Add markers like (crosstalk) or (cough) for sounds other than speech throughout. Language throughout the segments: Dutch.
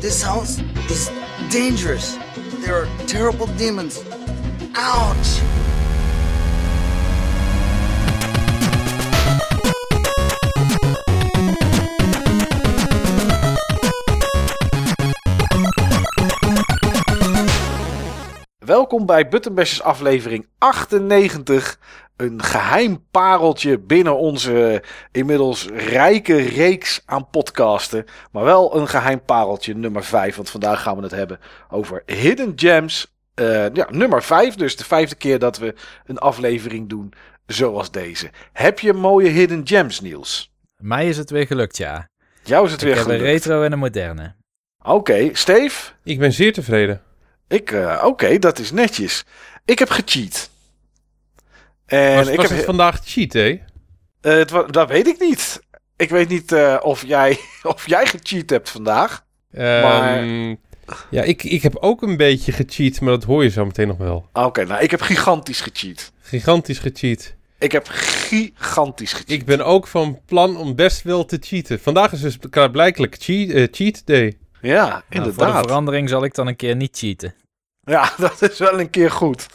This house is dangerous. There are terrible demons. Ouch! Welkom bij Buttonbashers aflevering 98. Een geheim pareltje binnen onze inmiddels rijke reeks aan podcasten. Maar wel een geheim pareltje nummer 5. Want vandaag gaan we het hebben over Hidden Gems. Eh, ja, nummer 5 dus. De vijfde keer dat we een aflevering doen zoals deze. Heb je mooie Hidden Gems Niels? Mij is het weer gelukt, ja. Jou is het Ik weer heb een gelukt. retro en een moderne. Oké, Steve? Ik ben zeer tevreden. Ik, eh, oké, dat is netjes. Ik heb gecheat. En was ik was heb, het vandaag cheat, hè? Eh, het dat weet ik niet. Ik weet niet eh, of, jij, (laughs) of jij gecheat hebt vandaag. Maar- Ehm, Ja, ik, ik heb ook een beetje gecheat, maar dat hoor je zo meteen nog wel. Oké, nou, ik heb gigantisch gecheat. Gigantisch gecheat. Ik heb gigantisch gecheat. Ik ben ook van plan om best wel te cheaten. Vandaag is dus klaarblijkelijk cheat, eh, cheat day. Ja, Nou, voor de inderdaad. verandering zal ik dan een keer niet cheaten. ja, (laughs) dat is wel een keer goed.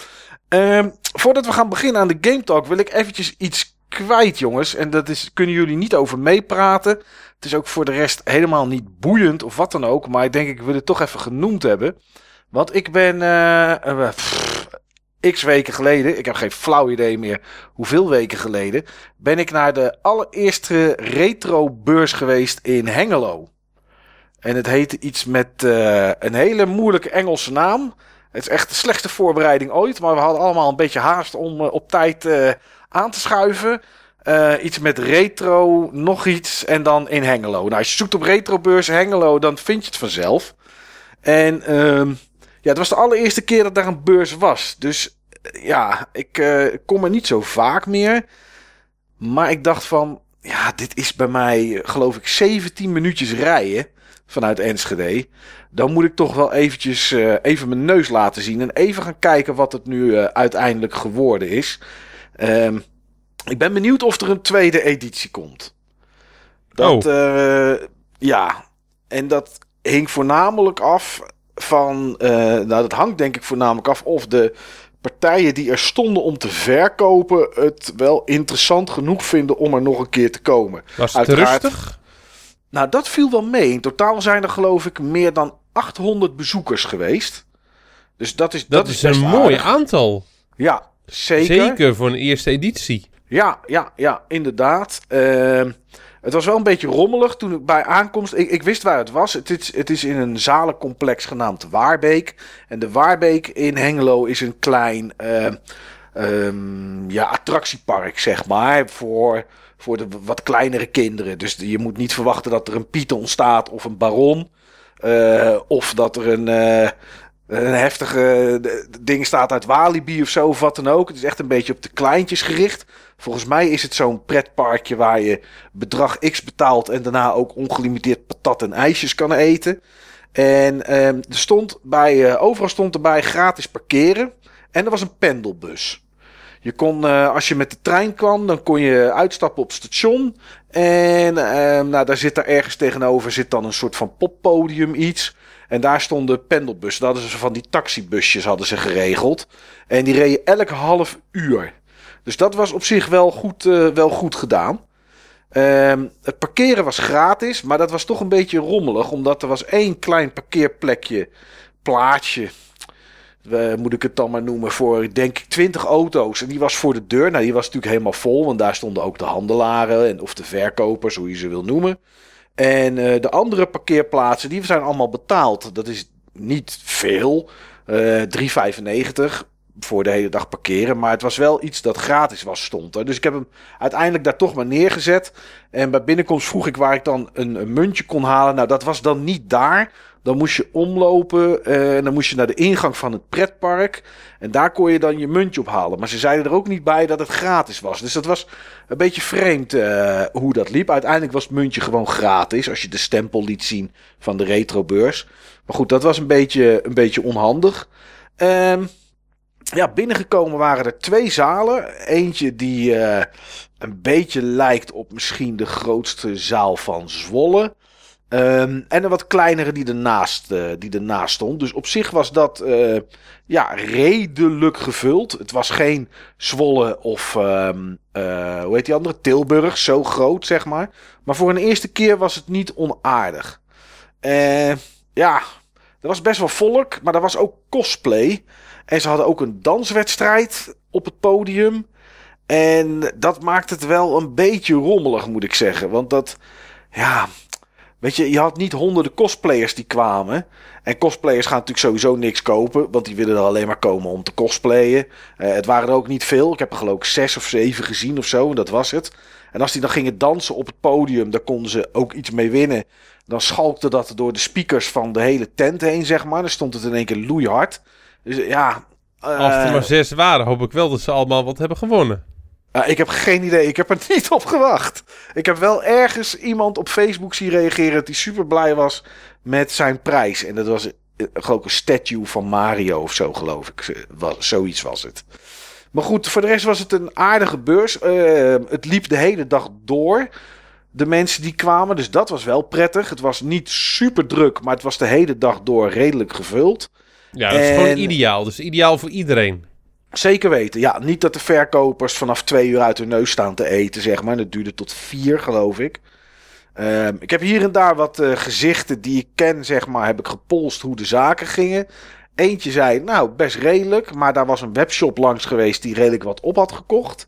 Ehm, voordat we gaan beginnen aan de Game Talk wil ik eventjes iets kwijt, jongens. En dat is, kunnen jullie niet over meepraten. Het is ook voor de rest helemaal niet boeiend of wat dan ook. Maar ik denk, ik wil het toch even genoemd hebben. Want ik ben eh, eh, x weken geleden, ik heb geen flauw idee meer hoeveel weken geleden, ben ik naar de allereerste retro-beurs geweest in Hengelo. En het heette iets met eh, een hele moeilijke Engelse naam. Het is echt de slechtste voorbereiding ooit. Maar we hadden allemaal een beetje haast om eh, op tijd eh, aan te schuiven. Eh, iets met retro, nog iets en dan in Hengelo. Nou, als je zoekt op retrobeurs Hengelo, dan vind je het vanzelf. En ehm, ja, het was de allereerste keer dat daar een beurs was. Dus ja, ik kom er niet zo vaak meer. Maar ik dacht van, ja, dit is bij mij, geloof ik, 17 minuutjes rijden vanuit Enschede. Dan moet ik toch wel eventjes eh, even mijn neus laten zien. En even gaan kijken wat het nu eh, uiteindelijk geworden is. Ehm, ik ben benieuwd of er een tweede editie komt. Dat, eh, ja, en dat hing voornamelijk af van. nou, dat hangt denk ik voornamelijk af of de partijen die er stonden om te verkopen. het wel interessant genoeg vinden om er nog een keer te komen. Was het Uiteraard. rustig? Nou, dat viel wel mee. In totaal zijn er geloof ik meer dan 800 bezoekers geweest. Dus dat is, Dat, dat, is, een mooi aardig. aantal. Ja, zeker. Zeker voor een eerste editie. Ja, ja, ja, inderdaad. Ehm, het was wel een beetje rommelig toen ik bij aankomst. Ik, ik wist waar het was. Het is, het is in een zalencomplex genaamd Waarbeek. En de Waarbeek in Hengelo is een klein ehm, ja, attractiepark, zeg maar. Voor, voor de wat kleinere kinderen. Dus je moet niet verwachten dat er een Piet ontstaat of een Baron. eh, of dat er een. eh, een heftige eh, ding staat uit Walibi of zo, of wat dan ook. Het is echt een beetje op de kleintjes gericht. Volgens mij is het zo'n pretparkje waar je bedrag X betaalt en daarna ook ongelimiteerd patat en ijsjes kan eten. En ehm, er stond bij, overal stond erbij gratis parkeren. En er was een pendelbus. Je kon, eh, als je met de trein kwam, dan kon je uitstappen op het station. En ehm, nou, daar zit daar ergens tegenover zit dan een soort van poppodium iets. En daar stonden pendelbussen. Dat hadden ze van die taxibusjes hadden ze geregeld. En die reden elk half uur. Dus dat was op zich wel goed, eh, wel goed gedaan. Ehm, het parkeren was gratis, maar dat was toch een beetje rommelig. Omdat er was één klein parkeerplekje, plaatsje. Eh, moet ik het dan maar noemen, voor denk ik 20 auto's. En die was voor de deur. Nou, die was natuurlijk helemaal vol, want daar stonden ook de handelaren en, of de verkopers, hoe je ze wil noemen. En eh, de andere parkeerplaatsen, die zijn allemaal betaald. Dat is niet veel. eh 3,95 voor de hele dag parkeren. Maar het was wel iets dat gratis was, stond er. Dus ik heb hem uiteindelijk daar toch maar neergezet. En bij binnenkomst vroeg ik waar ik dan een muntje kon halen. Nou, dat was dan niet daar. Dan moest je omlopen eh, en dan moest je naar de ingang van het pretpark. En daar kon je dan je muntje ophalen. Maar ze zeiden er ook niet bij dat het gratis was. Dus dat was een beetje vreemd eh, hoe dat liep. Uiteindelijk was het muntje gewoon gratis. Als je de stempel liet zien van de retrobeurs. Maar goed, dat was een beetje, een beetje onhandig. Ehm, ja, binnengekomen waren er twee zalen. Eentje die eh, een beetje lijkt op misschien de grootste zaal van Zwolle. Ehm, en een wat kleinere die ernaast, eh, die ernaast stond. Dus op zich was dat eh, ja, redelijk gevuld. Het was geen Zwolle of ehm, eh, hoe heet die andere? Tilburg, zo groot zeg maar. Maar voor een eerste keer was het niet onaardig. Ja, er was best wel volk, maar er was ook cosplay. En ze hadden ook een danswedstrijd op het podium. En dat maakt het wel een beetje rommelig, moet ik zeggen. Want dat, ja, weet je, je had niet honderden cosplayers die kwamen. En cosplayers gaan natuurlijk sowieso niks kopen, want die willen er alleen maar komen om te cosplayen. Eh, het waren er ook niet veel. Ik heb er geloof ik zes of zeven gezien of zo, en dat was het. En als die dan gingen dansen op het podium, dan konden ze ook iets mee winnen. Dan schalkte dat door de speakers van de hele tent heen, zeg maar. Dan stond het in één keer loeihard. Dus ja... Als er eh, maar zes waren, hoop ik wel dat ze allemaal wat hebben gewonnen. Ik heb geen idee. Ik heb er (laughs) niet op gewacht. Ik heb wel ergens iemand op Facebook zien reageren die super blij was met zijn prijs. En dat was eh, geloof ik een statue van Mario of zo, geloof ik. Zoiets was het. Maar goed, voor de rest was het een aardige beurs. Eh, het liep de hele dag door. De mensen die kwamen, dus dat was wel prettig. Het was niet super druk, maar het was de hele dag door redelijk gevuld. Ja, dat is En- gewoon ideaal. Dus ideaal voor iedereen. Zeker weten. Ja, niet dat de verkopers vanaf twee uur uit hun neus staan te eten, zeg maar. Dat duurde tot vier, geloof ik. Ehm, ik heb hier en daar wat eh, gezichten die ik ken, zeg maar, heb ik gepolst hoe de zaken gingen. Eentje zei, nou, best redelijk. Maar daar was een webshop langs geweest die redelijk wat op had gekocht.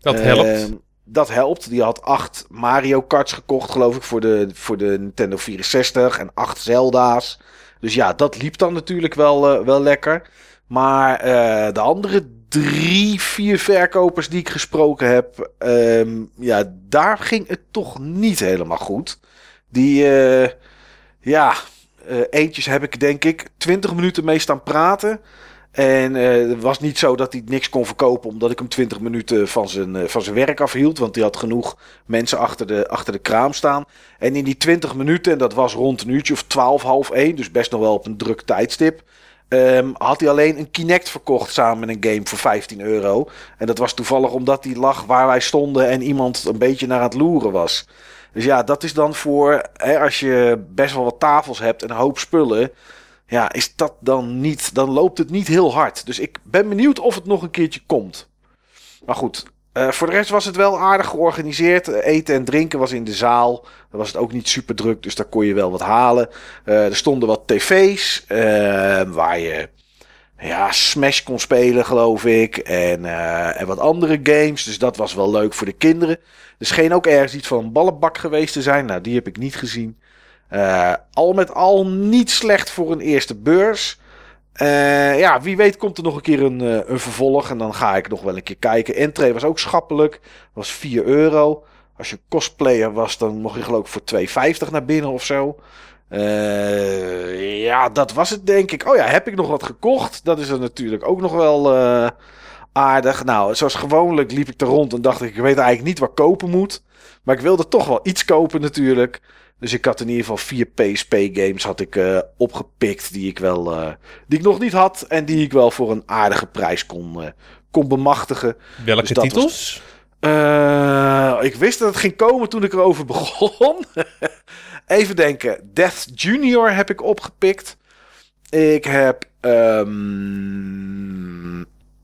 Dat helpt. Ehm, dat helpt. Die had acht Mario Karts gekocht, geloof ik, voor de, voor de Nintendo 64. En acht Zelda's. Dus ja, dat liep dan natuurlijk wel, eh, wel lekker. Maar eh, de andere drie, vier verkopers die ik gesproken heb... ehm, ja, daar ging het toch niet helemaal goed. Die, eh, ja... eh, eentjes heb ik denk ik 20 minuten mee staan praten. En het was niet zo dat hij niks kon verkopen omdat ik hem 20 minuten van zijn, van zijn werk afhield. Want hij had genoeg mensen achter de, achter de kraam staan. En in die 20 minuten, en dat was rond een uurtje of 12, half 1, dus best nog wel op een druk tijdstip. Ehm, had hij alleen een Kinect verkocht samen met een game voor 15 euro. En dat was toevallig omdat hij lag waar wij stonden en iemand een beetje naar het loeren was. Dus ja, dat is dan voor hè, als je best wel wat tafels hebt en een hoop spullen. Ja, is dat dan niet. Dan loopt het niet heel hard. Dus ik ben benieuwd of het nog een keertje komt. Maar goed. Eh, voor de rest was het wel aardig georganiseerd. Eh, eten en drinken was in de zaal. Dan was het ook niet super druk, dus daar kon je wel wat halen. Eh, er stonden wat tv's waar je ja, Smash kon spelen, geloof ik. En, en wat andere games. Dus dat was wel leuk voor de kinderen. Er scheen ook ergens iets van een ballenbak geweest te zijn. Nou, die heb ik niet gezien. Al met al niet slecht voor een eerste beurs. Eh, ja, wie weet komt er nog een keer een, eh, een vervolg. En dan ga ik nog wel een keer kijken. Entree was ook schappelijk. Was 4 euro. Als je cosplayer was, dan mocht je geloof ik voor 2,50 naar binnen of zo. Eh, ja, dat was het denk ik. Oh ja, heb ik nog wat gekocht? Dat is er natuurlijk ook nog wel aardig. Nou, zoals gewoonlijk liep ik er rond en dacht ik, ik weet eigenlijk niet waar kopen moet. Maar ik wilde toch wel iets kopen natuurlijk. Dus ik had in ieder geval vier PSP-games had ik eh, opgepikt die ik wel, eh, die ik nog niet had en die ik wel voor een aardige prijs kon, eh, kon bemachtigen. Welke dus was- titels? Ik wist dat het ging komen toen ik erover (laughs) begon. Even denken. Death Junior heb ik opgepikt. Ik heb. ehm,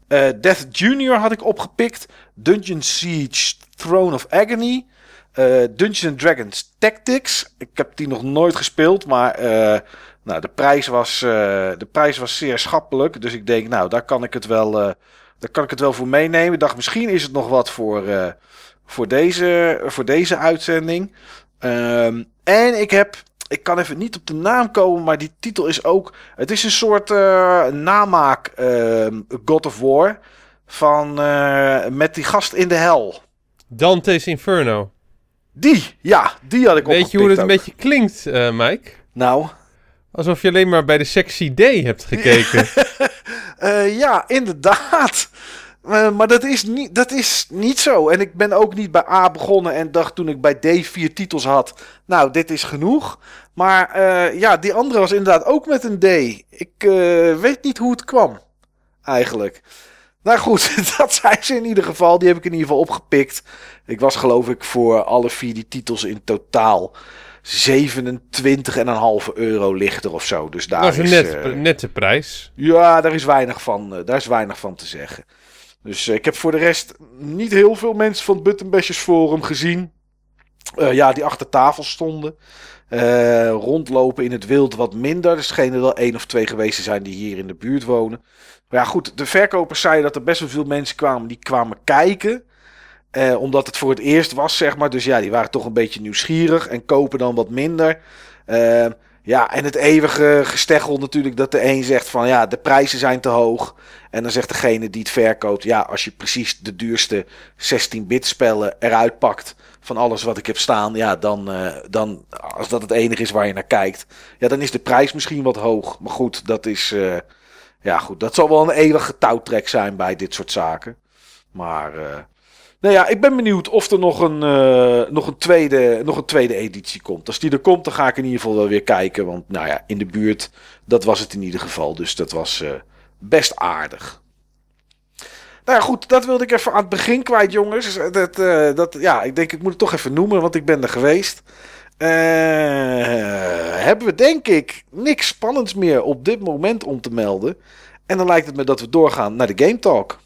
eh, Death Junior had ik opgepikt. Dungeon Siege Throne of Agony. Eh, Dungeons Dragons Tactics. Ik heb die nog nooit gespeeld, maar eh, nou, de, prijs was, eh, de prijs was zeer schappelijk. Dus ik denk, nou, daar kan ik het wel, daar kan ik het wel voor meenemen. Ik dacht, misschien is het nog wat voor, voor, deze, voor deze uitzending. Ehm, en ik heb, ik kan even niet op de naam komen, maar die titel is ook, het is een soort namaak ehm, God of War van met die gast in de hel. Dante's Inferno. Die, ja, die had ik Weet je hoe het een beetje klinkt, eh, Mike? Nou, Alsof je alleen maar bij de sexy D hebt gekeken. (laughs) eh, ja, inderdaad. Eh, maar dat is, niet, dat is niet zo. En ik ben ook niet bij A begonnen en dacht toen ik bij D vier titels had. Nou, dit is genoeg. Maar ja, die andere was inderdaad ook met een D. Ik weet niet hoe het kwam. Eigenlijk. Nou goed, (laughs) dat zijn ze in ieder geval. Die heb ik in ieder geval opgepikt. Ik was geloof ik voor alle vier die titels in totaal 27,5 euro lichter of zo. Dus daar Dat is een net, eh, nette prijs. ja, daar is weinig van, eh, daar is weinig van te zeggen. Dus eh, ik heb voor de rest niet heel veel mensen van het Buttonbashers Forum gezien. Ja, die achter tafel stonden. Rondlopen in het wild wat minder. Er schenen wel één of twee geweest te zijn die hier in de buurt wonen. Maar ja, goed, de verkopers zeiden dat er best wel veel mensen kwamen die kwamen kijken. Eh, omdat het voor het eerst was, zeg maar. Dus ja, die waren toch een beetje nieuwsgierig en kopen dan wat minder. Eh, ja, en het eeuwige gesteggel natuurlijk dat de een zegt van ja, de prijzen zijn te hoog. En dan zegt degene die het verkoopt, ja, als je precies de duurste 16-bit spellen eruit pakt van alles wat ik heb staan, ja, dan, eh, dan als dat het enige is waar je naar kijkt, ja, dan is de prijs misschien wat hoog. Maar goed, dat is, eh, ja, goed, dat zal wel een eeuwige touwtrek zijn bij dit soort zaken. Maar, eh, nou ja, ik ben benieuwd of er nog een, eh, nog, een tweede, nog een tweede editie komt. Als die er komt, dan ga ik in ieder geval wel weer kijken. Want nou ja, in de buurt, dat was het in ieder geval. Dus dat was eh, best aardig. Nou ja, goed, dat wilde ik even aan het begin kwijt, jongens. Dat, dat, ja, ik denk, ik moet het toch even noemen, want ik ben er geweest. Eh, hebben we denk ik niks spannends meer op dit moment om te melden. En dan lijkt het me dat we doorgaan naar de Game Talk.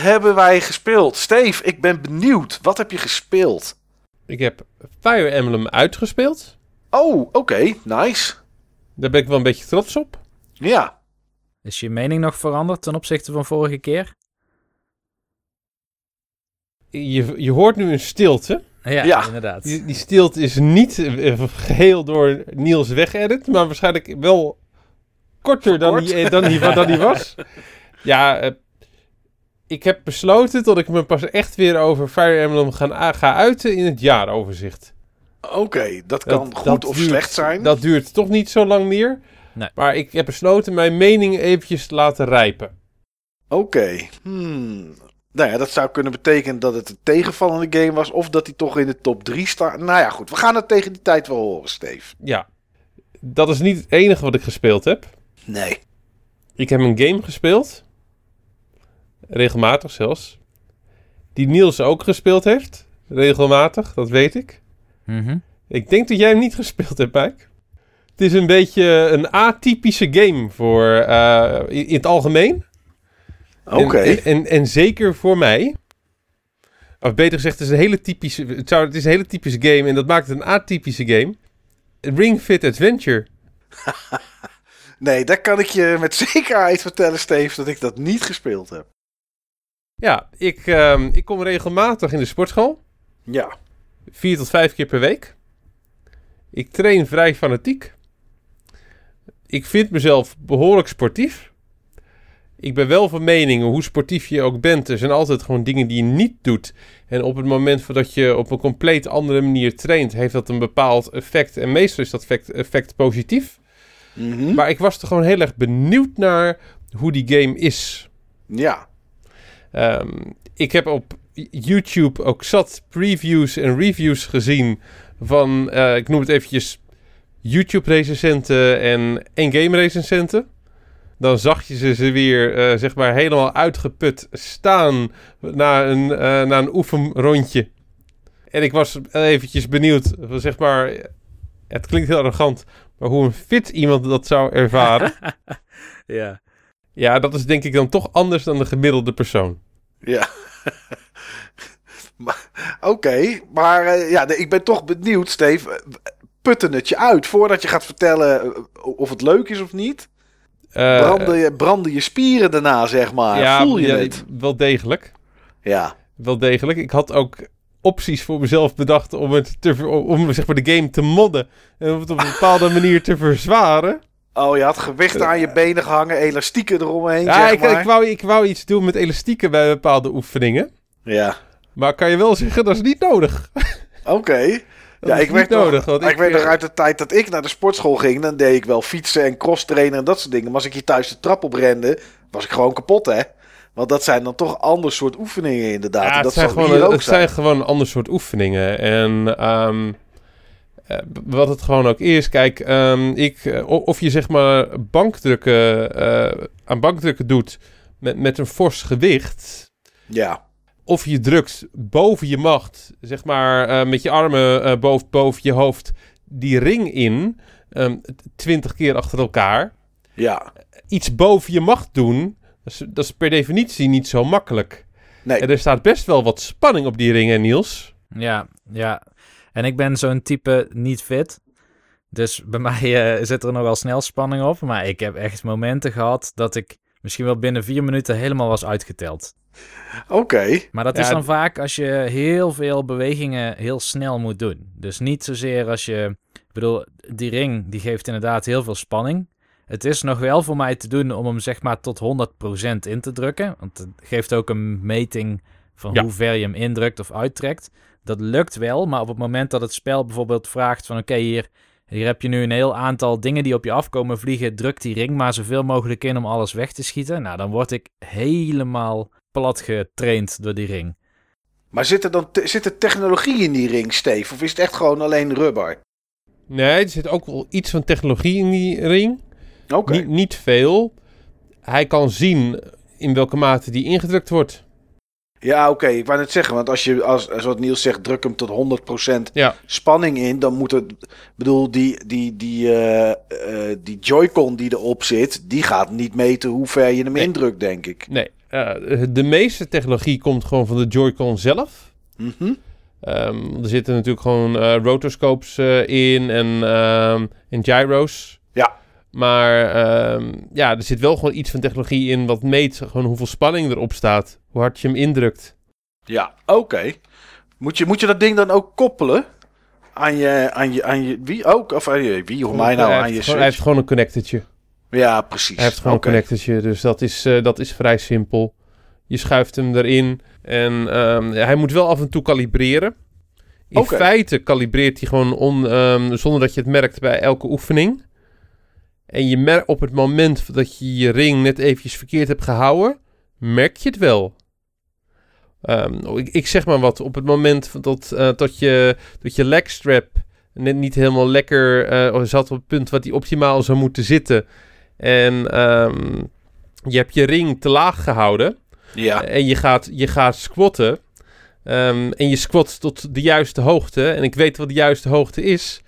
Hebben wij gespeeld? Steve, ik ben benieuwd. Wat heb je gespeeld? Ik heb Fire Emblem uitgespeeld. Oh, oké, nice. Daar ben ik wel een beetje trots op. Ja, Is je mening nog veranderd ten opzichte van vorige keer? Je, je hoort nu een stilte. Ja, Ja. inderdaad. Die, die stilte is niet eh, geheel door Niels wegedit, maar waarschijnlijk wel korter dan die, eh, dan, die, dan die (laughs) was. Ja, eh, ik heb besloten dat ik me pas echt weer over Fire Emblem ga, ga uiten in het jaaroverzicht. oké. Dat kan Dat- goed dat of duurt- slecht zijn. Dat duurt toch niet zo lang meer. Nee. Maar ik heb besloten mijn mening eventjes te laten rijpen. Oké. Hmm. Nou ja, dat zou kunnen betekenen dat het een tegenvallende game was. Of dat hij toch in de top 3 staat. Nou ja, goed. We gaan het tegen die tijd wel horen, Steve. Ja, dat is niet het enige wat ik gespeeld heb. Nee. Ik heb een game gespeeld. Regelmatig zelfs. Die Niels ook gespeeld heeft. Regelmatig, dat weet ik. Mhm. Ik denk dat jij hem niet gespeeld hebt, Mike. Het is een beetje een atypische game voor eh, in, in het algemeen. Oké. En, en, en, en zeker voor mij. Of beter gezegd, het is een hele typische, het, zou, het is een hele typische game en dat maakt het een atypische game. Ring Fit Adventure. (laughs) Nee, daar kan ik je met zekerheid vertellen, Steve, dat ik dat niet gespeeld heb. Ja, ik, ehm, ik kom regelmatig in de sportschool. Ja. Vier tot vijf keer per week. Ik train vrij fanatiek. Ik vind mezelf behoorlijk sportief. Ik ben wel van mening, hoe sportief je ook bent, er zijn altijd gewoon dingen die je niet doet. En op het moment dat je op een compleet andere manier traint, heeft dat een bepaald effect. En meestal is dat effect, effect positief. Mhm. Maar ik was er gewoon heel erg benieuwd naar hoe die game is. Ja. Ehm, ik heb op YouTube ook zat previews en reviews gezien van, eh, ik noem het eventjes, YouTube-recensenten en in-game-recensenten. Dan zag je ze, ze weer, eh, zeg maar, helemaal uitgeput staan na een, eh, na een oefenrondje. En ik was eventjes benieuwd, zeg maar, het klinkt heel arrogant, Maar hoe een fit iemand dat zou ervaren, (laughs) Ja. Ja, dat is denk ik dan toch anders dan de gemiddelde persoon. Ja. (laughs) Oké, maar eh, ja, ik ben toch benieuwd, Steve. eh, Putten het je uit voordat je gaat vertellen eh, of het leuk is of niet. Branden je, branden je spieren daarna, zeg maar. ja, Voel je ja, het? wel degelijk. Ja. Wel degelijk. Ik had ook opties voor mezelf bedacht om, het te, om zeg maar, de game te modden. En om het op een bepaalde (laughs) manier te verzwaren. Oh, je had gewichten aan je benen gehangen, elastieken eromheen, Ja, zeg ik, maar. ik, wou, ik wou iets doen met elastieken bij bepaalde oefeningen. Ja, Maar kan je wel zeggen, dat is niet nodig. (laughs) oké. Dat Ja, ik weet, niet nodig. nog, ik, weet nog uit de tijd dat ik naar de sportschool ging. Dan deed ik wel fietsen en cross trainen en dat soort dingen. Maar als ik hier thuis de trap op rende, was ik gewoon kapot, hè? Want dat zijn dan toch ander soort oefeningen inderdaad. Ja, en het, dat zijn gewoon, het zijn. zijn gewoon een ander soort oefeningen. En ehm, eh, wat het gewoon ook is, kijk, ehm, ik, eh, of je zeg maar bankdrukken, eh, aan bankdrukken doet met, met een fors gewicht, Ja, of je drukt boven je macht, zeg maar eh, met je armen eh, boven, boven je hoofd, die ring in, ehm, twintig keer achter elkaar. ja. Iets boven je macht doen, dat is, dat is per definitie niet zo makkelijk. Nee, En er staat best wel wat spanning op die ringen, Niels. Ja, ja. En ik ben zo'n type niet fit. Dus bij (laughs) mij eh, zit er nog wel snel spanning op. Maar ik heb echt momenten gehad dat ik misschien wel binnen vier minuten helemaal was uitgeteld. oké. Maar dat Ja, is dan vaak als je heel veel bewegingen heel snel moet doen. Dus niet zozeer als je... Ik bedoel, die ring die geeft inderdaad heel veel spanning. Het is nog wel voor mij te doen om hem zeg maar tot 100% in te drukken. Want het geeft ook een meting van Ja. hoe ver je hem indrukt of uittrekt. Dat lukt wel, maar op het moment dat het spel bijvoorbeeld vraagt van... Oké, hier, hier heb je nu een heel aantal dingen die op je afkomen vliegen. Druk die ring maar zoveel mogelijk in om alles weg te schieten. Nou, dan word ik helemaal plat getraind door die ring. Maar zit er dan te- zit er technologie in die ring, Steve? Of is het echt gewoon alleen rubber? Nee, er zit ook wel iets van technologie in die ring. Oké. Niet, niet veel. Hij kan zien in welke mate die ingedrukt wordt. Ja, oké. Ik wou net zeggen, want als je, als, als wat Niels zegt, druk hem tot 100% Ja. spanning in, dan moet het, bedoel, die, die, die, eh, eh, die Joy-Con die erop zit, die gaat niet meten hoe ver je hem Nee. indrukt, denk ik. Nee, eh, de meeste technologie komt gewoon van de Joy-Con zelf. Mhm. Ehm, er zitten natuurlijk gewoon rotoscopes in en, ehm, en gyro's. Ja. Maar ehm, ja, er zit wel gewoon iets van technologie in wat meet gewoon hoeveel spanning erop staat. Hoe hard je hem indrukt. Ja, oké. Moet, je, moet je dat ding dan ook koppelen aan je, aan je, aan je, wie ook? Of aan je, wie, hoe mij nou, aan je gewoon, hij heeft gewoon een connectortje. Ja, precies. Hij heeft gewoon een connectortje, dus dat is, eh, dat is vrij simpel. Je schuift hem erin en ehm, hij moet wel af en toe kalibreren. In feite kalibreert hij gewoon on, ehm, zonder dat je het merkt bij elke oefening. En je merkt op het moment dat je je ring net eventjes verkeerd hebt gehouden, merk je het wel. Ehm, ik, ik zeg maar wat, op het moment dat, eh, dat, je, dat je legstrap net niet helemaal lekker eh, zat op het punt wat die optimaal zou moeten zitten. En ehm, je hebt je ring te laag gehouden. Ja, En je gaat, je gaat squatten. Ehm, en je squat tot de juiste hoogte. En ik weet wat de juiste hoogte is.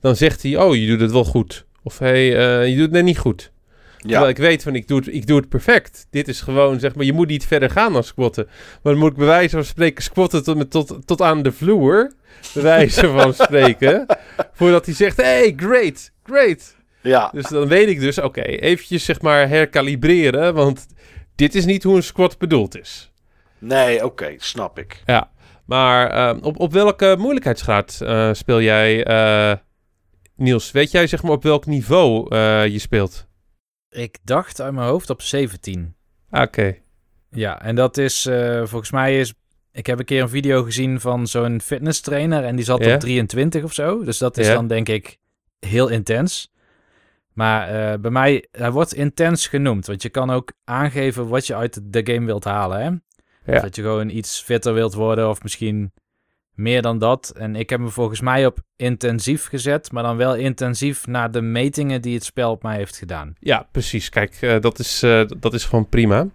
Dan zegt hij, oh, je doet het wel goed. Of hey, eh, je doet het net niet goed. Terwijl ja. ik weet van, ik doe, het, ik doe het perfect. Dit is gewoon, zeg maar, je moet niet verder gaan dan squatten. Maar dan moet ik bij wijze van spreken squatten tot, tot, tot aan de vloer. Bij wijze van (laughs) spreken. voordat hij zegt, hey, great, great. ja. Dus dan weet ik dus, oké, eventjes zeg maar herkalibreren, want dit is niet hoe een squat bedoeld is. Nee, oké, snap ik. Ja, maar eh, op, op welke moeilijkheidsgraad eh, speel jij, eh, Niels? Weet jij zeg maar op welk niveau eh, je speelt? Ik dacht uit mijn hoofd op 17. Ah, Oké, Ja, en dat is eh, volgens mij is. Ik heb een keer een video gezien van zo'n fitness trainer en die zat op 23 of zo. Dus dat is dan denk ik heel intens. Maar eh, bij mij, hij wordt intens genoemd. Want je kan ook aangeven wat je uit de game wilt halen. Hè? Ja. Dat je gewoon iets fitter wilt worden of misschien meer dan dat. En ik heb hem volgens mij op intensief gezet. Maar dan wel intensief naar de metingen die het spel op mij heeft gedaan. ja, precies. Kijk, eh, dat, is, eh, dat is gewoon prima.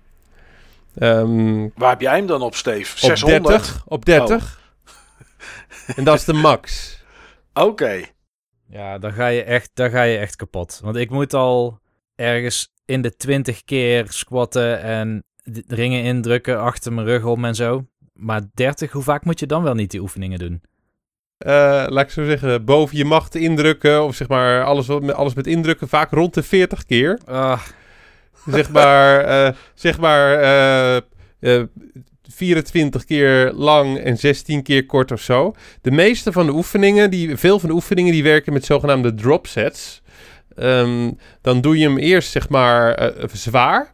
Ehm, Waar heb jij hem dan op, Steve? op 600? 30. Op 30. (laughs) En dat is de max. (laughs) Oké. Ja, dan ga je echt, dan ga je echt kapot. Want ik moet al ergens in de 20 keer squatten en ringen indrukken achter mijn rug om en zo. Maar 30, hoe vaak moet je dan wel niet die oefeningen doen? Eh, laat ik zo zeggen, boven je macht indrukken. Of zeg maar alles, alles met indrukken. Vaak rond de 40 keer. Ah, zeg maar, eh, zeg maar eh, eh, 24 keer lang en 16 keer kort of zo. De meeste van de oefeningen, die, veel van de oefeningen, die werken met zogenaamde drop sets. Ehm, dan doe je hem eerst zeg maar zwaar.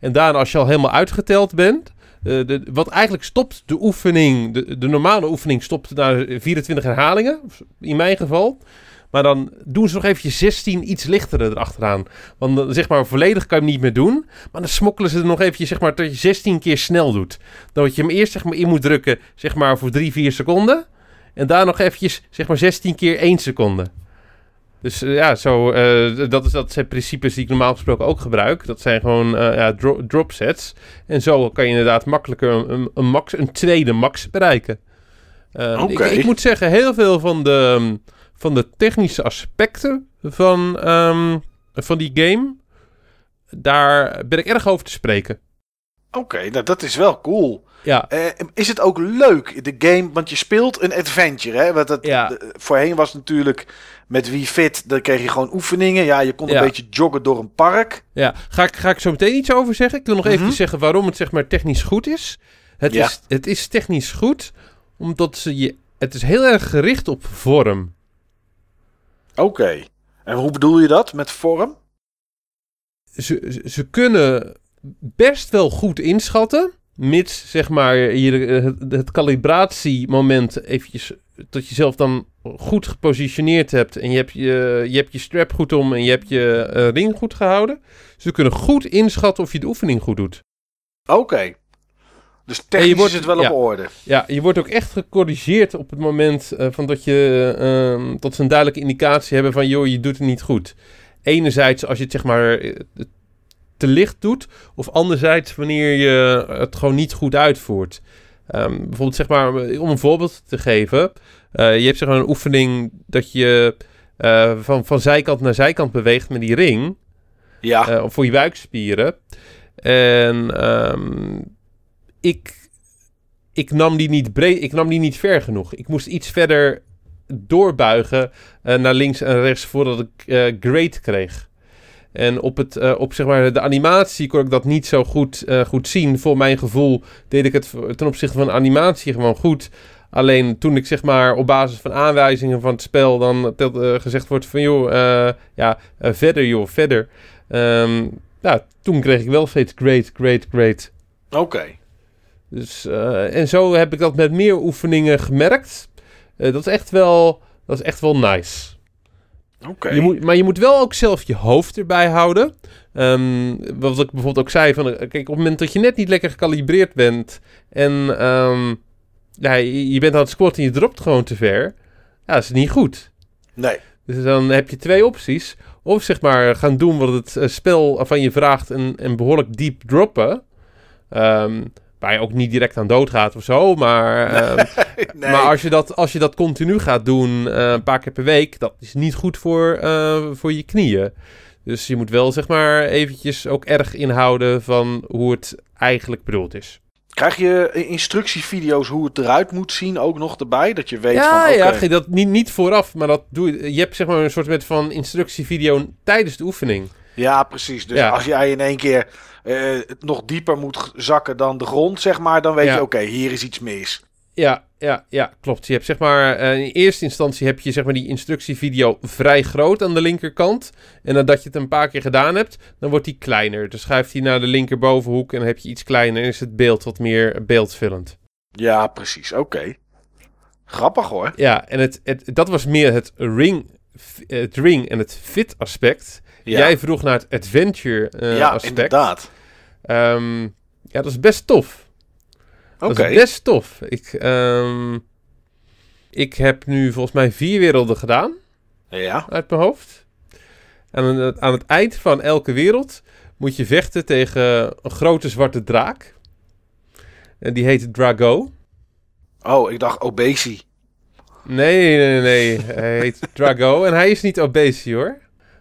En daarna als je al helemaal uitgeteld bent. Eh, wat eigenlijk stopt de oefening, de, de normale oefening stopt na 24 herhalingen. In mijn geval. Maar dan doen ze nog eventjes 16 iets lichtere erachteraan. Want zeg maar volledig kan je hem niet meer doen. Maar dan smokkelen ze er nog eventjes zeg maar dat je 16 keer snel doet. Dat je hem eerst zeg maar in moet drukken zeg maar voor 3, 4 seconden. En daar nog eventjes zeg maar 16 keer 1 seconde. Dus eh, ja, zo, eh, dat, is, dat zijn principes die ik normaal gesproken ook gebruik. Dat zijn gewoon eh, ja, dro- drop sets. En zo kan je inderdaad makkelijker een, een, max, een tweede max bereiken. Eh, Oké. ik, ik moet zeggen, heel veel van de, van de technische aspecten van, ehm, van die game, daar ben ik erg over te spreken. Oké, nou dat is wel cool. Ja, is het ook leuk, de game? Want je speelt een adventure, hè? Want dat, Ja. voorheen was natuurlijk met wie fit, dan kreeg je gewoon oefeningen. Ja, je kon een Ja. beetje joggen door een park. ja. Ga, ik, ga ik zo meteen iets over zeggen. Ik wil nog Mhm. even zeggen waarom het zeg maar technisch goed is. Het, Ja. is, het is technisch goed, omdat ze je, het is heel erg gericht op vorm. Oké. En hoe bedoel je dat met vorm? ze, ze- ze kunnen best wel goed inschatten. Mits, zeg maar, je eh, het, het calibratiemoment eventjes... Dat je zelf dan goed gepositioneerd hebt. En je hebt je, je, hebt je strap goed om en je hebt je eh, ring goed gehouden. Ze kunnen goed inschatten of je de oefening goed doet. Oké. Dus technisch wordt- is het wel ja. op orde. Ja, je wordt ook echt gecorrigeerd op het moment eh, van dat je... ehm, dat ze een duidelijke indicatie hebben van... joh, je doet het niet goed. Enerzijds als je het zeg maar eh, te licht doet... of anderzijds wanneer je het gewoon niet goed uitvoert. Ehm, bijvoorbeeld zeg maar, om een voorbeeld te geven... eh, je hebt zeg maar een oefening dat je eh, van, van zijkant naar zijkant beweegt met die ring... Ja. Eh, voor je buikspieren. En ehm, ik, ik, nam die niet breed, ik nam die niet ver genoeg. Ik moest iets verder doorbuigen naar links en rechts voordat ik grade kreeg. En op, het, eh, op zeg maar, de animatie kon ik dat niet zo goed, eh, goed zien. Voor mijn gevoel deed ik het ten opzichte van animatie gewoon goed. Alleen toen ik zeg maar op basis van aanwijzingen van het spel dan eh, gezegd wordt van joh, ja, verder joh, verder. Ehm, ja, toen kreeg ik wel steeds great, great, great. Oké. Dus, en zo heb ik dat met meer oefeningen gemerkt. Dat is echt wel, dat is echt wel nice. Oké. Je moet, maar je moet wel ook zelf je hoofd erbij houden. Ehm, wat ik bijvoorbeeld ook zei, van, eh, kijk, op het moment dat je net niet lekker gecalibreerd bent en ehm, ja, je, bent aan het squatten en je dropt gewoon te ver, ja, dat is niet goed. Nee. Dus dan heb je twee opties. Of zeg maar gaan doen wat het eh, spel van je vraagt en, en behoorlijk diep droppen. Ehm, waar je ook niet direct aan dood gaat of zo. Maar, (laughs) ehm, nee. maar als, je dat, als je dat continu gaat doen, eh, een paar keer per week, dat is niet goed voor, eh, voor je knieën. Dus je moet wel zeg maar eventjes ook erg inhouden van hoe het eigenlijk bedoeld is. Krijg je instructievideo's hoe het eruit moet zien ook nog erbij? Dat je weet ja, van, oké. ja, dat niet, niet vooraf, maar dat doe je. Je hebt zeg maar een soort met van instructievideo tijdens de oefening. Ja, precies. Dus Ja. als jij in één keer het nog dieper moet zakken dan de grond, zeg maar, dan weet Ja. je, oké, hier is iets mis. Ja, ja, ja, klopt. Je hebt zeg maar, eh, in eerste instantie heb je zeg maar die instructievideo vrij groot aan de linkerkant. En nadat je het een paar keer gedaan hebt, dan wordt die kleiner. Dan schuift hij naar de linkerbovenhoek en dan heb je iets kleiner en is het beeld wat meer beeldvullend. Ja, precies. Oké. Grappig hoor. Ja, en het, het, dat was meer het ring, het ring en het fit aspect. Ja, Jij vroeg naar het adventure eh, ja aspect. inderdaad. Ehm, ja, dat is best tof. Oké. Dat is best tof. Ik, ehm, ik heb nu volgens mij vier werelden gedaan. Ja. uit mijn hoofd. En aan het, aan het eind van elke wereld moet je vechten tegen een grote zwarte draak. En die heet Drago. Oh, ik dacht Obesi. Nee, nee, nee. Hij heet Drago en hij is niet obese, hoor.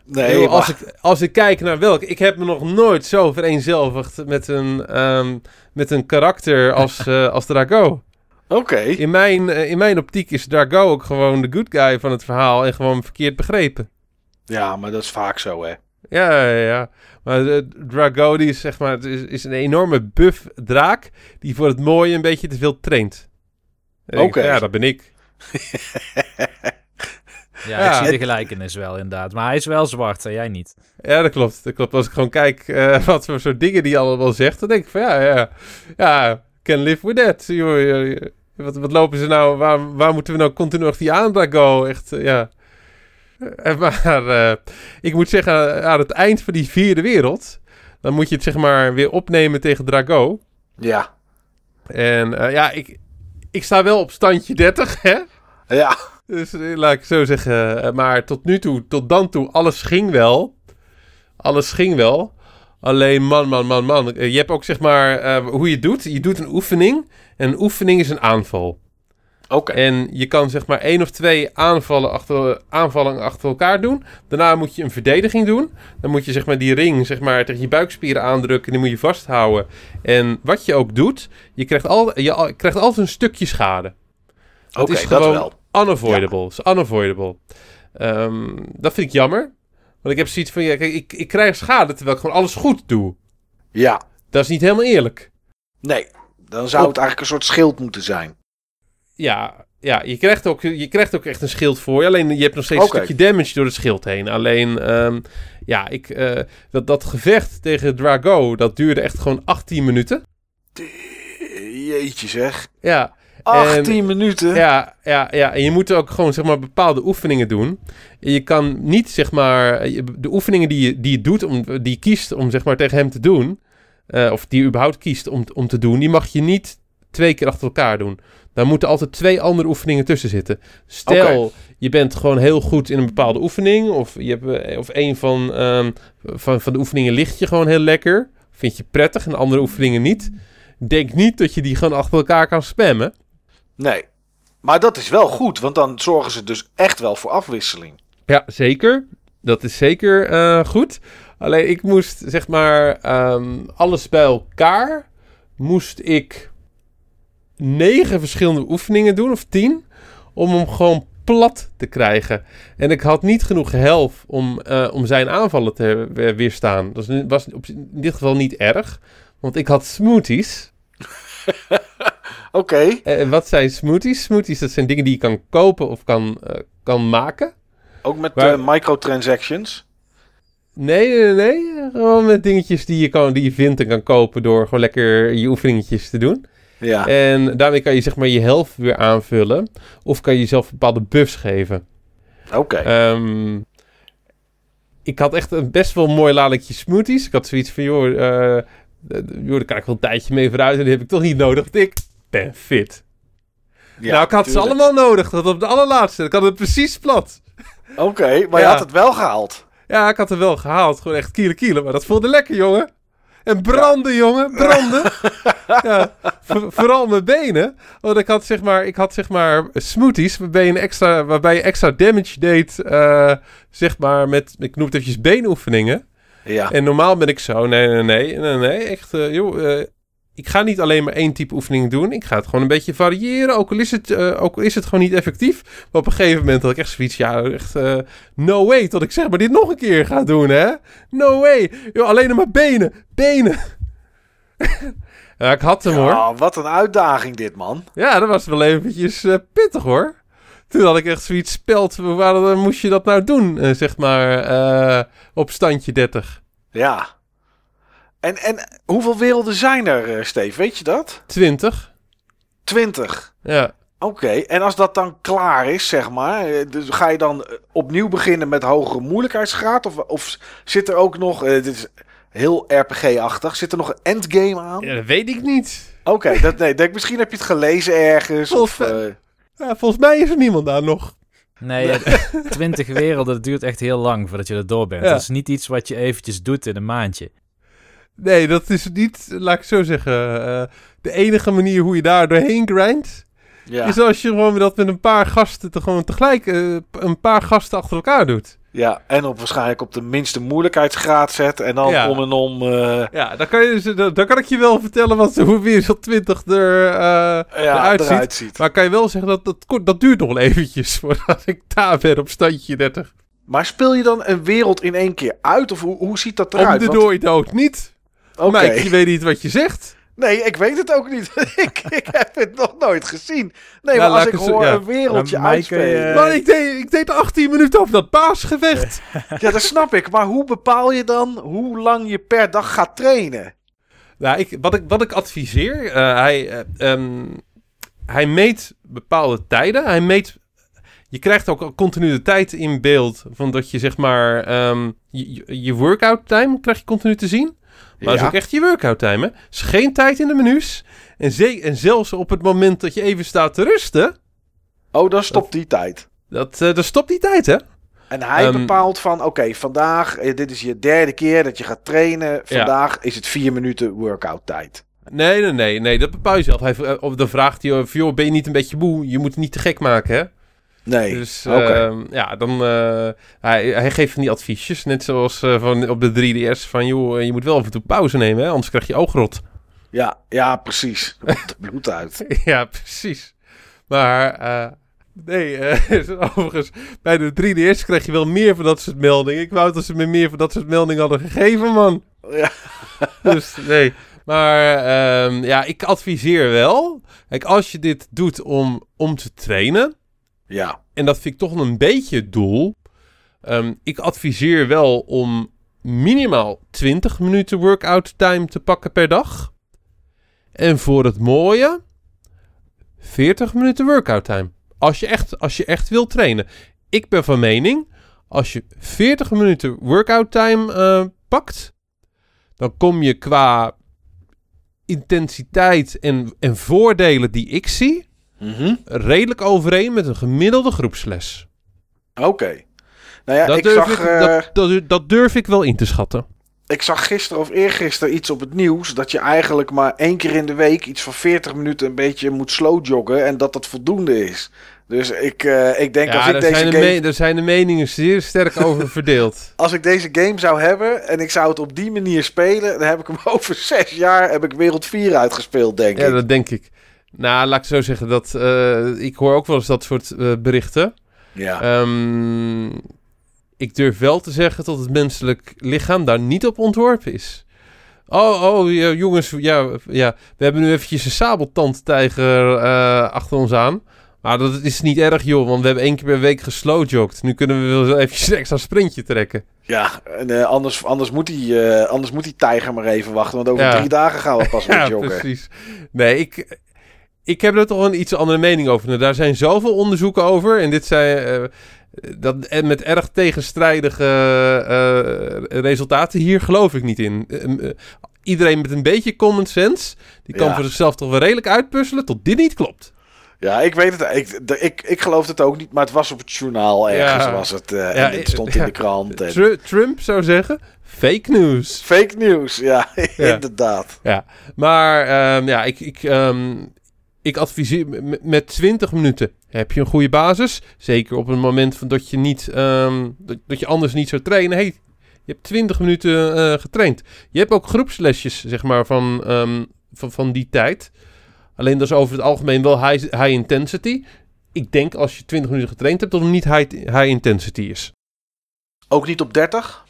Nee, Yo, als, maar- ik, als ik kijk naar welk... Ik heb me nog nooit zo vereenzelvigd met een, ehm, met een karakter als, (laughs) eh, als Drago. Oké. In mijn, eh, in mijn optiek is Drago ook gewoon de good guy van het verhaal en gewoon verkeerd begrepen. Ja, maar dat is vaak zo, hè. Ja, ja, ja. Maar Drago die is, zeg maar, is, is een enorme buff draak die voor het mooie een beetje te veel traint. Oké. Ja, dat ben ik. (laughs) Ja, Ja. ik zie de gelijkenis wel inderdaad. Maar hij is wel zwart en jij niet. Ja, dat klopt. Dat klopt. Als ik gewoon kijk eh, (laughs) wat voor soort dingen die allemaal zegt, dan denk ik van ja, ja, ja, can live with that. Wat, wat lopen ze nou, waar, waar moeten we nou continu achter die aan Drago? Echt, eh, ja. Eh, (laughs) maar eh, ik moet zeggen, aan het eind van die vierde wereld, dan moet je het zeg maar weer opnemen tegen Drago. Ja. En eh, ja, ik, ik sta wel op standje 30, hè? Ja. Dus eh, laat ik zo zeggen. eh, Maar tot nu toe, tot dan toe, alles ging wel. Alles ging wel. Alleen, man, man, man, man. eh, Je hebt ook zeg maar hoe je het doet. Je doet een oefening. En een oefening is een aanval. Oké. En je kan zeg maar één of twee aanvallen achter, aanvallen achter elkaar doen. Daarna moet je een verdediging doen. Dan moet je zeg maar die ring zeg maar, tegen je buikspieren aandrukken. Die moet je vasthouden. En wat je ook doet, je krijgt, al, je krijgt altijd een stukje schade. Oké, is dat wel. Unavoidable. is unavoidable. Ehm, dat vind ik jammer. Want ik heb zoiets van, ja, kijk, ik, ik krijg schade terwijl ik gewoon alles goed doe. Ja. Dat is niet helemaal eerlijk. Nee. Dan zou Op- het eigenlijk een soort schild moeten zijn. Ja, ja je, krijgt ook, je krijgt ook echt een schild voor je. Alleen je hebt nog steeds een stukje damage door het schild heen. Alleen, ehm, ja, ik, eh, dat, dat gevecht tegen Drago, dat duurde echt gewoon 18 minuten. Jeetje zeg. Ja, 18 minuten? Ja, ja, ja, en je moet ook gewoon zeg maar bepaalde oefeningen doen. En je kan niet zeg maar de oefeningen die je, die je doet, om, die je kiest om zeg maar tegen hem te doen, eh, of die je überhaupt kiest om, om te doen, die mag je niet twee keer achter elkaar doen. Daar moeten altijd twee andere oefeningen tussen zitten. Stel, je bent gewoon heel goed in een bepaalde oefening, of, je hebt, eh, of een van, ehm, van, van de oefeningen ligt je gewoon heel lekker, vind je prettig, en de andere oefeningen niet. Denk niet dat je die gewoon achter elkaar kan spammen. Nee. Maar dat is wel goed, want dan zorgen ze dus echt wel voor afwisseling. Ja, zeker. Dat is zeker eh, goed. Alleen ik moest, zeg maar, ehm, alles bij elkaar moest ik negen verschillende oefeningen doen, of tien, om hem gewoon plat te krijgen. En ik had niet genoeg helft om, eh, om zijn aanvallen te we- weerstaan. Dat was, was op, in dit geval niet erg, want ik had smoothies. (laughs) Oké. En wat zijn smoothies? Smoothies, dat zijn dingen die je kan kopen of kan, eh, kan maken. Ook met Maar- eh, microtransactions. Nee, nee, nee. Gewoon met dingetjes die je, kan, die je vindt en kan kopen door gewoon lekker je oefeningetjes te doen. Ja. En daarmee kan je zeg maar je helft weer aanvullen. Of kan je jezelf bepaalde buffs geven. Oké. Ehm, ik had echt een best wel mooi ladingje smoothies. Ik had zoiets van, joh, eh, eh, joh, daar kan ik wel een tijdje mee vooruit. En die heb ik toch niet nodig. want Ik ben fit. Ja, nou, ik had ze allemaal nodig. Dat op de allerlaatste. Ik had het precies plat. Oké, maar je had het wel gehaald. Ja, ik had het wel gehaald. Gewoon echt kielen kielen. Maar dat voelde lekker, jongen. En branden, jongen. Branden. (laughs) ja, voor- vooral mijn benen. Want ik had zeg maar, ik had, zeg maar smoothies waarbij je, een extra, waarbij je extra damage deed. eh, zeg maar met, ik noem het eventjes beenoefeningen. Ja. En normaal ben ik zo, nee, nee, nee, nee, nee. Echt, eh, joh, eh, ik ga niet alleen maar één type oefening doen. Ik ga het gewoon een beetje variëren. Ook al is het, eh, ook al is het gewoon niet effectief. Maar op een gegeven moment had ik echt zoiets, ja, echt, eh, no way. Tot ik zeg maar dit nog een keer ga doen, hè. No way. Alleen maar benen, benen. (laughs) ja, ik had hem, hoor. Ja, wat een uitdaging dit, man. Ja, dat was wel eventjes eh, pittig, hoor. Toen had ik echt zoiets speld. Waar moest je dat nou doen, zeg maar, op standje 30? Ja. En, en hoeveel werelden zijn er, eh, Steve? Weet je dat? 20. 20. Ja. Oké, en als dat dan klaar is, zeg maar, eh, dus ga je dan eh, opnieuw beginnen met hogere moeilijkheidsgraad? Of, of zit er ook nog, eh, dit is heel RPG-achtig, zit er nog een endgame aan? Ja, dat weet ik niet. Oké, dat nee, denk, misschien heb je het gelezen ergens. Of, Volgens eh, Ja, volgens mij is er niemand daar nog. Nee, 20 werelden, dat duurt echt heel lang voordat je er door bent. Ja. Dat is niet iets wat je eventjes doet in een maandje. Nee, dat is niet, laat ik zo zeggen, eh, de enige manier hoe je daar doorheen grindt, Ja, is als je gewoon dat met een paar gasten te, gewoon tegelijk eh, een paar gasten achter elkaar doet. ja, en op waarschijnlijk op de minste moeilijkheidsgraad zet. En dan Ja. om en om. eh, Ja, dan kan, je, dus- dan, dan kan ik je wel vertellen wat hoe wereld 20 er, ja, eruit ziet. eruit ziet. Maar kan je wel zeggen dat dat, dat duurt nog wel eventjes (laughs) voordat ik daar ben op standje 30. Maar speel je dan een wereld in één keer uit? Of hoe, hoe ziet dat Om eruit? de Want- dooi dood niet. Oké. Maar ik, je weet niet wat je zegt. Nee, ik weet het ook niet. (laughs) ik, ik heb het nog nooit gezien. Nee, Nou, maar als laat ik zo- hoor ja. een wereldje je- uitspelen. Maar ik deed, ik deed 18 minuten over dat paasgevecht. (laughs) Ja, dat snap ik. Maar hoe bepaal je dan hoe lang je per dag gaat trainen? Nou, ik, wat, ik, wat ik adviseer, eh, hij, eh, ehm, hij meet bepaalde tijden. Hij meet, je krijgt ook continu de tijd in beeld van dat je zeg maar ehm, je, je- je workout time krijg je continu te zien. Maar dat is Ja. ook echt je workout time, hè? is geen tijd in de menus. En, ze- en zelfs op het moment dat je even staat te rusten, Oh, dan stopt die tijd. dat, eh dat stopt die tijd, hè? En hij Ehm, bepaalt van, oké, vandaag, eh, dit is je derde keer dat je gaat trainen. Vandaag is het vier minuten workout tijd. Nee, nee, nee, nee, dat bepaal je zelf. Hij, eh, of dan vraagt hij, of, joh, ben je niet een beetje moe? Je moet het niet te gek maken, hè? Nee, Dus ehm, ja, dan uh, hij, hij geeft van die adviesjes, net zoals uh, van op de 3DS van joh, je moet wel af en toe pauze nemen, hè? anders krijg je oogrot. Ja, ja, precies. Komt (laughs) bloed uit. (laughs) ja, precies. Maar nee, (laughs) overigens, bij de 3DS krijg je wel meer van dat soort meldingen. Ik wou dat ze me meer van dat soort meldingen hadden gegeven, man. Ja. dus nee. Maar um, ja, ik adviseer wel. Kijk, als je dit doet om, om te trainen. Ja. En dat vind ik toch een beetje doel. Um, ik adviseer wel om minimaal 20 minuten workout time te pakken per dag. En voor het mooie, 40 minuten workout time. Als je echt, als je echt wil trainen. Ik ben van mening, als je 40 minuten workout time uh, pakt, dan kom je qua intensiteit en, en voordelen die ik zie, mm -hmm. redelijk overeen met een gemiddelde groepsles. Oké. Okay. Nou ja, dat, ik durf zag, ik, uh, dat, dat, dat, durf ik wel in te schatten. Ik zag gisteren of eergisteren iets op het nieuws dat je eigenlijk maar één keer in de week iets van 40 minuten een beetje moet slow joggen en dat dat voldoende is. Dus ik, uh, ik denk ja, als ik deze zijn game... daar zijn de meningen zeer sterk over verdeeld. (laughs) Als ik deze game zou hebben en ik zou het op die manier spelen, dan heb ik hem (laughs) over zes jaar heb ik wereld 4 uitgespeeld, denk ja, ik. Ja, dat denk ik. Nou, laat ik zo zeggen dat uh, ik hoor ook wel eens dat soort uh, berichten. Ja. Um, ik durf wel te zeggen dat het menselijk lichaam daar niet op ontworpen is. Oh, oh, ja, jongens, ja, ja, we hebben nu eventjes een sabeltandtijger uh, achter ons aan. Maar dat is niet erg, joh, want we hebben één keer per week geslowjogged. Nu kunnen we wel eventjes een (laughs) extra sprintje trekken. Ja, en, uh, anders, anders, moet die, uh, anders moet die tijger maar even wachten, want over ja. drie dagen gaan we pas (laughs) weer ja, joggen. precies. Nee, ik, ik heb er toch een iets andere mening over. Daar zijn zoveel onderzoeken over. En dit zijn... Uh, dat, en met erg tegenstrijdige uh, resultaten. Hier geloof ik niet in. Uh, iedereen met een beetje common sense. Die kan Ja. voor zichzelf toch wel redelijk uitpuzzelen. Tot dit niet klopt. Ja, ik weet het. Ik, ik, ik geloof het ook niet, maar het was op het journaal ergens. Ja. Was het, uh, Ja, en het stond in de krant. En... Tr Trump zou zeggen: fake news. Fake news, ja, (laughs) Ja. inderdaad. Ja, maar um, ja, ik, ik, um, ik adviseer met, met 20 minuten heb je een goede basis. Zeker op een moment van dat je niet, um, dat, dat, je anders niet zou trainen. Hey, je hebt 20 minuten uh, getraind. Je hebt ook groepslesjes, zeg maar, van, van, van die tijd. Alleen dat is over het algemeen wel high, high intensity. Ik denk als je 20 minuten getraind hebt, dat het niet high, high intensity is. Ook niet op 30?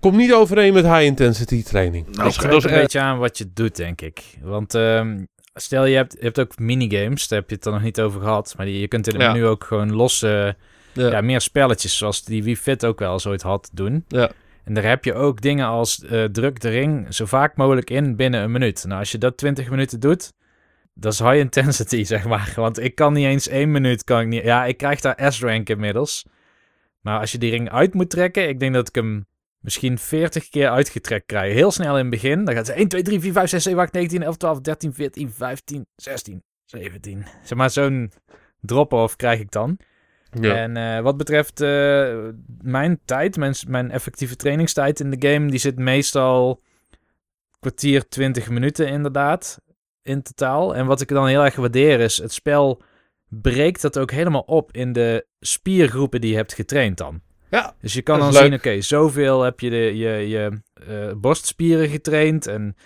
Komt niet overeen met high intensity training. Nou, het ligt een beetje aan wat je doet, denk ik. Want um, stel je hebt, je hebt ook minigames, daar heb je het er nog niet over gehad. Maar die, je kunt in het Ja. menu ook gewoon losse, Ja. ja. meer spelletjes zoals die Wii Fit ook wel zoiets had doen. Ja. En daar heb je ook dingen als uh, druk de ring zo vaak mogelijk in binnen een minuut. Nou, als je dat 20 minuten doet, dat is high intensity, (laughs) zeg maar. Want ik kan niet eens één minuut, kan ik niet... Ja, ik krijg daar S-rank inmiddels. Maar als je die ring uit moet trekken, ik denk dat ik hem misschien 40 keer uitgetrekt krijg. Heel snel in het begin. Dan gaat ze 1, 2, 3, 4, 5, 6, 7, 8, 9, 10, 11, 12, 13, 14, 15, 16, 17. Zeg maar, zo'n drop-off krijg ik dan. Ja. En uh, wat betreft uh, mijn tijd, mijn, mijn effectieve trainingstijd in de game, die zit meestal kwartier, 20 minuten inderdaad. in totaal. En wat ik dan heel erg waardeer is, het spel breekt dat ook helemaal op in de spiergroepen die je hebt getraind dan. Ja, Dus je kan dan zien, oké, zoveel heb je de, je, je eh, borstspieren getraind. En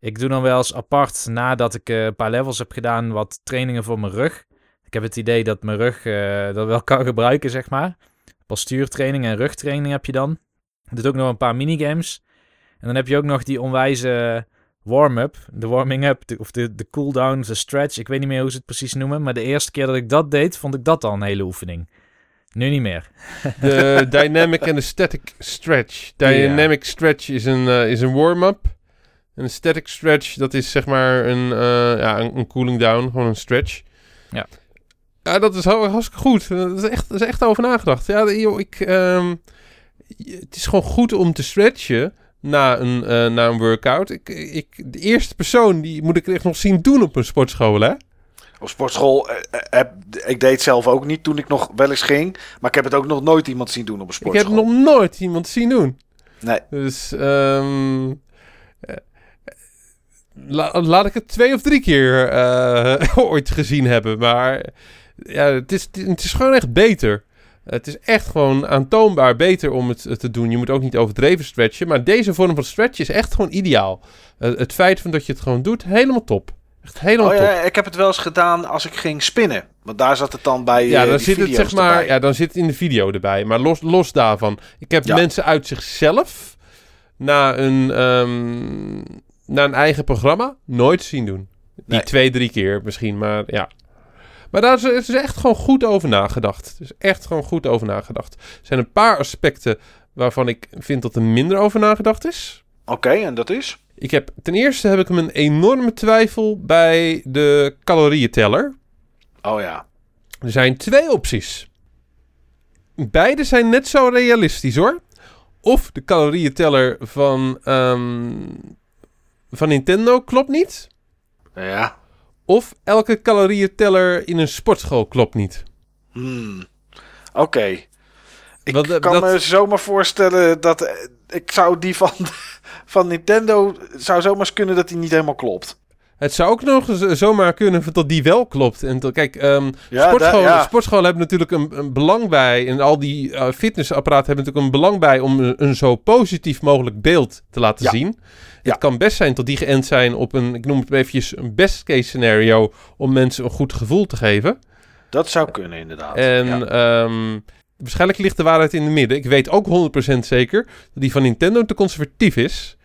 ik doe dan wel eens apart, nadat ik eh, een paar levels heb gedaan, wat trainingen voor mijn rug. Ik heb het idee dat mijn rug eh, dat wel kan gebruiken, zeg maar. Postuurtraining en rugtraining heb je dan. Je doet ook nog een paar minigames. En dan heb je ook nog die onwijze warm-up, de warming-up, of de, de cooldown, de stretch. Ik weet niet meer hoe ze het precies noemen. Maar de eerste keer dat ik dat deed, vond ik dat al een hele oefening. Nu niet meer. de (laughs) dynamic en de static stretch. Dynamic stretch is een, eh, is een warm-up. En een static stretch, dat is zeg maar een, eh, ja, een, een cooling down, gewoon een stretch. Ja. Ja, dat is har- hartstikke goed. Dat is echt, dat is echt over nagedacht. Ja, joh, ik, ehm, het is gewoon goed om te stretchen na een, eh, na een workout. Ik, ik, de eerste persoon, die moet ik echt nog zien doen op een sportschool, hè? Op sportschool, eh, eh, heb, ik deed het zelf ook niet toen ik nog wel eens ging. Maar ik heb het ook nog nooit iemand zien doen op een Ik sportschool. heb nog nooit iemand zien doen. Nee. Dus ehm, eh, la- laat ik het twee of drie keer (laughs) ooit gezien hebben. Maar ja, het is, het is gewoon echt beter. Het is echt gewoon aantoonbaar beter om het te doen. Je moet ook niet overdreven stretchen. Maar deze vorm van stretch is echt gewoon ideaal. Het feit van dat je het gewoon doet, helemaal top. Echt helemaal Oh top. ja, ik heb het wel eens gedaan als ik ging spinnen. Want daar zat het dan bij. Ja, eh, dan zit het zeg maar, erbij. ja, dan zit het in de video erbij. Maar los, los daarvan, ik heb Ja. mensen uit zichzelf naar een, ehm, naar een eigen programma nooit zien doen. Die Nee. twee, drie keer misschien, maar ja. Maar daar is, is echt gewoon goed over nagedacht. Er is echt gewoon goed over nagedacht. Er zijn een paar aspecten waarvan ik vind dat er minder over nagedacht is. Oké, en dat is? Ik heb, ten eerste heb ik hem een enorme twijfel bij de calorieënteller. Oh ja. Er zijn twee opties. Beide zijn net zo realistisch hoor. Of de calorieënteller van, ehm, van Nintendo klopt niet. Ja. Of elke calorieënteller in een sportschool klopt niet. Hmm. Oké. Ik kan dat- me zomaar voorstellen dat eh, ik zou die van, (laughs) van Nintendo zou zomaar kunnen dat die niet helemaal klopt. Het zou ook nog zomaar kunnen dat die wel klopt. En dat- kijk, ehm Ja, sportscholen, da- ja. sportscholen hebben natuurlijk een, een belang bij. En al die eh, fitnessapparaten hebben natuurlijk een belang bij om een, een zo positief mogelijk beeld te laten Ja. zien. Het kan best zijn dat die geënt zijn op een, ik noem het eventjes, een best case scenario. Om mensen een goed gevoel te geven. Dat zou kunnen inderdaad. En Ja. Waarschijnlijk ligt de waarheid in de midden. Ik weet ook 100% zeker dat die van Nintendo te conservatief is.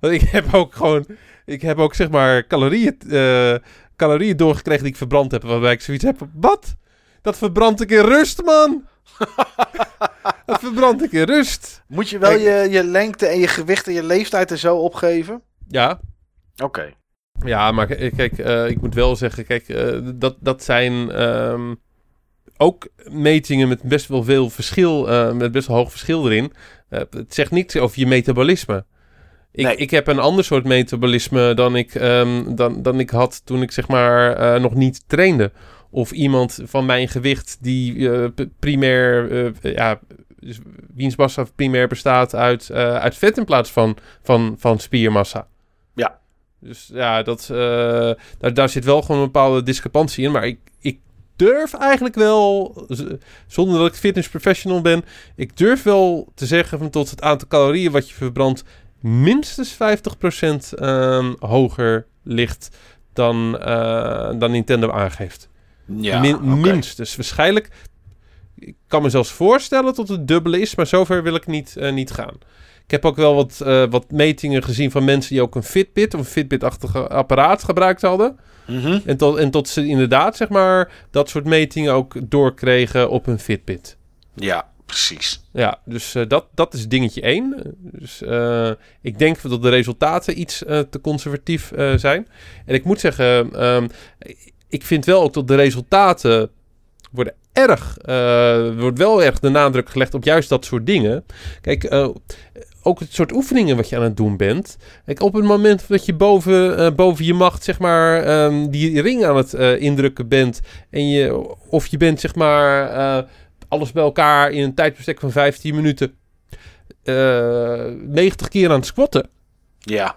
Want ik (laughs) heb ook gewoon, ik heb ook zeg maar calorieën, eh, calorieën doorgekregen die ik verbrand heb. Waarbij ik zoiets heb, wat? Dat verbrand ik in rust, man! (laughs) dat verbrand ik in rust. Moet je wel je, je lengte en je gewicht en je leeftijd er zo opgeven? Ja, Oké. Ja, maar kijk, eh, ik moet wel zeggen, kijk, eh, dat, dat zijn ehm, ook metingen met best wel veel verschil, eh, met best wel hoog verschil erin. Eh, het zegt niets over je metabolisme. Ik, Nee. ik heb een ander soort metabolisme dan ik, ehm, dan, dan ik had toen ik zeg maar eh, nog niet trainde. Of iemand van mijn gewicht die primair, ja, dus wiens massa primair bestaat uit, uit vet in plaats van, van, van spiermassa. Ja. Dus ja, dat, daar, daar zit wel gewoon een bepaalde discrepantie in. Maar ik, ik durf eigenlijk wel, zonder dat ik fitness professional ben, ik durf wel te zeggen van tot het aantal calorieën wat je verbrandt minstens 50% ehm, hoger ligt dan, eh, dan Nintendo aangeeft. Ja, Min-. Minstens. Waarschijnlijk, ik kan me zelfs voorstellen dat het dubbele is, maar zover wil ik niet, eh, niet gaan. Ik heb ook wel wat, eh, wat metingen gezien van mensen die ook een Fitbit of een Fitbit-achtige apparaat gebruikt hadden. Mhm. En tot, en tot ze inderdaad, zeg maar, dat soort metingen ook doorkregen op een Fitbit. Ja, precies. Ja, dus eh, dat, dat is dingetje één. Dus eh, ik denk dat de resultaten iets te conservatief zijn. En ik moet zeggen, ehm, ik vind wel ook dat de resultaten worden erg, wordt wel erg de nadruk gelegd op juist dat soort dingen. Kijk, ook het soort oefeningen wat je aan het doen bent. Kijk, op het moment dat je boven, eh, boven je macht, zeg maar, ehm, die ring aan het eh, indrukken bent. En je, of je bent, zeg maar, eh, alles bij elkaar in een tijdsbestek van 15 minuten. eh 90 keer aan het squatten. Ja.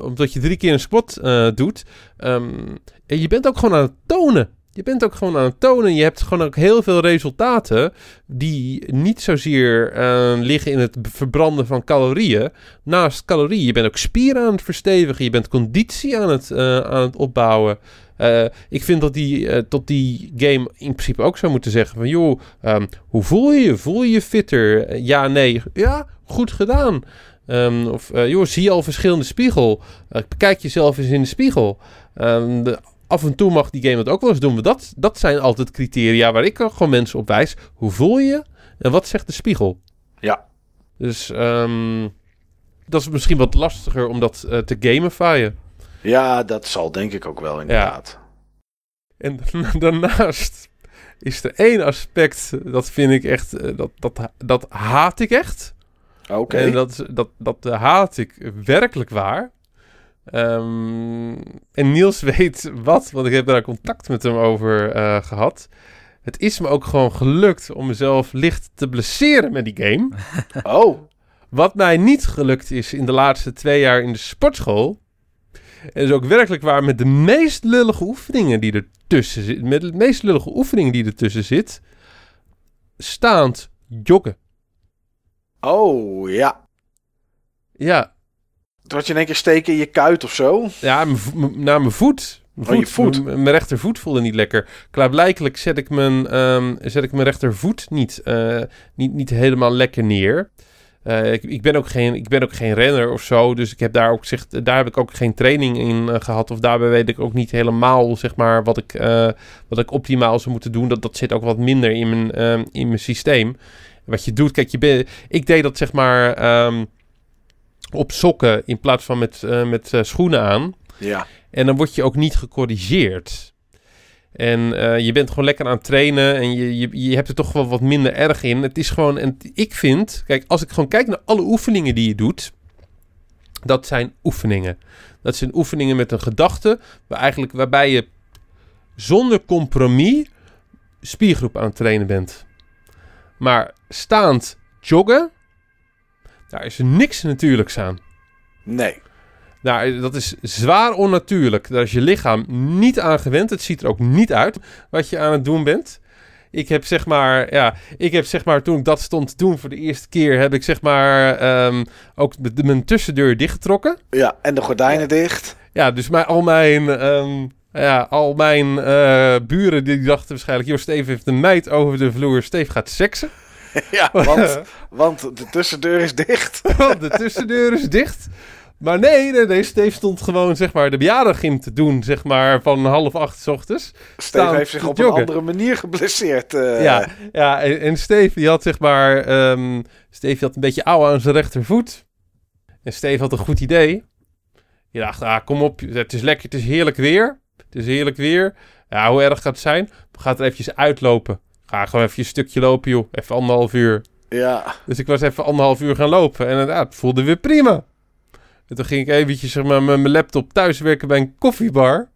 omdat je drie keer een squat doet. Ehm, en je bent ook gewoon aan het tonen. Je bent ook gewoon aan het tonen. Je hebt gewoon ook heel veel resultaten die niet zozeer eh, liggen in het verbranden van calorieën. Naast calorieën, je bent ook spieren aan het verstevigen. Je bent conditie aan het, eh, aan het opbouwen. Eh, ik vind dat die, eh, dat die game in principe ook zou moeten zeggen van... joh, ehm, hoe voel je je? Voel je je fitter? Ja, nee. Ja, goed gedaan. Ehm, of joh, zie je al verschil in de spiegel? Bekijk jezelf eens in de spiegel. Ehm, de, af en toe mag die game dat ook wel eens doen. Maar dat, dat zijn altijd criteria waar ik gewoon mensen op wijs. Hoe voel je je? En wat zegt de spiegel? Ja. Dus ehm, dat is misschien wat lastiger om dat eh, te gamifyen. Ja, dat zal denk ik ook wel inderdaad. En (laughs) daarnaast is er één aspect, dat vind ik echt, eh, dat, dat, dat haat ik echt. Oké. En dat, dat, dat haat ik werkelijk waar. Ehm, en Niels (laughs) weet wat, want ik heb daar contact met hem over eh, gehad. Het is me ook gewoon gelukt om mezelf licht te blesseren met die game. (laughs) Oh, Wat mij niet gelukt is in de laatste twee jaar in de sportschool. En is ook werkelijk waar met de meest lullige oefeningen die ertussen zitten. Met de meest lullige oefeningen die ertussen zit. Staand joggen. oh ja. Ja, Toen had je in één keer steken in je kuit of zo. ja naar mijn voet. Mijn Oh, je voet. Mijn, rechtervoet voelde niet lekker. Klaarblijkelijk zet ik mijn, ehm, zet ik mijn rechtervoet niet, eh, niet, niet helemaal lekker neer. Eh, ik, ik, ben ook geen, ik ben ook geen renner of zo. Dus ik heb daar, ook, zeg, daar heb ik ook geen training in eh, gehad. Of daarbij weet ik ook niet helemaal zeg maar, wat, ik, wat ik optimaal zou moeten doen. Dat, dat zit ook wat minder in mijn, ehm, in mijn systeem. Wat je doet, kijk, je ben, ik deed dat zeg maar ehm, op sokken in plaats van met, eh, met eh, schoenen aan. Ja. En dan word je ook niet gecorrigeerd. En eh, je bent gewoon lekker aan het trainen en je, je, je hebt er toch wel wat minder erg in. Het is gewoon, en ik vind, kijk, als ik gewoon kijk naar alle oefeningen die je doet, dat zijn oefeningen. Dat zijn oefeningen met een gedachte, waar eigenlijk, waarbij je zonder compromis spiergroep aan het trainen bent. Maar staand joggen, daar is er niks natuurlijks aan. Nee. Nou, dat is zwaar onnatuurlijk. Daar is je lichaam niet aan gewend. Het ziet er ook niet uit wat je aan het doen bent. Ik heb zeg maar, ja, ik heb zeg maar, toen ik dat stond te doen voor de eerste keer, heb ik zeg maar ehm, ook de, de- mijn tussendeur dichtgetrokken. Ja, en de gordijnen dicht. Ja, dus mijn, al mijn, ehm, ja, al mijn eh, buren die dachten waarschijnlijk, joh, Steve heeft een meid over de vloer, Steve gaat seksen. (laughs) Ja, want, want de tussendeur is dicht. (laughs) Want de tussendeur is dicht. Maar nee, nee, nee, Steve stond gewoon zeg maar de bejaardengym te doen, zeg maar van half acht 's ochtends. Steve heeft zich op joggen. een andere manier geblesseerd. eh. Ja, ja en, en Steve die had zeg maar, Steve had een beetje ouwe aan zijn rechtervoet. En Steve had een goed idee. Je dacht, ah, kom op, het is lekker, het is heerlijk weer. Het is heerlijk weer. Ja, hoe erg gaat het zijn? We gaan er eventjes uitlopen. Ga gewoon even een stukje lopen, joh. Even anderhalf uur. ja. Dus ik was even anderhalf uur gaan lopen. En ja, het voelde weer prima. En toen ging ik eventjes zeg maar, met mijn laptop thuiswerken bij een koffiebar.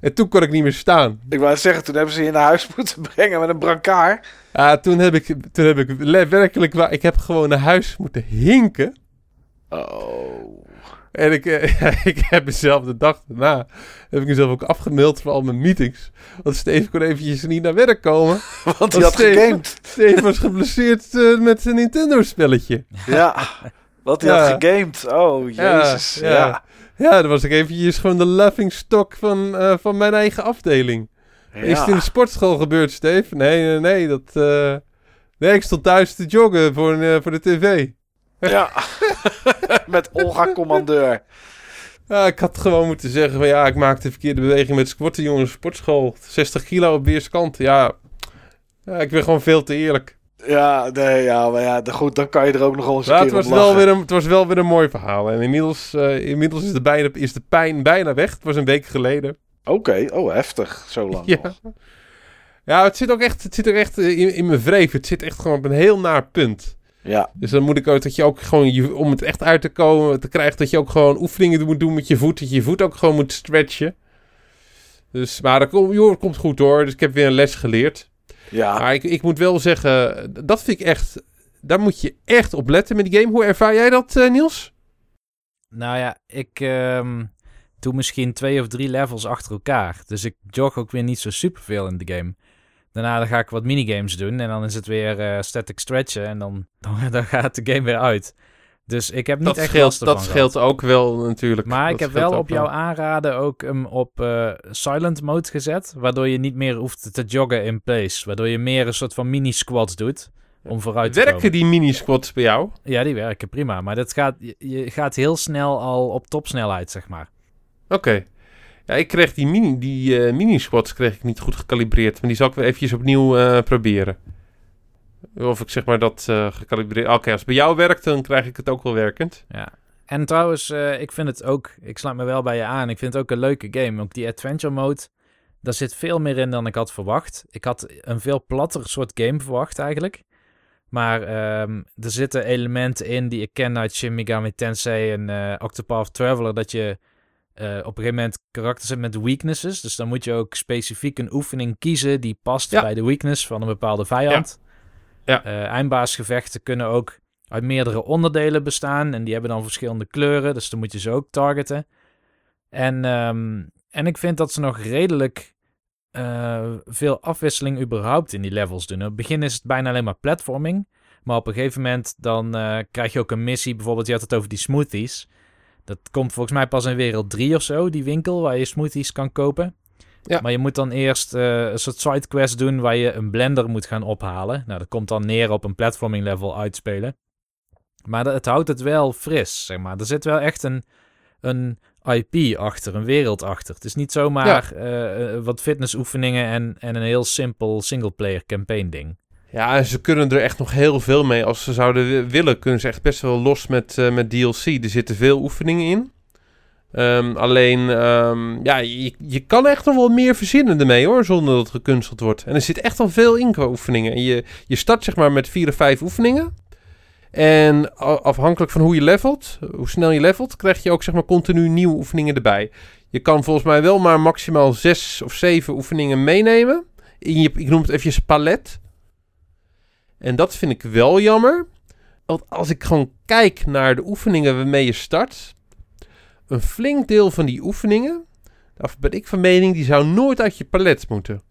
En toen kon ik niet meer staan. Ik wou zeggen, toen hebben ze je naar huis (laughs) moeten brengen met een brancard. Ja, toen heb ik, toen heb ik werkelijk waar... Ik heb gewoon naar huis moeten hinken. Oh. En ik, eh, (laughs) ik heb mezelf de dag daarna... heb ik mezelf ook afgemaild voor al mijn meetings. Want Steve kon eventjes niet naar werk komen. (laughs) Want hij had Steve- gegamed. Steve was geblesseerd eh, met zijn Nintendo-spelletje. (laughs) Ja. Want hij Ja. had gegamed. Oh, jezus. ja. Ja. Ja, dan was ik eventjes gewoon de laughing stock van, eh, van mijn eigen afdeling. Is het in de sportschool gebeurd, Steve? Nee, nee, nee. Dat, nee, ik stond thuis te joggen voor, voor de tv. Ja. (laughs) met Olga Commandeur. Ja, ik had gewoon moeten zeggen van ja, ik maakte de verkeerde beweging met squatten, jongens. Sportschool, 60 kilo op weerskanten. Ja, ja, ik ben gewoon veel te eerlijk. Ja, nee, ja, maar ja, goed, dan kan je er ook nog wel eens een Maar het was, wel weer een, het was wel weer een mooi verhaal. En inmiddels, eh, inmiddels is, de bijna, is de pijn bijna weg. Het was een week geleden. Oké, oh, heftig. Zo lang (laughs) Ja. nog. Ja, het zit ook echt, het zit ook echt eh, in, in mijn wreef. Het zit echt gewoon op een heel naar punt. Ja, Dus dan moet ik ook dat je ook gewoon, je, om het echt uit te komen, te krijgen, dat je ook gewoon oefeningen moet doen met je voet. Dat je je voet ook gewoon moet stretchen. Dus, maar dat, komt- joh, dat komt goed hoor. Dus ik heb weer een les geleerd. ja. Maar ik, ik moet wel zeggen, dat vind ik echt, daar moet je echt op letten met die game. Hoe ervaar jij dat, eh, Niels? Nou ja, ik ehm, doe misschien twee of drie levels achter elkaar. Dus ik jog ook weer niet zo superveel in de game. Daarna dan ga ik wat minigames doen en dan is het weer eh, static stretchen en dan, (laughs) dan, dan gaat de game weer uit. Dus ik heb niet Dat echt scheelt, last dat scheelt gehad. ook wel natuurlijk. Maar ik heb wel op jouw aanraden ook hem op eh, silent mode gezet. Waardoor je niet meer hoeft te joggen in place. Waardoor je meer een soort van mini-squats doet. Om vooruit te Werken komen. die mini-squats bij jou? Ja, die werken prima. Maar dat gaat, je, je gaat heel snel al op topsnelheid, zeg maar. Oké. Ja, ik kreeg die mini, die mini-squats kreeg ik niet goed gecalibreerd. Maar die zal ik weer eventjes opnieuw eh, proberen. Of ik zeg maar dat eh gecalibreerd... Oké, als het bij jou werkt, dan krijg ik het ook wel werkend. Ja. En trouwens, ik vind het ook... Ik sluit me wel bij je aan. Ik vind het ook een leuke game. Ook die adventure mode... Daar zit veel meer in dan ik had verwacht. Ik had een veel platter soort game verwacht eigenlijk. Maar ehm, er zitten elementen in die ik ken uit Shin Megami Tensei en Octopath Traveler. Dat je eh, op een gegeven moment karakters hebt met weaknesses. Dus dan moet je ook specifiek een oefening kiezen die past Ja. bij de weakness van een bepaalde vijand. Ja. Eh, eindbaasgevechten kunnen ook uit meerdere onderdelen bestaan. En die hebben dan verschillende kleuren. Dus dan moet je ze ook targeten. En, ehm, en ik vind dat ze nog redelijk eh, veel afwisseling überhaupt in die levels doen. In het begin is het bijna alleen maar platforming. Maar op een gegeven moment dan krijg je ook een missie. Bijvoorbeeld, je had het over die smoothies. Dat komt volgens mij pas in wereld 3 of zo, die winkel waar je smoothies kan kopen. Ja. Maar je moet dan eerst eh, een soort sidequest doen waar je een blender moet gaan ophalen. Nou, dat komt dan neer op een platforming level uitspelen. Maar dat, het houdt het wel fris, zeg maar. Er zit wel echt een, een IP achter, een wereld achter. Het is niet zomaar eh, eh, wat fitnessoefeningen en, en een heel simpel singleplayer campaign ding. Ja, ze kunnen er echt nog heel veel mee. Als ze zouden wi- willen, kunnen ze echt best wel los met, eh, met DLC. Er zitten veel oefeningen in. Ehm, alleen, ehm, ja, je, je kan echt nog wel meer verzinnen ermee hoor, zonder dat het gekunsteld wordt. En er zit echt al veel in qua oefeningen. En je, je start zeg maar met vier of vijf oefeningen. En afhankelijk van hoe je levelt, hoe snel je levelt, krijg je ook zeg maar continu nieuwe oefeningen erbij. Je kan volgens mij wel maar maximaal zes of zeven oefeningen meenemen. In je, ik noem het eventjes palet. En dat vind ik wel jammer. Want als ik gewoon kijk naar de oefeningen waarmee je start. Een flink deel van die oefeningen. Daar ben ik van mening, die zou nooit uit je palet moeten.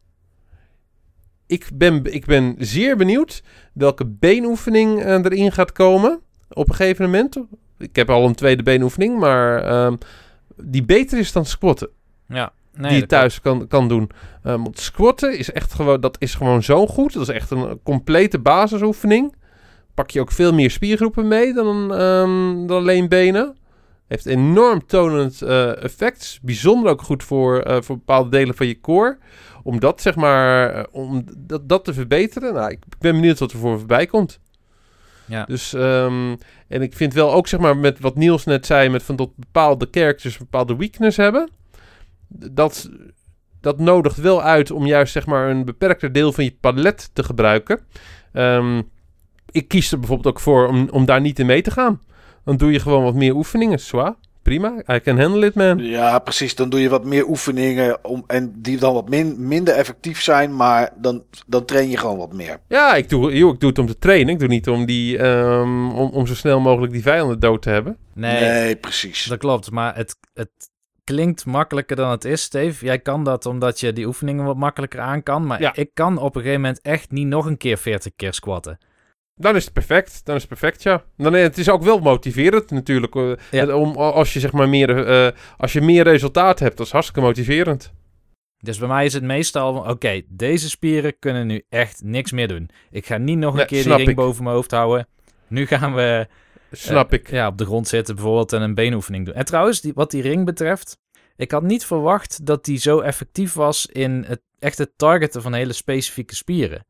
Ik ben, ik ben zeer benieuwd welke beenoefening eh, erin gaat komen. Op een gegeven moment. Ik heb al een tweede beenoefening, maar ehm, die beter is dan squatten Ja, nee, die je thuis kan, kan doen. Um, want squatten is echt gewoon, dat is gewoon zo goed. Dat is echt een complete basisoefening. Pak je ook veel meer spiergroepen mee dan, ehm, dan alleen benen. Heeft enorm tonend eh, effect. Bijzonder ook goed voor, eh, voor bepaalde delen van je core. Om dat zeg maar, eh, om dat, dat te verbeteren. Nou, ik ben benieuwd wat er voor voorbij komt. Ja. Dus, ehm, en ik vind wel ook zeg maar met wat Niels net zei, met van dat bepaalde characters bepaalde weakness hebben dat, dat nodigt wel uit om juist zeg maar een beperkter deel van je palet te gebruiken. Ehm, ik kies er bijvoorbeeld ook voor om, om daar niet in mee te gaan. Dan doe je gewoon wat meer oefeningen. Zwaar, prima. I can handle it, man. Ja, precies. Dan doe je wat meer oefeningen om, en die dan wat min, minder effectief zijn, maar dan, dan train je gewoon wat meer. Ja, ik doe, joh, ik doe het om te trainen. Ik doe niet om, die, ehm, om, om zo snel mogelijk die vijanden dood te hebben. Nee, Nee, precies. dat klopt. Maar het, het klinkt makkelijker dan het is, Steve. Jij kan dat omdat je die oefeningen wat makkelijker aan kan. Maar Ja. ik kan op een gegeven moment echt niet nog een keer 40 keer squatten. Dan is het perfect. Dan is het perfect, ja. Dan, eh, het is ook wel motiverend natuurlijk. eh, Ja. om, als je zeg maar meer, eh, als je meer resultaat hebt, dat is hartstikke motiverend. Dus bij mij is het meestal oké, deze spieren kunnen nu echt niks meer doen. Ik ga niet nog een keer die ring ik. boven mijn hoofd houden. Nu gaan we Snap eh, ik. Ja, op de grond zitten bijvoorbeeld en een beenoefening doen. En trouwens, die, wat die ring betreft, ik had niet verwacht dat die zo effectief was in het echte targeten van hele specifieke spieren.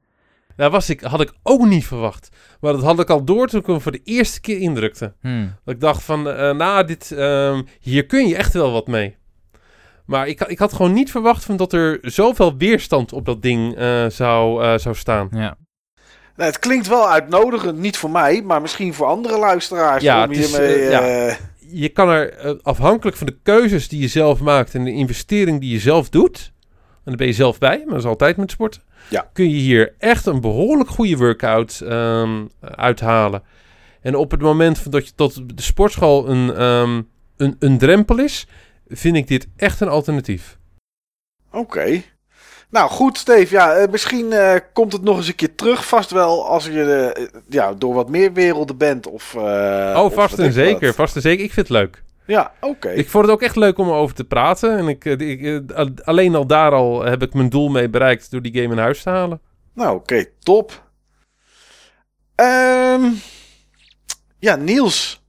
Daar was ik, had ik ook niet verwacht. Maar dat had ik al door toen ik hem voor de eerste keer indrukte. Hmm. Dat ik dacht van, eh nou, dit, ehm, hier kun je echt wel wat mee. Maar ik, ik had gewoon niet verwacht van dat er zoveel weerstand op dat ding eh, zou, zou staan. Ja. Nou, het klinkt wel uitnodigend, niet voor mij, maar misschien voor andere luisteraars. Ja, om is, hiermee, eh, ja. eh, Je kan er eh, afhankelijk van de keuzes die je zelf maakt en de investering die je zelf doet. En daar ben je zelf bij, maar dat is altijd met sporten. Ja. Kun je hier echt een behoorlijk goede workout ehm, uithalen. En op het moment van dat je tot de sportschool een, ehm, een, een drempel is, vind ik dit echt een alternatief. Oké. Nou goed, Steve. Ja, eh, misschien eh, komt het nog eens een keer terug. Vast wel als je eh, ja, door wat meer werelden bent. Of, eh, oh, vast en zeker. Vast en zeker. Ik vind het leuk. Ja, oké. Ik vond het ook echt leuk om erover te praten. En ik, ik, al- alleen al daar al heb ik mijn doel mee bereikt door die game in huis te halen. Nou, oké, top. Ehm, ja, Niels.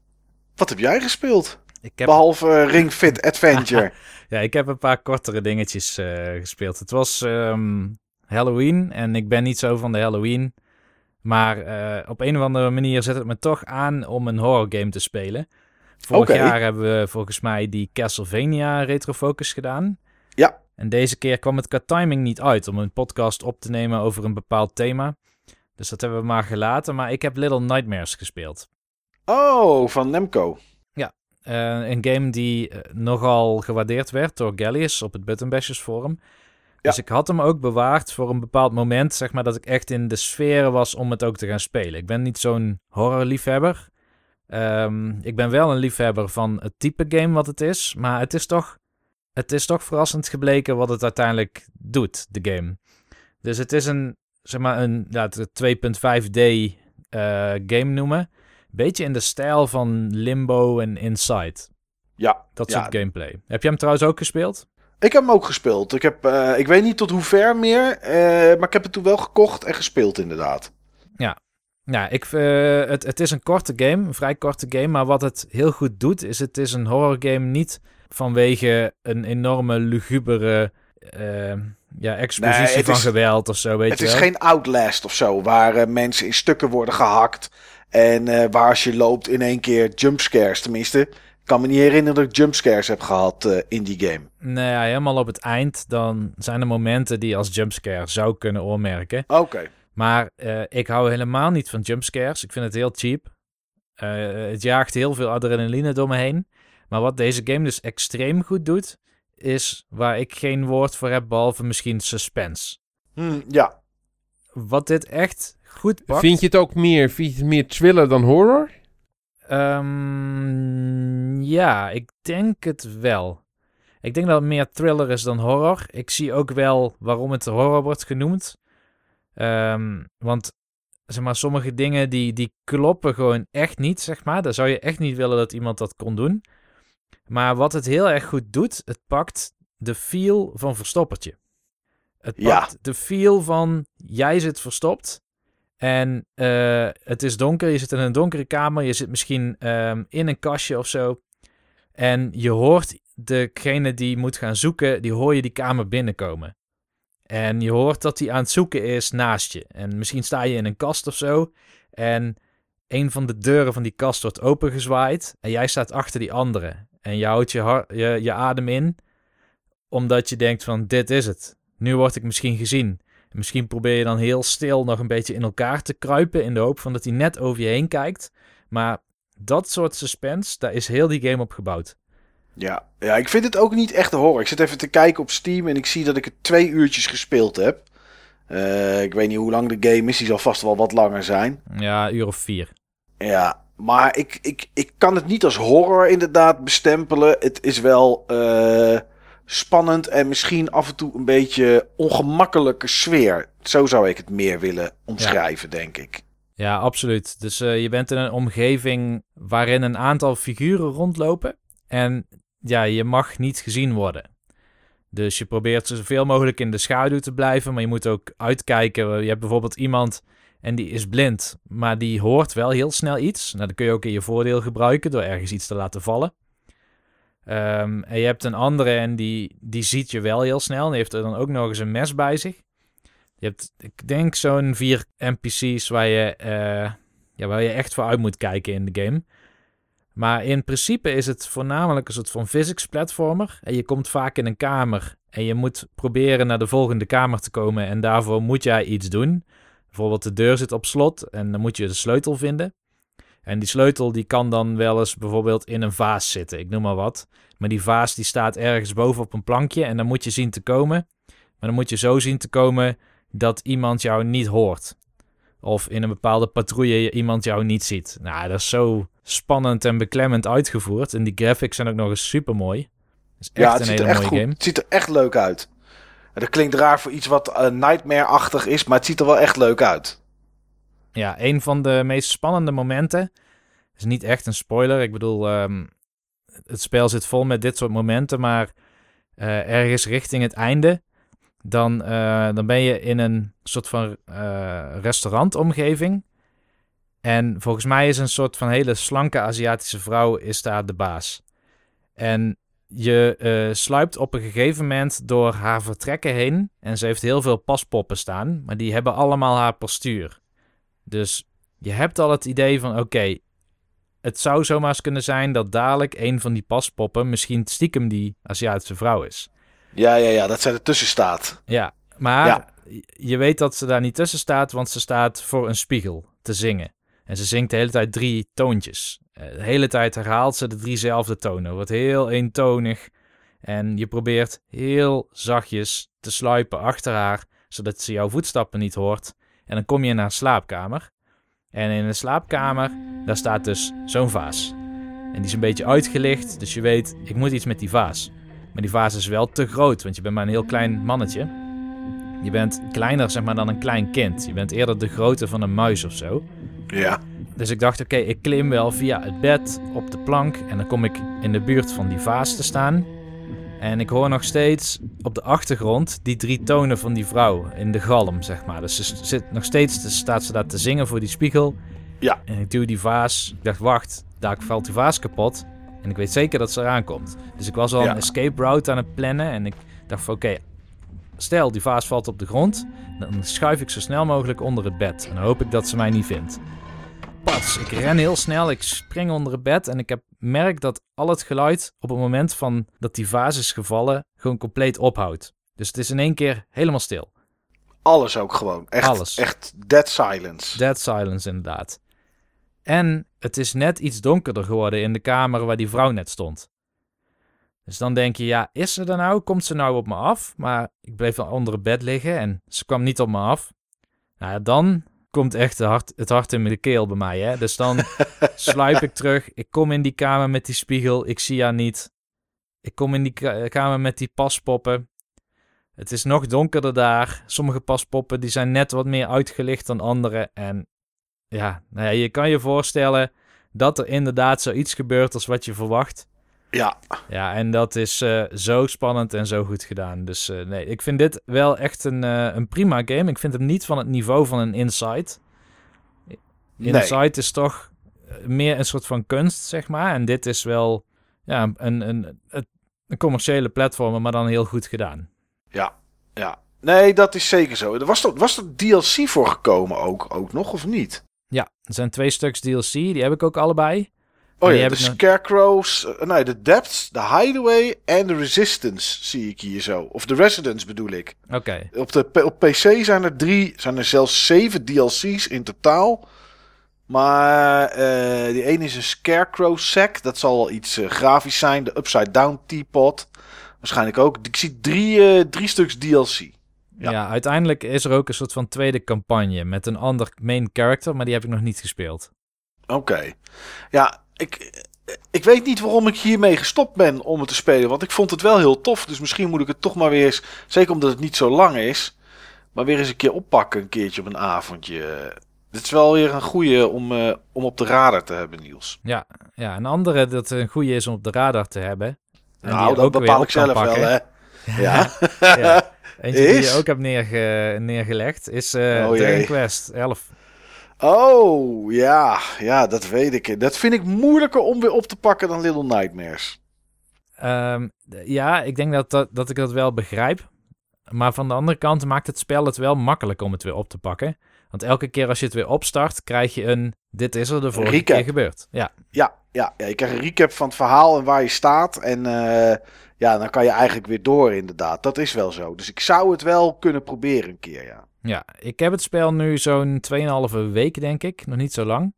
Wat heb jij gespeeld? Ik heb, Behalve eh, Ring Fit Adventure. (laughs) ja, ik heb een paar kortere dingetjes eh, gespeeld. Het was ehm, Halloween en ik ben niet zo van de Halloween. Maar eh, op een of andere manier zet het me toch aan om een horror game te spelen. Vorig jaar hebben we volgens mij die Castlevania Retrofocus gedaan. Ja. En deze keer kwam het qua timing niet uit om een podcast op te nemen over een bepaald thema. Dus dat hebben we maar gelaten. Maar ik heb Little Nightmares gespeeld. oh, van Nemco. Eh, een game die eh, nogal gewaardeerd werd door Gallius op het Button Bashers forum. Dus ik had hem ook bewaard voor een bepaald moment, zeg maar, dat ik echt in de sfeer was om het ook te gaan spelen. Ik ben niet zo'n horrorliefhebber. Ehm ik ben wel een liefhebber van het type game wat het is, maar het is toch, het is toch verrassend gebleken wat het uiteindelijk doet, de game. Dus het is een, zeg maar, een ja, het 2.5D eh, game noemen. Beetje in de stijl van Limbo en Inside. Ja, Dat ja. soort gameplay. Heb je hem trouwens ook gespeeld? Ik heb hem ook gespeeld. Ik, heb, eh, ik weet niet tot hoe ver meer, eh, maar ik heb het toen wel gekocht en gespeeld inderdaad. Ja, ik, eh, het, het is een korte game, een vrij korte game. Maar wat het heel goed doet, is het is een horror game niet vanwege een enorme lugubere ja, expositie Nee, het van is- geweld of zo, weet het je is wel. geen Outlast of zo, waar mensen in stukken worden gehakt. En eh, waar als je loopt in één keer jumpscares. Tenminste, ik kan me niet herinneren dat ik jumpscares heb gehad eh, in die game. Nee, ja, helemaal op het eind, dan zijn er momenten die je als jumpscare zou kunnen oormerken. Oké. Maar eh, ik hou helemaal niet van jumpscares. Ik vind het heel cheap. Het jaagt heel veel adrenaline door me heen. Maar wat deze game dus extreem goed doet, is waar ik geen woord voor heb, behalve misschien suspense. Hm, ja. Wat dit echt goed pakt. Vind je het ook meer, vind je het meer thriller dan horror? Ehm, ja, ik denk het wel. Ik denk dat het meer thriller is dan horror. Ik zie ook wel waarom het horror wordt genoemd. Ehm, want zeg maar, sommige dingen die, die kloppen gewoon echt niet, zeg maar. Daar zou je echt niet willen dat iemand dat kon doen. Maar wat het heel erg goed doet, het pakt de feel van Verstoppertje. Het Ja. pakt de feel van jij zit verstopt en eh, het is donker, je zit in een donkere kamer, je zit misschien ehm, in een kastje of zo. En je hoort degene die moet gaan zoeken, die hoor je die kamer binnenkomen. En je hoort dat hij aan het zoeken is naast je. En misschien sta je in een kast of zo. En een van de deuren van die kast wordt opengezwaaid. En jij staat achter die andere. En je houdt je, je, je adem in. Omdat je denkt van dit is het. Nu word ik misschien gezien. En misschien probeer je dan heel stil nog een beetje in elkaar te kruipen. In de hoop van dat hij net over je heen kijkt. Maar dat soort suspense, daar is heel die game op gebouwd. Ja. ja, ik vind het ook niet echt horror. Ik zit even te kijken op Steam en ik zie dat ik het twee uurtjes gespeeld heb. Eh, ik weet niet hoe lang de game is, die zal vast wel wat langer zijn. Ja, een uur of vier. Ja, maar ik, ik, ik kan het niet als horror inderdaad bestempelen. Het is wel eh, spannend en misschien af en toe een beetje ongemakkelijke sfeer. Zo zou ik het meer willen omschrijven, denk ik. Ja, absoluut. Dus eh, je bent in een omgeving waarin een aantal figuren rondlopen. En ja, je mag niet gezien worden. Dus je probeert zoveel mogelijk in de schaduw te blijven. Maar je moet ook uitkijken. Je hebt bijvoorbeeld iemand en die is blind. Maar die hoort wel heel snel iets. Nou, dan kun je ook in je voordeel gebruiken door ergens iets te laten vallen. Ehm, en je hebt een andere en die, die ziet je wel heel snel. En die heeft er dan ook nog eens een mes bij zich. Je hebt, ik denk, zo'n vier NPC's waar je, eh, ja, waar je echt voor uit moet kijken in de game. Maar in principe is het voornamelijk een soort van physics platformer. En je komt vaak in een kamer en je moet proberen naar de volgende kamer te komen. En daarvoor moet jij iets doen. Bijvoorbeeld de deur zit op slot en dan moet je de sleutel vinden. En die sleutel die kan dan wel eens bijvoorbeeld in een vaas zitten, ik noem maar wat. Maar die vaas die staat ergens boven op een plankje en dan moet je zien te komen. Maar dan moet je zo zien te komen dat iemand jou niet hoort. Of in een bepaalde patrouille iemand jou niet ziet. Nou, dat is zo spannend en beklemmend uitgevoerd. En die graphics zijn ook nog eens super mooi. is echt ja, het een ziet hele er echt mooie goed. game. Het ziet er echt leuk uit. En dat klinkt raar voor iets wat eh, Nightmare-achtig is, maar het ziet er wel echt leuk uit. Ja, een van de meest spannende momenten. is niet echt een spoiler. Ik bedoel, ehm, het spel zit vol met dit soort momenten. Maar eh, ergens richting het einde. Dan, eh, dan ben je in een soort van eh, restaurantomgeving. En volgens mij is een soort van hele slanke Aziatische vrouw is daar de baas. En je eh, sluipt op een gegeven moment door haar vertrekken heen. En ze heeft heel veel paspoppen staan. Maar die hebben allemaal haar postuur. Dus je hebt al het idee van: oké, het zou zomaar eens kunnen zijn dat dadelijk een van die paspoppen misschien stiekem die Aziatische vrouw is. Ja, ja, ja, dat zij ertussen staat. Ja, maar Ja. je weet dat ze daar niet tussen staat, want ze staat voor een spiegel te zingen. En ze zingt de hele tijd drie toontjes. Eh, De hele tijd herhaalt ze de driezelfde tonen. Wordt heel eentonig. En je probeert heel zachtjes te sluipen achter haar, zodat ze jouw voetstappen niet hoort. En dan kom je in haar slaapkamer. En in de slaapkamer, daar staat dus zo'n vaas. En die is een beetje uitgelicht, dus je weet, ik moet iets met die vaas. Maar die vaas is wel te groot, want je bent maar een heel klein mannetje. Je bent kleiner, zeg maar, dan een klein kind. Je bent eerder de grootte van een muis of zo. Ja. Dus ik dacht, oké, ik klim wel via het bed op de plank en dan kom ik in de buurt van die vaas te staan. En ik hoor nog steeds op de achtergrond die drie tonen van die vrouw in de galm, zeg maar. Dus ze zit nog steeds, staat ze daar te zingen voor die spiegel. Ja. En ik duw die vaas. Ik dacht, wacht, daar valt die vaas kapot. En ik weet zeker dat ze eraan komt. Dus ik was al Ja. een escape route aan het plannen. En ik dacht van, oké, stel die vaas valt op de grond. Dan schuif ik zo snel mogelijk onder het bed. En dan hoop ik dat ze mij niet vindt. Ik ren heel snel, ik spring onder het bed en ik heb, merk dat al het geluid op het moment van dat die vaas is gevallen gewoon compleet ophoudt. Dus het is in één keer helemaal stil. Alles ook gewoon. Echt, Alles. echt dead silence. Dead silence inderdaad. En het is net iets donkerder geworden in de kamer waar die vrouw net stond. Dus dan denk je, ja, is ze er nou? Komt ze nou op me af? Maar ik bleef onder het bed liggen en ze kwam niet op me af. Nou ja, dan komt echt hart, het hart in mijn keel bij mij. Hè? Dus dan sluip ik terug. Ik kom in die kamer met die spiegel. Ik zie haar niet. Ik kom in die ka- kamer met die paspoppen. Het is nog donkerder daar. Sommige paspoppen die zijn net wat meer uitgelicht dan andere. En ja, nou ja, je kan je voorstellen dat er inderdaad zoiets gebeurt als wat je verwacht. Ja. Ja, en dat is eh, zo spannend en zo goed gedaan. Dus eh, nee, ik vind dit wel echt een, eh, een prima game. Ik vind hem niet van het niveau van een Inside. Nee. Inside is toch meer een soort van kunst, zeg maar. En dit is wel ja, een, een, een, een commerciële platformer, maar dan heel goed gedaan. Ja. Ja. Nee, dat is zeker zo. Er was er, was er DLC voor gekomen ook, ook nog, of niet? Ja, er zijn twee stuks DLC, die heb ik ook allebei. Oh ja, de Scarecrows, eh, nee, de Depths, de Hideaway en de Resistance zie ik hier zo. Of de Residence bedoel ik. Oké, Op, de, op PC zijn er drie, zijn er zelfs zeven DLC's in totaal. Maar eh, die ene is een Scarecrow sack. Dat zal wel iets eh, grafisch zijn. De Upside Down Teapot. Waarschijnlijk ook. Ik zie drie, drie stuks DLC. ja. Ja. uiteindelijk is er ook een soort van tweede campagne met een ander main character, maar die heb ik nog niet gespeeld. Oké. Ja, ik, ik weet niet waarom ik hiermee gestopt ben om het te spelen. Want ik vond het wel heel tof. Dus misschien moet ik het toch maar weer eens. Zeker omdat het niet zo lang is. Maar weer eens een keer oppakken. Een keertje op een avondje. Dit is wel weer een goeie om, eh, om op de radar te hebben, Niels. Ja, ja, een andere dat een goede is om op de radar te hebben. En nou, dat bepaal ik zelf wel, pakken. hè. (laughs) Ja. Ja. Eentje die je ook hebt neerge, neergelegd is eh Oh. Dragon Quest 11. Oh, ja. Ja, dat weet ik. Dat vind ik moeilijker om weer op te pakken dan Little Nightmares. Ehm, ja, ik denk dat, dat, dat ik dat wel begrijp. Maar van de andere kant maakt het spel het wel makkelijk om het weer op te pakken. Want elke keer als je het weer opstart, krijg je een... Dit is er de vorige recap. keer gebeurd. Ja, Ja, ja, ja, je krijgt een recap van het verhaal en waar je staat. En eh, ja, dan kan je eigenlijk weer door, inderdaad. Dat is wel zo. Dus ik zou het wel kunnen proberen een keer, ja. Ja, ik heb het spel nu zo'n 2,5 week, denk ik. Nog niet zo lang.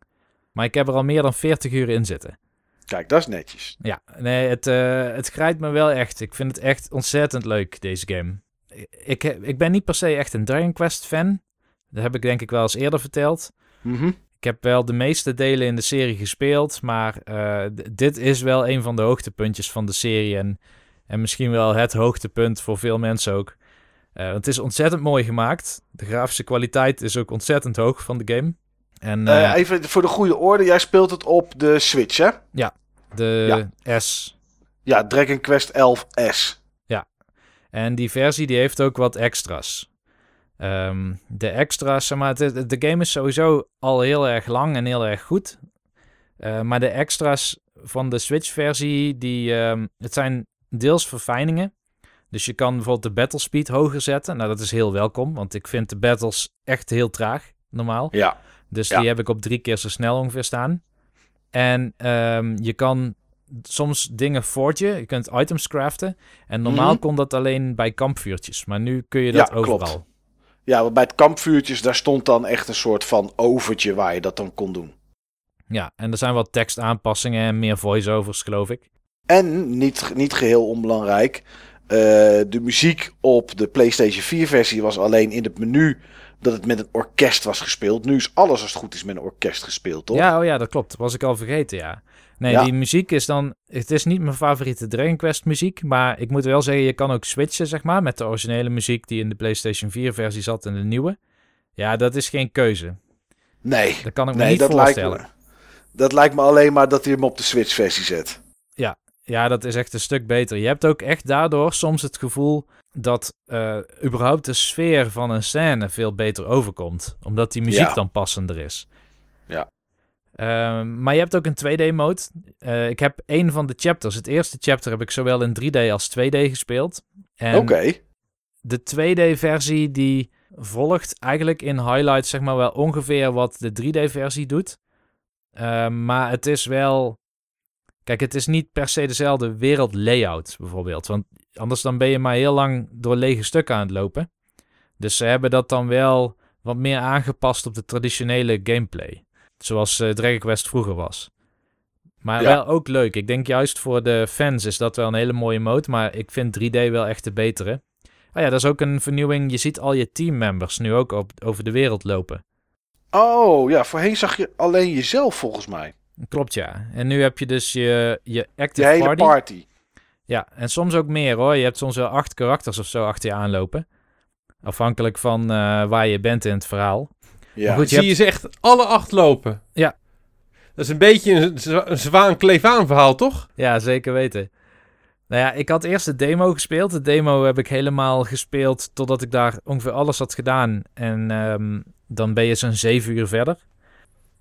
Maar ik heb er al meer dan 40 uur in zitten. Kijk, dat is netjes. Ja, nee, het, eh, het grijpt me wel echt. Ik vind het echt ontzettend leuk, deze game. Ik, ik ben niet per se echt een Dragon Quest fan. Dat heb ik denk ik wel eens eerder verteld. Mhm. Ik heb wel de meeste delen in de serie gespeeld, maar eh, dit is wel een van de hoogtepuntjes van de serie. En, en misschien wel het hoogtepunt voor veel mensen ook. Eh, het is ontzettend mooi gemaakt. De grafische kwaliteit is ook ontzettend hoog van de game. En Eh, eh, even voor de goede orde, jij speelt het op de Switch, hè? de S. Ja, Dragon Quest 11S. En die versie die heeft ook wat extra's. Ehm, de extra's, zeg maar, de, de game is sowieso al heel erg lang en heel erg goed. Maar de extra's van de Switch-versie, die, ehm, het zijn deels verfijningen. Dus je kan bijvoorbeeld de battle speed hoger zetten. Nou, dat is heel welkom, want ik vind de battles echt heel traag, normaal. Ja. Dus Ja. die heb ik op drie keer zo snel ongeveer staan. En ehm, je kan soms dingen forgen. Je kunt items craften. En normaal Mhm. kon dat alleen bij kampvuurtjes. Maar nu kun je dat Ja, overal. klopt. Ja, want bij het kampvuurtjes, daar stond dan echt een soort van overtje waar je dat dan kon doen. Ja, en er zijn wat tekstaanpassingen en meer voiceovers, geloof ik. En, niet, niet geheel onbelangrijk, eh, de muziek op de PlayStation 4 versie was alleen in het menu dat het met een orkest was gespeeld. Nu is alles als het goed is met een orkest gespeeld, toch? Ja, oh ja, dat klopt. Was ik al vergeten, ja. Nee, Ja. die muziek is dan... Het is niet mijn favoriete Dragon Quest muziek. Maar ik moet wel zeggen, je kan ook switchen, zeg maar. Met de originele muziek die in de PlayStation 4 versie zat en de nieuwe. Ja, dat is geen keuze. Nee, Dat kan ik me nee niet dat, lijkt voorstellen. me, dat lijkt me alleen maar dat hij hem op de Switch versie zet. Ja, dat is echt een stuk beter. Je hebt ook echt daardoor soms het gevoel dat eh, überhaupt de sfeer van een scène veel beter overkomt. Omdat die muziek Ja. dan passender is. Ja. Ehm, maar je hebt ook een 2D-mode. ik heb één van de chapters. Het eerste chapter heb ik zowel in 3D als 2D gespeeld. Oké. de 2D-versie die volgt eigenlijk in highlights zeg maar wel ongeveer wat de 3D-versie doet. Ehm, maar het is wel... Kijk, het is niet per se dezelfde wereldlayout bijvoorbeeld. Want anders dan ben je maar heel lang door lege stukken aan het lopen. Dus ze hebben dat dan wel wat meer aangepast op de traditionele gameplay. Zoals eh, Dragon Quest vroeger was. Maar Ja. wel ook leuk. Ik denk juist voor de fans is dat wel een hele mooie mode. Maar ik vind 3D wel echt de betere. Oh ja, dat is ook een vernieuwing. Je ziet al je teammembers nu ook op, over de wereld lopen. Oh, ja, voorheen zag je alleen jezelf volgens mij. Klopt, ja. En nu heb je dus je, je De active hele party. party. Ja, en soms ook meer hoor. Je hebt soms wel acht karakters of zo achter je aanlopen. Afhankelijk van eh, waar je bent in het verhaal. Ja. Maar goed, je Zie je ze echt alle acht lopen? Ja. Dat is een beetje een, een zwaan kleef aan verhaal, toch? Ja, zeker weten. Nou ja, ik had eerst de demo gespeeld. De demo heb ik helemaal gespeeld totdat ik daar ongeveer alles had gedaan. En ehm, dan ben je zo'n zeven uur verder.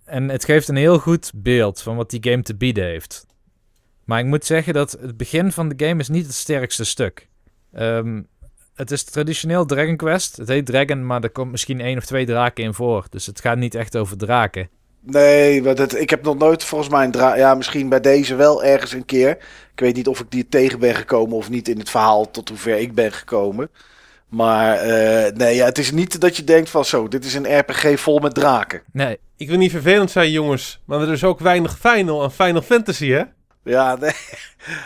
En het geeft een heel goed beeld van wat die game te bieden heeft. Maar ik moet zeggen dat het begin van de game is niet het sterkste stuk. Ehm, het is traditioneel Dragon Quest. Het heet Dragon, maar er komt misschien één of twee draken in voor. Dus het gaat niet echt over draken. Nee, dat, ik heb nog nooit volgens mij een Ja, misschien bij deze wel ergens een keer. Ik weet niet of ik die tegen ben gekomen of niet in het verhaal tot hoever ik ben gekomen. Maar eh, nee, ja, het is niet dat je denkt van zo, dit is een RPG vol met draken. Nee, Ik wil niet vervelend zijn, jongens. Maar er is ook weinig Final aan Final Fantasy, hè? Ja, nee, (laughs)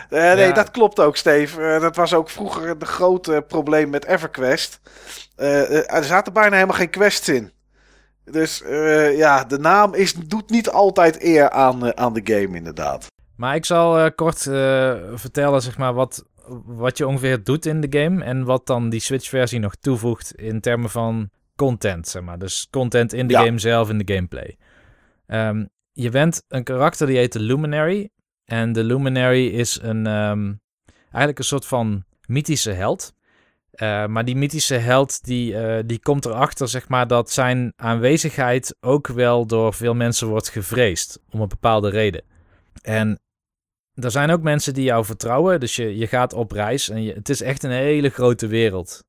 Eh, nee Ja. dat klopt ook, Steve. Eh, dat was ook vroeger het grote probleem met EverQuest. Er zaten bijna helemaal geen quests in. Dus eh, ja, de naam is, doet niet altijd eer aan, aan de game, inderdaad. Maar ik zal eh, kort eh, vertellen zeg maar, wat, wat je ongeveer doet in de game. En wat dan die Switch-versie nog toevoegt in termen van content. Zeg maar. Dus content in de Ja. game zelf, in de gameplay. Ehm, je bent een karakter die heet de Luminary. En de Luminary is een, ehm, eigenlijk een soort van mythische held. Eh, maar die mythische held die, eh, die komt erachter zeg maar, dat zijn aanwezigheid ook wel door veel mensen wordt gevreesd. Om een bepaalde reden. En er zijn ook mensen die jou vertrouwen. Dus je, je gaat op reis en je, het is echt een hele grote wereld.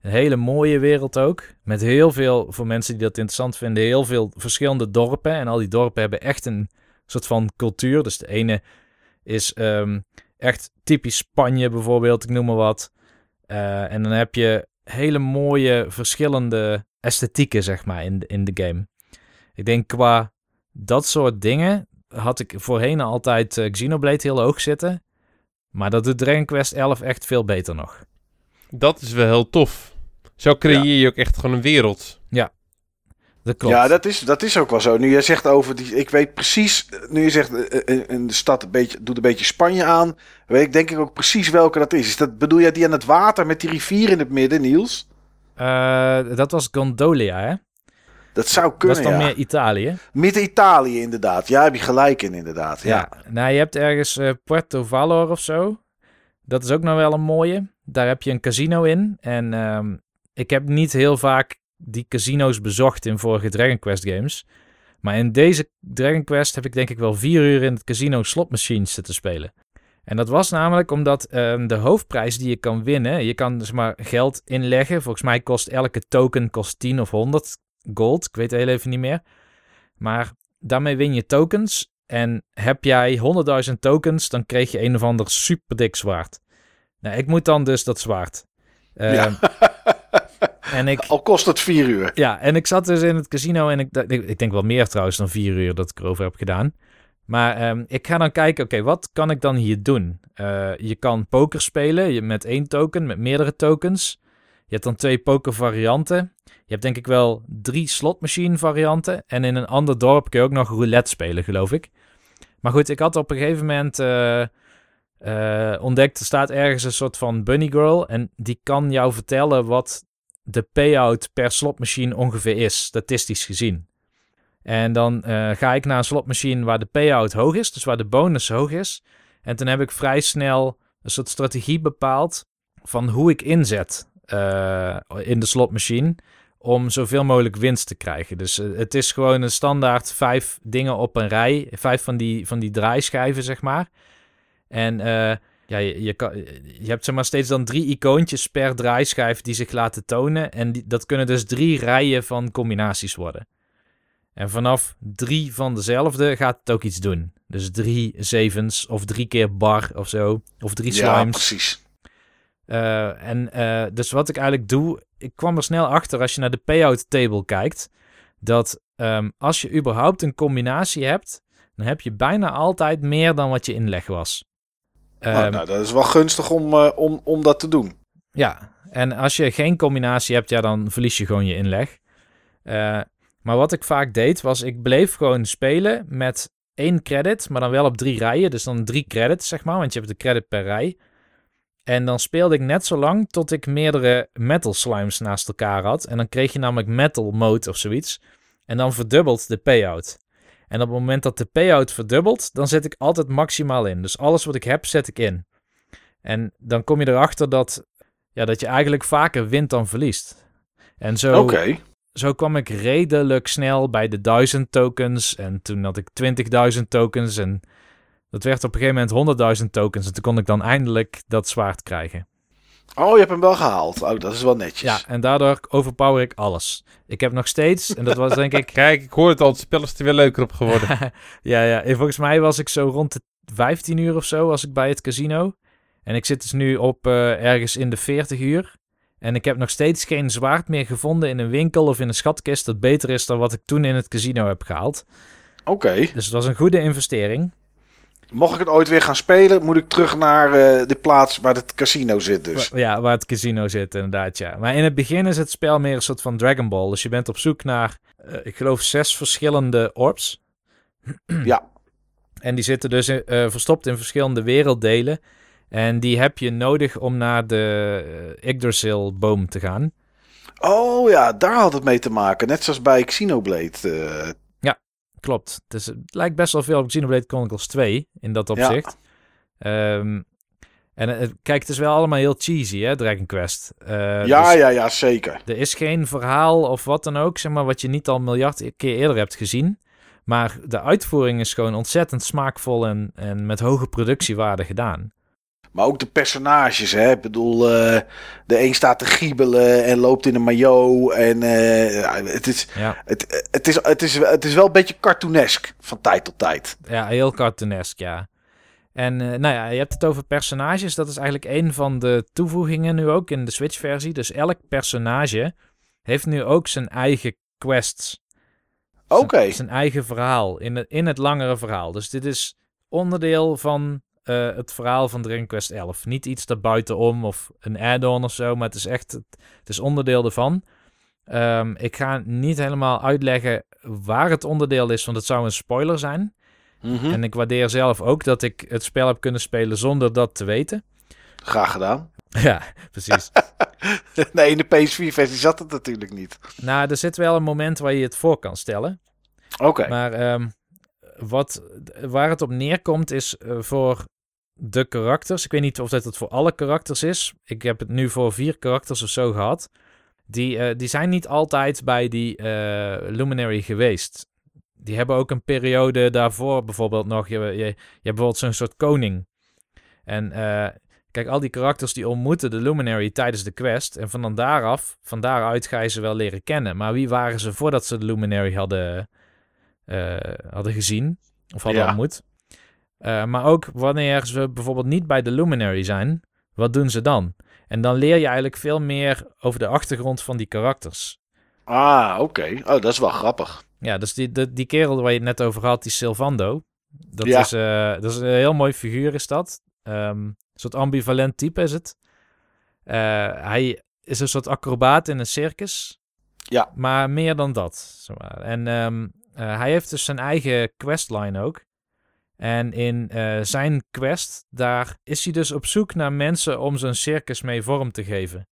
Een hele mooie wereld ook. Met heel veel, voor mensen die dat interessant vinden, heel veel verschillende dorpen. En al die dorpen hebben echt een soort van cultuur. Dus de ene is ehm, echt typisch Spanje bijvoorbeeld, ik noem maar wat. Eh, en dan heb je hele mooie verschillende esthetieken, zeg maar, in de, in de game. Ik denk qua dat soort dingen had ik voorheen altijd eh, Xenoblade heel hoog zitten. Maar dat doet Dragon Quest 11 echt veel beter nog. Dat is wel heel tof. Zo creëer je ook echt gewoon een wereld. Dat klopt. Ja, dat is, dat is ook wel zo. Nu je zegt over die. Ik weet precies. Nu je zegt. eh, eh, in de stad een beetje, doet een beetje Spanje aan. Weet ik denk ik ook precies welke dat is. is dat, bedoel jij die aan het water met die rivier in het midden, Niels? Eh, dat was Gondolia, hè? Dat zou Dat kunnen. is dan ja. meer Italië. Midden-Italië, inderdaad. Ja, heb je gelijk in, inderdaad. Ja. Ja. Nou, je hebt ergens eh, Puerto Valor of zo. Dat is ook nog wel een mooie. Daar heb je een casino in. En ehm, ik heb niet heel vaak die casino's bezocht in vorige Dragon Quest games. Maar in deze Dragon Quest heb ik denk ik wel vier uur in het casino slotmachines zitten spelen. En dat was namelijk omdat ehm, de hoofdprijs die je kan winnen, je kan dus maar geld inleggen. Volgens mij kost elke token kost 10 of 100 gold. Ik weet het heel even niet meer. Maar daarmee win je tokens. En heb jij 100.000 tokens, dan kreeg je een of ander super dik zwaard. Nou, ik moet dan dus dat zwaard. Ehm, Ja. (laughs) En ik, Al kost het vier uur. ja, en ik zat dus in het casino en ik, ik denk wel meer trouwens dan vier uur dat ik erover heb gedaan. Maar ehm, ik ga dan kijken, oké, wat kan ik dan hier doen? Eh, je kan poker spelen je, met één token, met meerdere tokens. Je hebt dan twee poker varianten. Je hebt denk ik wel drie slotmachine varianten. En in een ander dorp kun je ook nog roulette spelen, geloof ik. Maar goed, ik had op een gegeven moment eh, eh, ontdekt, er staat ergens een soort van bunny girl. En die kan jou vertellen wat de payout per slotmachine ongeveer is, statistisch gezien. En dan eh, ga ik naar een slotmachine waar de payout hoog is, dus waar de bonus hoog is. En toen heb ik vrij snel een soort strategie bepaald van hoe ik inzet eh, in de slotmachine om zoveel mogelijk winst te krijgen. Dus eh, het is gewoon een standaard vijf dingen op een rij, vijf van die, van die draaischijven, zeg maar. En eh, ja, je, je, kan, je hebt zeg maar steeds dan drie icoontjes per draaischijf die zich laten tonen. En die, dat kunnen dus drie rijen van combinaties worden. En vanaf drie van dezelfde gaat het ook iets doen. Dus drie zevens of drie keer bar of zo. Of drie Ja, slimes. precies. Eh, en eh, dus wat ik eigenlijk doe, ik kwam er snel achter als je naar de payout table kijkt, dat ehm, als je überhaupt een combinatie hebt, dan heb je bijna altijd meer dan wat je inleg was. Nou, Ehm, nou, dat is wel gunstig om, eh, om, om dat te doen. Ja, en als je geen combinatie hebt, ja, dan verlies je gewoon je inleg. Maar wat ik vaak deed, was ik bleef gewoon spelen met één credit, maar dan wel op drie rijen. Dus dan drie credits, zeg maar, want je hebt de credit per rij. En dan speelde ik net zo lang tot ik meerdere metal slimes naast elkaar had. En dan kreeg je namelijk metal mode of zoiets. En dan verdubbelt de payout. En op het moment dat de payout verdubbelt, dan zet ik altijd maximaal in. Dus alles wat ik heb, zet ik in. En dan kom je erachter dat, ja, dat je eigenlijk vaker wint dan verliest. En zo, zo kwam ik redelijk snel bij de 1000 tokens. En toen had ik 20.000 tokens. En dat werd op een gegeven moment 100.000 tokens. En toen kon ik dan eindelijk dat zwaard krijgen. Oh, je hebt hem wel gehaald. Oh, dat is wel netjes. Ja, en daardoor overpower ik alles. Ik heb nog steeds, en dat was denk ik (laughs) Kijk, ik hoor het al, het spel is er weer leuker op geworden. (laughs) ja, ja. En volgens mij was ik zo rond de 15 uur of zo als ik bij het casino. En ik zit dus nu op eh, ergens in de 40 uur. En ik heb nog steeds geen zwaard meer gevonden in een winkel of in een schatkist dat beter is dan wat ik toen in het casino heb gehaald. Oké. Dus het was een goede investering. Mocht ik het ooit weer gaan spelen, moet ik terug naar eh, de plaats waar het casino zit dus. Ja, waar het casino zit inderdaad, ja. Maar in het begin is het spel meer een soort van Dragon Ball. Dus je bent op zoek naar, eh, ik geloof, zes verschillende orbs. (clears throat) Ja. En die zitten dus eh, verstopt in verschillende werelddelen. En die heb je nodig om naar de Yggdrasil-boom te gaan. Oh ja, daar had het mee te maken. Net zoals bij Xenoblade. Klopt. Het lijkt best wel veel op Xenoblade Chronicles 2 in dat opzicht. Ehm, en kijk, het is wel allemaal heel cheesy, hè, Dragon Quest. Eh, ja, dus ja, ja, zeker. Er is geen verhaal of wat dan ook, zeg maar, wat je niet al miljard keer eerder hebt gezien. Maar de uitvoering is gewoon ontzettend smaakvol en, en met hoge productiewaarde gedaan. Maar ook de personages, hè. Ik bedoel, eh, de een staat te giebelen en loopt in een maillot. En eh, het, is, Ja, het, het, is, het, is, het is wel een beetje cartoonesk van tijd tot tijd. ja heel cartoonesk, ja. En eh, nou ja, je hebt het over personages. Dat is eigenlijk een van de toevoegingen nu ook in de Switch-versie. Dus elk personage heeft nu ook zijn eigen quests. Oké. Zijn, zijn eigen verhaal in het, in het langere verhaal. Dus dit is onderdeel van eh, het verhaal van Dragon Quest 11. Niet iets daarbuitenom of een add-on of zo, maar het is echt het, is onderdeel ervan. Ehm, ik ga niet helemaal uitleggen waar het onderdeel is, want het zou een spoiler zijn. Mhm. En ik waardeer zelf ook dat ik het spel heb kunnen spelen zonder dat te weten. Graag gedaan. (laughs) ja, precies. (laughs) nee, in de PS4-versie zat het natuurlijk niet. nou, er zit wel een moment waar je het voor kan stellen. Oké. Maar ehm, wat, waar het op neerkomt is eh, voor de karakters. Ik weet niet of dat het voor alle karakters is. Ik heb het nu voor vier karakters of zo gehad. Die, eh, die zijn niet altijd bij die eh, Luminary geweest. Die hebben ook een periode daarvoor bijvoorbeeld nog. Je, je, je hebt bijvoorbeeld zo'n soort koning. En kijk, al die karakters die ontmoeten de Luminary tijdens de quest. En van dan daaraf, van daaruit ga je ze wel leren kennen. Maar wie waren ze voordat ze de Luminary hadden, hadden gezien? Of hadden Ja. ontmoet? Eh, maar ook wanneer ze bijvoorbeeld niet bij de Luminary zijn, wat doen ze dan? En dan leer je eigenlijk veel meer over de achtergrond van die karakters. Ah, oké. Oh, dat is wel grappig. Ja, dus die, die, die kerel waar je het net over had, die Silvando. Dat, Ja. is, eh, dat is een heel mooi figuur, is dat. Ehm, een soort ambivalent type is het. Eh, hij is een soort acrobaat in een circus. Ja. Maar meer dan dat. En ehm, eh, hij heeft dus zijn eigen questline ook. En in eh, zijn quest, daar is hij dus op zoek naar mensen om zijn circus mee vorm te geven.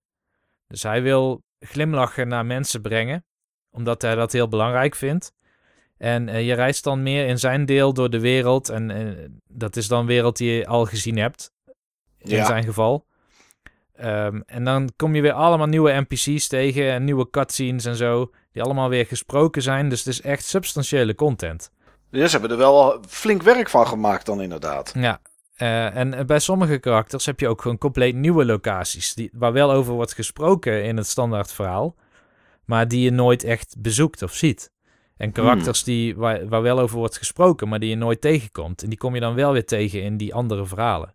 Dus hij wil glimlachen naar mensen brengen, omdat hij dat heel belangrijk vindt. En eh, je reist dan meer in zijn deel door de wereld. En dat is dan wereld die je al gezien hebt, in Ja. zijn geval. Ehm, en dan kom je weer allemaal nieuwe NPC's tegen en nieuwe cutscenes en zo, die allemaal weer gesproken zijn. Dus het is echt substantiële content. Ja, ze hebben er wel flink werk van gemaakt dan inderdaad. Ja, eh, en bij sommige karakters heb je ook gewoon compleet nieuwe locaties, die, waar wel over wordt gesproken in het standaard verhaal, maar die je nooit echt bezoekt of ziet. En karakters die, waar, waar wel over wordt gesproken, maar die je nooit tegenkomt. En die kom je dan wel weer tegen in die andere verhalen.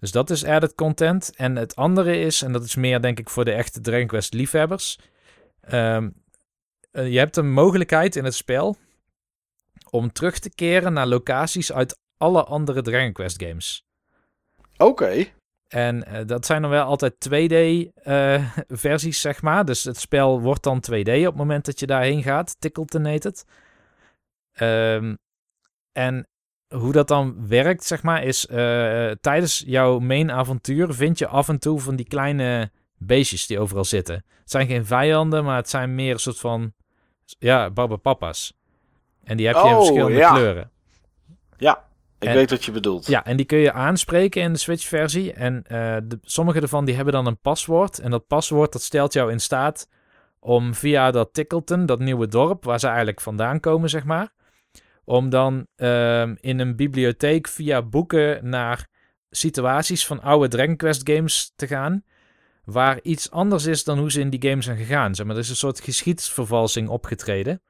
Dus dat is added content. En het andere is, en dat is meer denk ik voor de echte Dragon Quest liefhebbers. ehm, eh, je hebt een mogelijkheid in het spel om terug te keren naar locaties uit alle andere Dragon Quest games. Oké. En eh, dat zijn dan wel altijd 2D-versies, (laughs) zeg maar. Dus het spel wordt dan 2D op het moment dat je daarheen gaat. Tickleton heet het. Ehm, en hoe dat dan werkt, zeg maar, is eh, tijdens jouw main avontuur vind je af en toe van die kleine beestjes die overal zitten. Het zijn geen vijanden, maar het zijn meer een soort van, ja, babapapa's. En die heb je in Oh, verschillende ja. kleuren. Ja, ik En- weet wat je bedoelt. Ja, en die kun je aanspreken in de Switch-versie. En eh, de, sommige ervan die hebben dan een paswoord. En dat paswoord dat stelt jou in staat om via dat Tickleton, dat nieuwe dorp, waar ze eigenlijk vandaan komen, zeg maar. Om dan ehm, in een bibliotheek via boeken naar situaties van oude Dragon Quest games te gaan. Waar iets anders is dan hoe ze in die games zijn gegaan. Zeg maar, er is een soort geschiedsvervalsing opgetreden.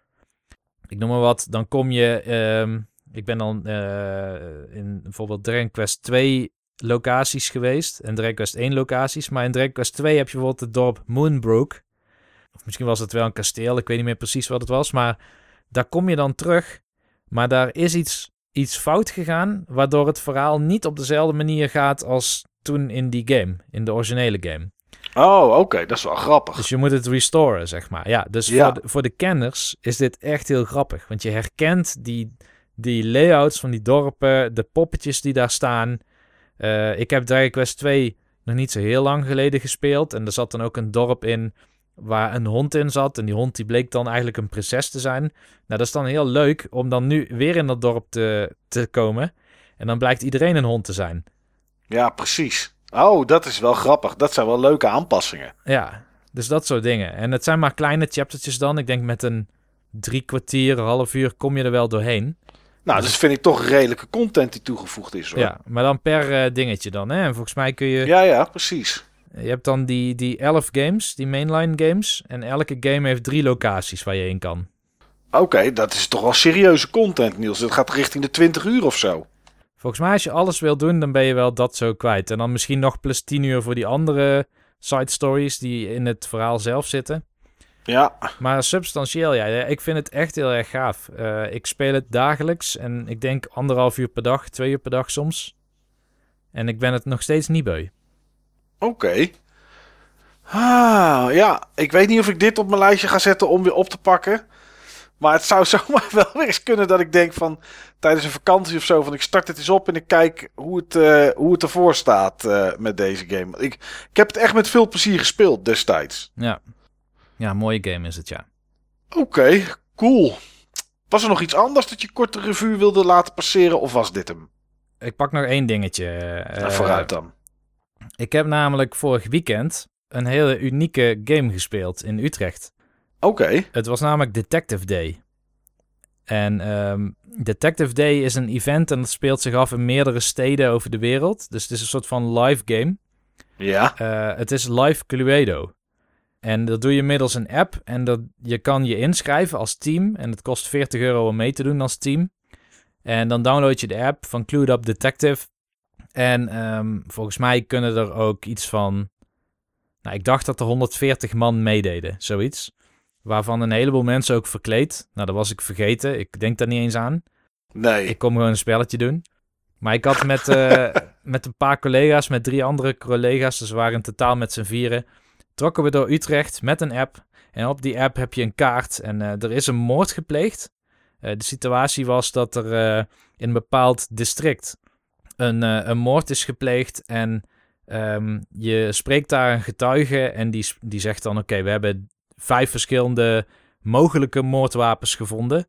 Ik noem maar wat, dan kom je... ehm, ik ben dan eh, in bijvoorbeeld Dragon Quest 2 locaties geweest. En Dragon Quest 1 locaties. Maar in Dragon Quest 2 heb je bijvoorbeeld het dorp Moonbrook. Of misschien was het wel een kasteel. Ik weet niet meer precies wat het was. Maar daar kom je dan terug. Maar daar is iets, iets fout gegaan. Waardoor het verhaal niet op dezelfde manier gaat als toen in die game. In de originele game. Oh, oké. Dat is wel grappig. Dus je moet het restoren, zeg maar. Ja, dus Ja. Voor, de, voor de kenners is dit echt heel grappig. Want je herkent die, die layouts van die dorpen, de poppetjes die daar staan. Eh, ik heb Dragon Quest 2 nog niet zo heel lang geleden gespeeld. En er zat dan ook een dorp in waar een hond in zat. En die hond die bleek dan eigenlijk een prinses te zijn. Nou, dat is dan heel leuk om dan nu weer in dat dorp te, te komen. En dan blijkt iedereen een hond te zijn. Ja, precies. Oh, dat is wel grappig. Dat zijn wel leuke aanpassingen. Ja, dus dat soort dingen. En het zijn maar kleine chaptertjes dan. Ik denk met een drie kwartier, een half uur kom je er wel doorheen. Nou, dus vind ik toch redelijke content die toegevoegd is hoor. Ja, maar dan per eh, dingetje dan. Hè? En volgens mij kun je... ja, ja, precies. Je hebt dan die, die 11 games, die mainline games. En elke game heeft drie locaties waar je heen kan. Oké, dat is toch wel serieuze content, Niels. Het gaat richting de 20 uur of zo. Volgens mij als je alles wil doen, dan ben je wel dat zo kwijt. En dan misschien nog plus 10 uur voor die andere side stories die in het verhaal zelf zitten. Ja, Maar substantieel, ja. Ik vind het echt heel erg gaaf. Eh, ik speel het dagelijks en ik denk anderhalf uur per dag, twee uur per dag soms. En ik ben het nog steeds niet beu. oké. Ah, ja, ik weet niet of ik dit op mijn lijstje ga zetten om weer op te pakken. Maar het zou (laughs) zomaar wel weer eens kunnen dat ik denk van tijdens een vakantie of zo van ik start het eens op en ik kijk hoe het, eh, hoe het ervoor staat eh, met deze game. Ik, ik heb het echt met veel plezier gespeeld destijds. Ja. Ja, mooie game is het, ja. Oké, cool. Was er nog iets anders dat je kort de revue wilde laten passeren of was dit hem? Ik pak nog één dingetje. eh, Nou, vooruit dan. Ik heb namelijk vorig weekend een hele unieke game gespeeld in Utrecht. Oké, Het was namelijk Detective Day. En ehm, Detective Day is een event en dat speelt zich af in meerdere steden over de wereld. Dus het is een soort van live game. ja. Eh, het is Live Cluedo. En dat doe je middels een app. En dat, je kan je inschrijven als team. En het kost 40 euro om mee te doen als team. En dan download je de app van Clued Up Detective. En ehm, volgens mij kunnen er ook iets van... Nou, ik dacht dat er 140 man meededen, zoiets. Waarvan een heleboel mensen ook verkleed. Nou, dat was ik vergeten. Ik denk daar niet eens aan. Nee. Ik kom gewoon een spelletje doen. Maar ik had met, eh, (laughs) met een paar collega's, met drie andere collega's, dus we waren in totaal met z'n vieren, trokken we door Utrecht met een app. En op die app heb je een kaart en eh, er is een moord gepleegd. Eh, de situatie was dat er in een bepaald district een, een moord is gepleegd en ehm, je spreekt daar een getuige en die, die zegt dan, oké, we hebben vijf verschillende mogelijke moordwapens gevonden.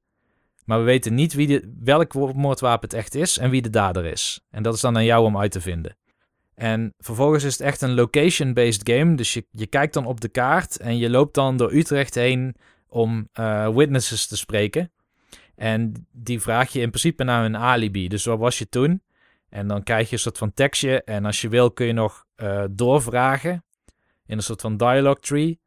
Maar we weten niet wie de, welk moordwapen het echt is en wie de dader is. En dat is dan aan jou om uit te vinden. En vervolgens is het echt een location-based game. Dus je, je kijkt dan op de kaart en je loopt dan door Utrecht heen om eh, witnesses te spreken. En die vraag je in principe naar hun alibi. Dus wat was je toen? En dan krijg je een soort van tekstje. En als je wil kun je nog eh, doorvragen in een soort van dialogue tree.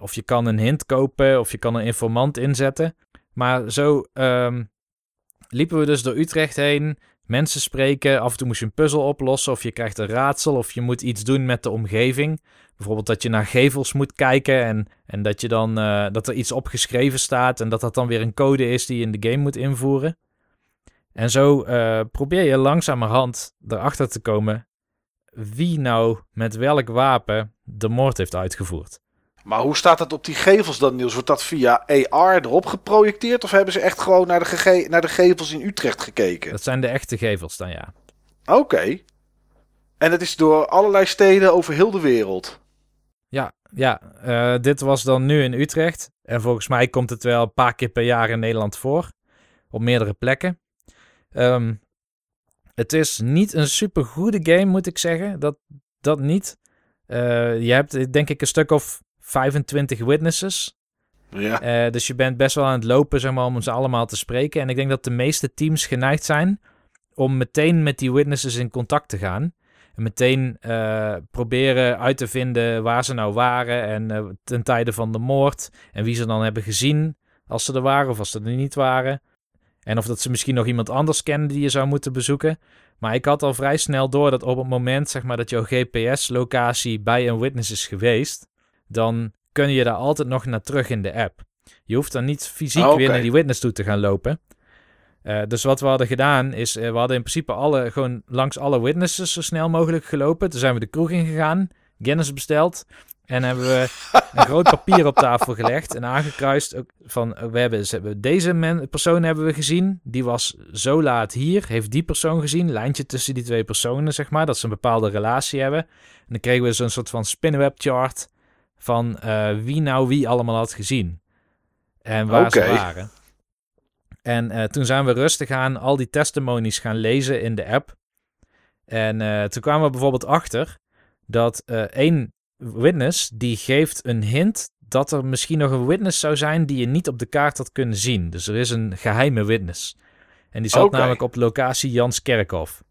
Of je kan een hint kopen of je kan een informant inzetten. Maar zo ehm, liepen we dus door Utrecht heen. Mensen spreken. Af en toe moest je een puzzel oplossen. Of je krijgt een raadsel. Of je moet iets doen met de omgeving. Bijvoorbeeld dat je naar gevels moet kijken. En, en dat, je dan, eh, dat er iets opgeschreven staat. En dat dat dan weer een code is die je in de game moet invoeren. En zo eh, probeer je langzamerhand erachter te komen. Wie nou met welk wapen de moord heeft uitgevoerd. Maar hoe staat dat op die gevels dan, Niels? Wordt dat via AR erop geprojecteerd? Of hebben ze echt gewoon naar de, gege- naar de gevels in Utrecht gekeken? Dat zijn de echte gevels dan, ja. Oké. En het is door allerlei steden over heel de wereld. Ja, ja eh, dit was dan nu in Utrecht. En volgens mij komt het wel een paar keer per jaar in Nederland voor. Op meerdere plekken. Ehm, het is niet een super goede game, moet ik zeggen. Dat, dat niet. Eh, je hebt denk ik een stuk of 25 witnesses. Ja. Eh, dus je bent best wel aan het lopen zeg maar, om ze allemaal te spreken. En ik denk dat de meeste teams geneigd zijn om meteen met die witnesses in contact te gaan. En meteen eh, proberen uit te vinden waar ze nou waren en eh, ten tijde van de moord. En wie ze dan hebben gezien als ze er waren of als ze er niet waren. En of dat ze misschien nog iemand anders kennen die je zou moeten bezoeken. Maar ik had al vrij snel door dat op het moment zeg maar, dat jouw GPS-locatie bij een witness is geweest, dan kun je daar altijd nog naar terug in de app. Je hoeft dan niet fysiek weer naar die witness toe te gaan lopen. Eh, dus wat we hadden gedaan is, eh, we hadden in principe alle, gewoon langs alle witnesses zo snel mogelijk gelopen. Toen zijn we de kroeg ingegaan, Guinness besteld. En hebben we een (laughs) groot papier op tafel gelegd en aangekruist. Ook van, eh, we hebben deze men, persoon hebben we gezien. Die was zo laat hier. Heeft die persoon gezien. Lijntje tussen die twee personen, zeg maar. Dat ze een bepaalde relatie hebben. En dan kregen we zo'n soort van spinnenweb chart van eh, wie nou wie allemaal had gezien. En waar ze waren. En eh, toen zijn we rustig aan al die testimonies gaan lezen in de app. En eh, toen kwamen we bijvoorbeeld achter dat eh, één witness die geeft een hint dat er misschien nog een witness zou zijn die je niet op de kaart had kunnen zien. Dus er is een geheime witness. En die zat namelijk op de locatie Janskerkhof.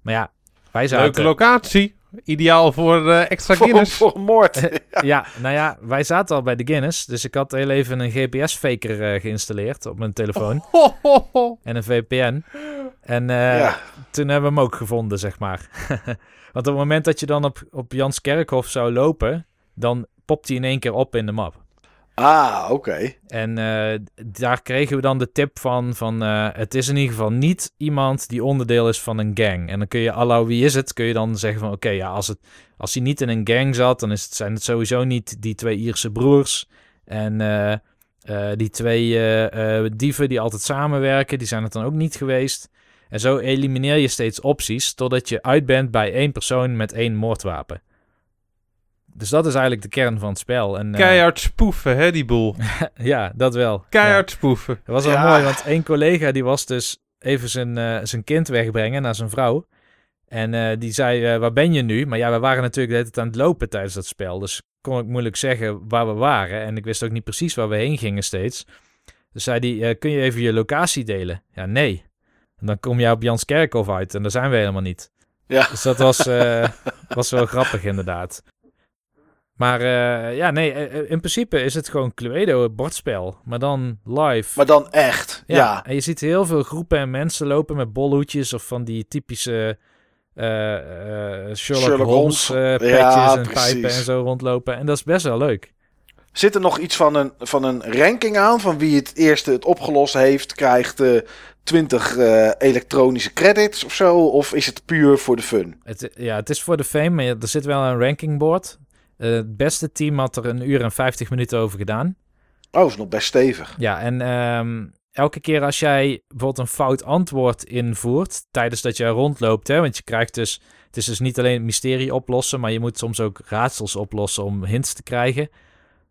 Maar ja, wij Leuke zaten... locatie. Ideaal voor eh, extra Voor, Guinness. voor een moord. (laughs) ja, nou ja, wij zaten al bij de Guinness. Dus ik had heel even een GPS-faker eh, geïnstalleerd op mijn telefoon. (laughs) Ho, ho, ho. En een VPN. En eh, ja. toen hebben we hem ook gevonden, zeg maar. (laughs) Want op het moment dat je dan op, op Jans Kerkhof zou lopen, dan popt hij in één keer op in de map. Ah, oké. En eh, daar kregen we dan de tip van, van eh, het is in ieder geval niet iemand die onderdeel is van een gang. En dan kun je, alla wie is het, kun je dan zeggen van oké, ja, als, het, als hij niet in een gang zat, dan is het, zijn het sowieso niet die twee Ierse broers. En eh, die twee dieven die altijd samenwerken, die zijn het dan ook niet geweest. En zo elimineer je steeds opties totdat je uit bent bij één persoon met één moordwapen. Dus dat is eigenlijk de kern van het spel. En, eh, Keihard spoeven, hè, die boel. (laughs) ja, dat wel. Keihard spoeven. Dat was wel Ja. mooi, want één collega die was dus even zijn, eh, zijn kind wegbrengen naar zijn vrouw. En eh, die zei, eh, waar ben je nu? Maar ja, we waren natuurlijk de hele tijd aan het lopen tijdens dat spel. Dus kon ik moeilijk zeggen waar we waren. En ik wist ook niet precies waar we heen gingen steeds. Dus zei hij, eh, kun je even je locatie delen? Ja, nee. En dan kom je op Janskerkhof uit en daar zijn we helemaal niet. Ja. Dus dat was, eh, (laughs) was wel grappig inderdaad. Maar eh, ja, nee, eh, in principe is het gewoon Cluedo, het bordspel. Maar dan live. Maar dan echt. Ja. En je ziet heel veel groepen en mensen lopen met bolhoedjes of van die typische eh, eh, Sherlock, Sherlock Holmes Holmes. eh, petjes Ja, en precies. pijpen en zo rondlopen. En dat is best wel leuk. Zit er nog iets van een, van een ranking aan? Van wie het eerste het opgelost heeft, krijgt eh 20 eh, elektronische credits of zo? Of is het puur voor de fun? Het, ja, het is voor de fame, maar er zit wel een rankingboard. Eh, het beste team had er een uur en 50 minuten over gedaan. Oh, is nog best stevig. Ja, en ehm, elke keer als jij bijvoorbeeld een fout antwoord invoert tijdens dat je rondloopt, hè, want je krijgt dus, het is dus niet alleen het mysterie oplossen, maar je moet soms ook raadsels oplossen om hints te krijgen.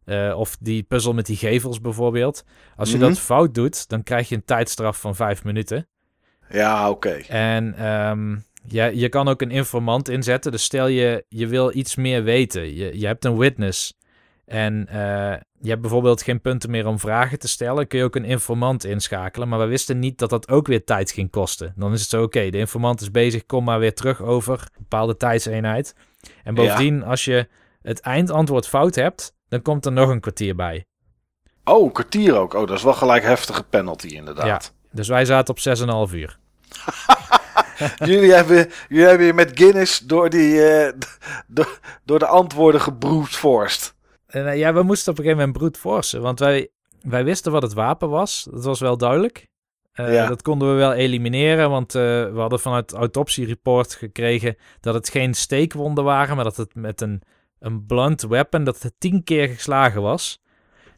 Eh, of die puzzel met die gevels bijvoorbeeld. Als je Mhm. dat fout doet, dan krijg je een tijdstraf van vijf minuten. Ja, oké. En ehm, ja, je kan ook een informant inzetten. Dus stel je, je wil iets meer weten. Je, je hebt een witness. En eh, je hebt bijvoorbeeld geen punten meer om vragen te stellen. Kun je ook een informant inschakelen. Maar we wisten niet dat dat ook weer tijd ging kosten. Dan is het zo, oké, de informant is bezig. Kom maar weer terug over een bepaalde tijdseenheid. En bovendien, als je het eindantwoord fout hebt, dan komt er nog een kwartier bij. Oh, een kwartier ook. Oh, dat is wel gelijk heftige penalty inderdaad. Dus wij zaten op 6,5 uur. (laughs) (laughs) jullie, hebben, jullie hebben je met Guinness door, die, eh, (laughs) door, door de antwoorden gebroedforst. En, eh, ja, we moesten op een gegeven moment brute forcen, want wij, wij wisten wat het wapen was. Dat was wel duidelijk. Eh, Ja. Dat konden we wel elimineren, want we hadden vanuit het autopsiereport gekregen dat het geen steekwonden waren, maar dat het met een, een blunt weapon, dat het tien keer geslagen was.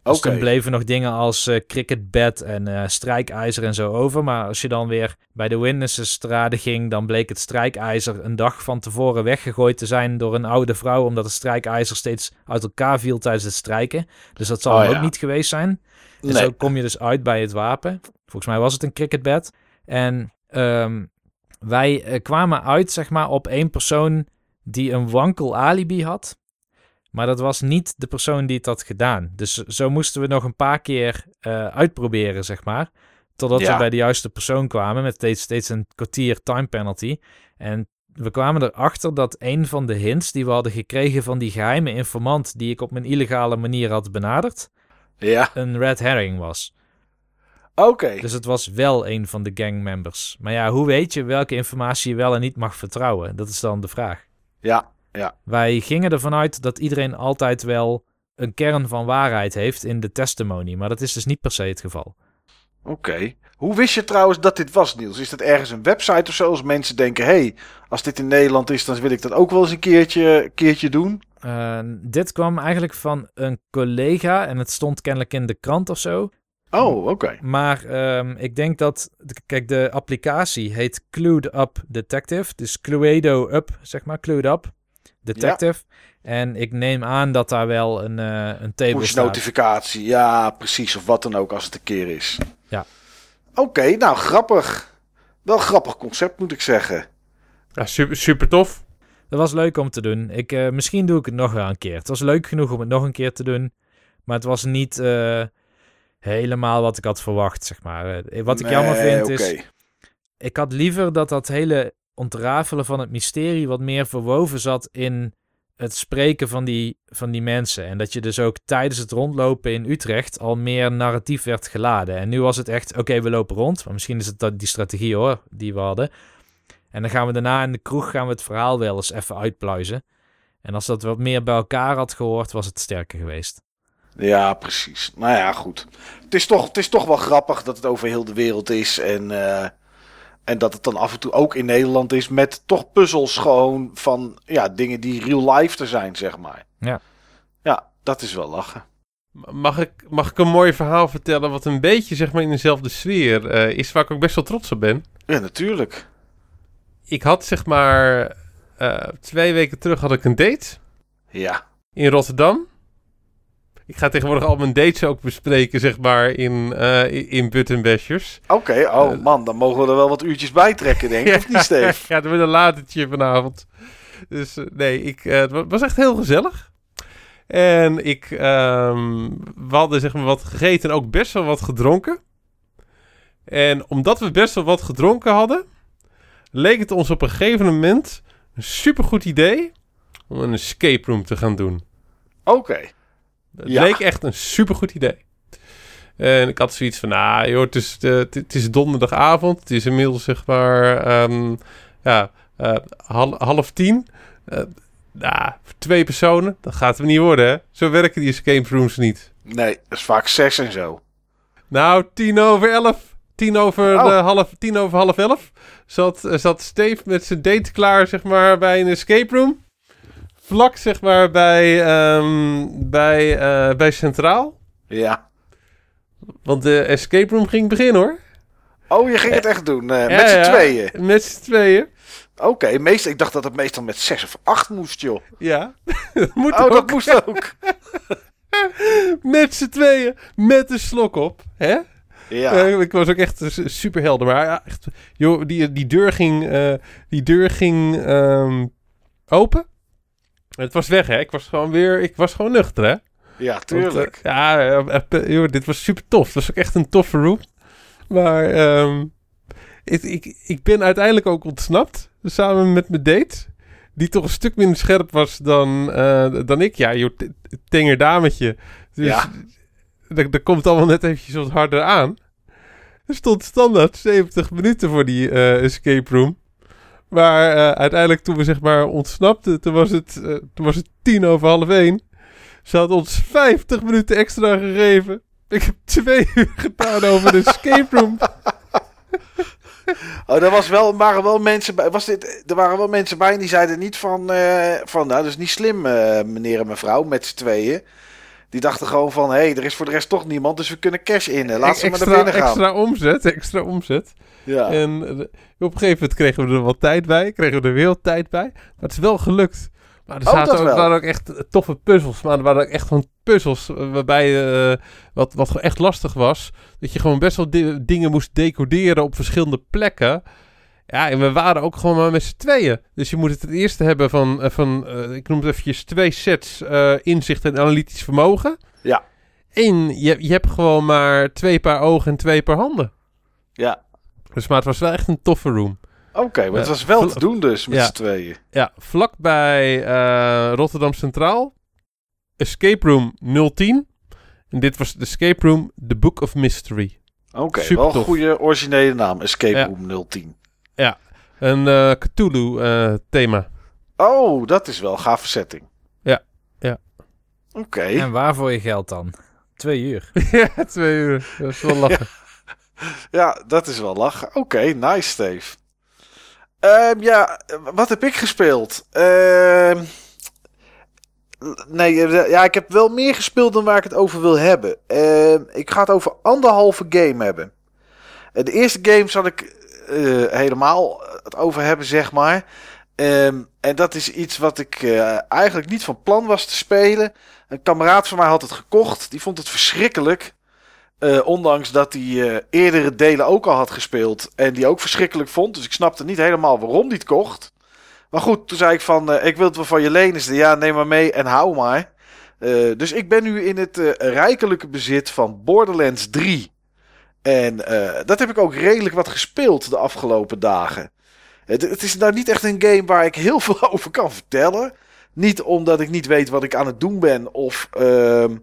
Dus toen bleven nog dingen als eh cricket bat en eh, strijkijzer en zo over. Maar als je dan weer bij de witnessesstrade ging, dan bleek het strijkijzer een dag van tevoren weggegooid te zijn door een oude vrouw, omdat het strijkijzer steeds uit elkaar viel tijdens het strijken. Dus dat zal Oh, ja. ook niet geweest zijn. En Nee. zo kom je dus uit bij het wapen. Volgens mij was het een cricketbed. En ehm, wij eh, kwamen uit, zeg maar, op één persoon die een wankel alibi had. Maar dat was niet de persoon die het had gedaan. Dus zo moesten we nog een paar keer eh, uitproberen, zeg maar. Totdat Ja. we bij de juiste persoon kwamen met steeds, steeds een kwartier time penalty. En we kwamen erachter dat een van de hints die we hadden gekregen van die geheime informant die ik op mijn illegale manier had benaderd, Ja, een red herring was. oké. Dus het was wel een van de gangmembers. Maar ja, hoe weet je welke informatie je wel en niet mag vertrouwen? Dat is dan de vraag. Ja, ja. Wij gingen ervan uit dat iedereen altijd wel een kern van waarheid heeft in de testimony. Maar dat is dus niet per se het geval. Oké. Hoe wist je trouwens dat dit was, Niels? Is dat ergens een website of zo? Als mensen denken, hé, hey, als dit in Nederland is, dan wil ik dat ook wel eens een keertje, keertje doen. Eh, dit kwam eigenlijk van een collega en het stond kennelijk in de krant of zo. Oh, oké. Maar ehm, ik denk dat, kijk, de applicatie heet Clued Up Detective. Dus Cluedo Up, zeg maar, Clued Up Detective. En ik neem aan dat daar wel een, eh een table Push staat. notificatie. Ja, precies. Of wat dan ook als het een keer is. Ja. Oké, nou grappig. Wel grappig concept moet ik zeggen. Ja, super, super tof. Dat was leuk om te doen. Ik, eh, misschien doe ik het nog wel een keer. Het was leuk genoeg om het nog een keer te doen. Maar het was niet eh, helemaal wat ik had verwacht, zeg maar. Wat ik jammer vind is... oké. Ik had liever dat dat hele ontrafelen van het mysterie wat meer verwoven zat in het spreken van die, van die mensen. En dat je dus ook tijdens het rondlopen in Utrecht al meer narratief werd geladen. En nu was het echt, oké, we lopen rond. Maar misschien is het dat die strategie hoor, die we hadden. En dan gaan we daarna in de kroeg gaan we het verhaal wel eens even uitpluizen. En als dat wat meer bij elkaar had gehoord, was het sterker geweest. Ja, precies. Nou ja, goed. Het is toch, het is toch wel grappig dat het over heel de wereld is. En, eh, en dat het dan af en toe ook in Nederland is. Met toch puzzels gewoon van ja, dingen die real life er zijn, zeg maar. Ja. Ja, dat is wel lachen. Mag ik, mag ik een mooi verhaal vertellen wat een beetje zeg maar in dezelfde sfeer eh, is, waar ik ook best wel trots op ben? Ja, natuurlijk. Ik had zeg maar eh, twee weken terug had ik een date Ja. in Rotterdam. Ik ga tegenwoordig al mijn dates ook bespreken zeg maar in, eh in, Buttonbashers. Oké, oh Eh, man, dan mogen we er wel wat uurtjes bij trekken, denk ik. Of (laughs) niet, Steve? ja, dat wordt een latertje vanavond. Dus eh, nee, ik, het wa- was echt heel gezellig. En ik, ehm, we hadden zeg maar wat gegeten en ook best wel wat gedronken. En omdat we best wel wat gedronken hadden, leek het ons op een gegeven moment een supergoed idee om een escape room te gaan doen. Oké. Het Ja. leek echt een supergoed idee. En ik had zoiets van, nou joh, het is, eh, het, het is donderdagavond. Het is inmiddels zeg maar, ehm, ja, eh, hal- half tien. Eh, nou, voor twee personen, dat gaat hem niet worden hè. Zo werken die escape rooms niet. Nee, dat is vaak zes en zo. Nou, tien over elf. Tien over, Oh. half, tien over half elf zat, zat Steve met zijn date klaar, zeg maar, bij een escape room. Vlak, zeg maar, bij, ehm, bij, eh, bij Centraal. Ja. Want de escape room ging beginnen, hoor. Oh, je ging het echt doen. eh, Ja, met z'n ja, tweeën. Met z'n tweeën. Oké, meestal, ik dacht dat het meestal met zes of acht moest, joh. Ja. (laughs) dat moet Oh, ook. dat moest ook. (laughs) Met z'n tweeën. Met een slok op. Hè? Ja. Eh, ik was ook echt super helder. Maar ja, echt, joh, die, die deur ging, die deur ging ehm, open. Het was weg, hè? Ik was gewoon weer, ik was gewoon nuchter, hè? Ja, tuurlijk. eh, ja, eh, eh, joh, dit was super tof. Het was ook echt een toffe room. Maar ehm, ik, ik, ik ben uiteindelijk ook ontsnapt. Samen met mijn date. Die toch een stuk minder scherp was dan, dan ik. Ja, joh, tenger dametje. Dus Ja. dat, dat komt allemaal net eventjes wat harder aan. Er stond standaard 70 minuten voor die escape room. Maar eh, uiteindelijk toen we zeg maar ontsnapten, toen was het, eh, toen was het tien over half één. Ze had ons 50 minuten extra gegeven. Ik heb twee (laughs) uur gedaan over de escape room. (laughs) Oh, er was wel, waren wel mensen bij. Was dit, er waren wel mensen bij en die zeiden niet van. eh, van nou, dat is niet slim, meneer en mevrouw, met z'n tweeën. Die dachten gewoon van: hé, hey, er is voor de rest toch niemand, dus we kunnen cash in. Laat ze maar extra, naar binnen gaan. extra omzet, extra omzet. Ja. En eh, op een gegeven moment kregen we er wat tijd bij. Kregen we er weer wat tijd bij. Maar het is wel gelukt. Maar er Oh, zaten ook, waren ook echt toffe puzzels. Maar er waren ook echt gewoon puzzels eh, waarbij... eh, wat, wat gewoon echt lastig was. Dat je gewoon best wel di- dingen moest decoderen op verschillende plekken. Ja, en we waren ook gewoon maar met z'n tweeën. Dus je moet het ten eerste hebben van... eh, van eh, ik noem het eventjes twee sets eh, inzicht en analytisch vermogen. Ja. En je, je hebt gewoon maar twee paar ogen en twee paar handen. ja. Dus maar het was wel echt een toffe room. Oké, maar het was wel te doen dus met Ja. z'n tweeën. Ja, vlakbij eh Rotterdam Centraal. Escape Room 010. En dit was de Escape Room The Book of Mystery. Oké, Super wel een goede originele naam. Escape Ja. Room 010. Een eh Cthulhu eh, thema. Oh, dat is wel een gave setting. Ja, ja. Oké. En waarvoor je geld dan? Twee uur. (laughs) ja, twee uur. Dat is wel (laughs) lachen. Ja, dat is wel lachen. Oké, nice, Steve. Ehm, ja, wat heb ik gespeeld? Ehm, nee, eh, ja, ik heb wel meer gespeeld dan waar ik het over wil hebben. Ehm, ik ga het over anderhalve game hebben. Eh, de eerste game zal ik helemaal het over hebben, zeg maar. Ehm, en dat is iets wat ik eh, eigenlijk niet van plan was te spelen. Een kameraad van mij had het gekocht. Die vond het verschrikkelijk. Eh, ondanks dat hij eh, eerdere delen ook al had gespeeld. En die ook verschrikkelijk vond. Dus ik snapte niet helemaal waarom hij het kocht. Maar goed, toen zei ik van... eh, ik wil het wel van je lenen. Ze Ja, neem maar mee en hou maar. Eh, dus ik ben nu in het eh, rijkelijke bezit van Borderlands 3. En eh, dat heb ik ook redelijk wat gespeeld de afgelopen dagen. Het, het is nou niet echt een game waar ik heel (laughs) veel over kan vertellen. Niet omdat ik niet weet wat ik aan het doen ben. Of... ehm,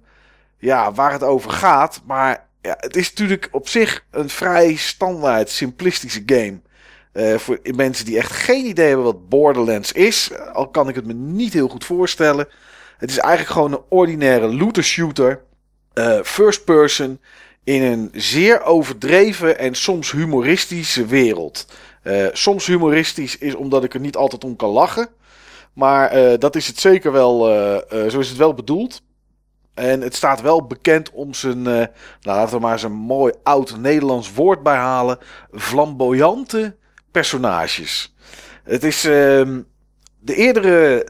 ja, waar het over gaat. Maar ja, het is natuurlijk op zich een vrij standaard, simplistische game. Eh, voor mensen die echt geen idee hebben wat Borderlands is. eh, Al kan ik het me niet heel goed voorstellen. Het is eigenlijk gewoon een ordinaire looter shooter. first person in een zeer overdreven en soms humoristische wereld. Eh, soms humoristisch is omdat ik er niet altijd om kan lachen. Maar eh, dat is het zeker wel, eh, zo is het wel bedoeld. En het staat wel bekend om zijn, nou, laten we maar zijn mooi oud Nederlands woord bij halen, flamboyante personages. Het is ehm, de eerdere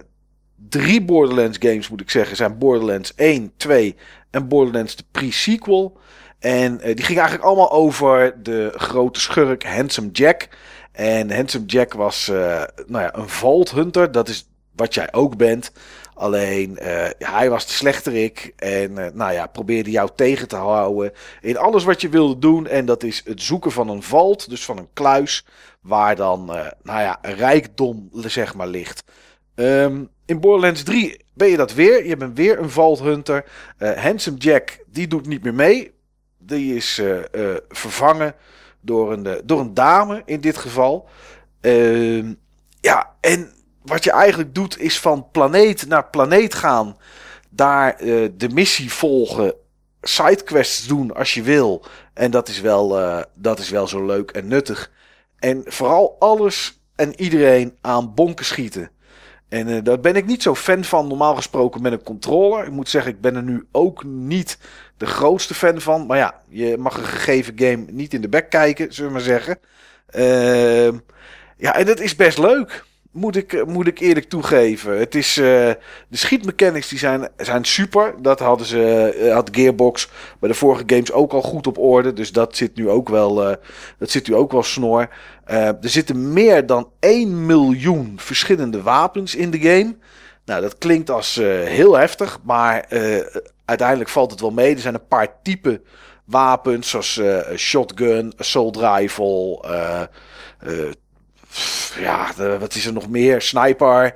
drie Borderlands games, moet ik zeggen, zijn Borderlands 1, 2 en Borderlands de pre-sequel. En eh, die gingen eigenlijk allemaal over de grote schurk Handsome Jack. En Handsome Jack was eh, nou ja, een Vault Hunter. Dat is wat jij ook bent. Alleen eh, hij was de slechterik. En nou ja, probeerde jou tegen te houden. In alles wat je wilde doen. En dat is het zoeken van een vault. Dus van een kluis. Waar dan eh, nou ja, rijkdom zeg maar ligt. Ehm, in Borderlands 3 ben je dat weer. Je bent weer een Vault Hunter. Handsome Jack, die doet niet meer mee. Die is eh, eh, vervangen door een, eh, door een dame in dit geval. Ehm, ja, en wat je eigenlijk doet is van planeet naar planeet gaan. Daar de missie volgen. Sidequests doen als je wil. En dat is wel, dat is wel zo leuk en nuttig. En vooral alles en iedereen aan bonken schieten. En eh, daar ben ik niet zo fan van, normaal gesproken met een controller. Ik moet zeggen, ik ben er nu ook niet de grootste fan van. Maar ja, je mag een gegeven game niet in de bek kijken, zullen we maar zeggen. Ehm, ja, en dat is best leuk. Moet ik, moet ik eerlijk toegeven. Het is, eh, de schietmechanics die zijn, zijn super. Dat hadden ze, eh, had Gearbox bij de vorige games ook al goed op orde. Dus dat zit nu ook wel, eh, dat zit nu ook wel snor. Er zitten meer dan 1 miljoen verschillende wapens in de game. Nou, dat klinkt als heel heftig, maar uiteindelijk valt het wel mee. Er zijn een paar typen wapens, zoals eh, shotgun, assault rifle, eh, eh, ja, wat is er nog meer? Sniper,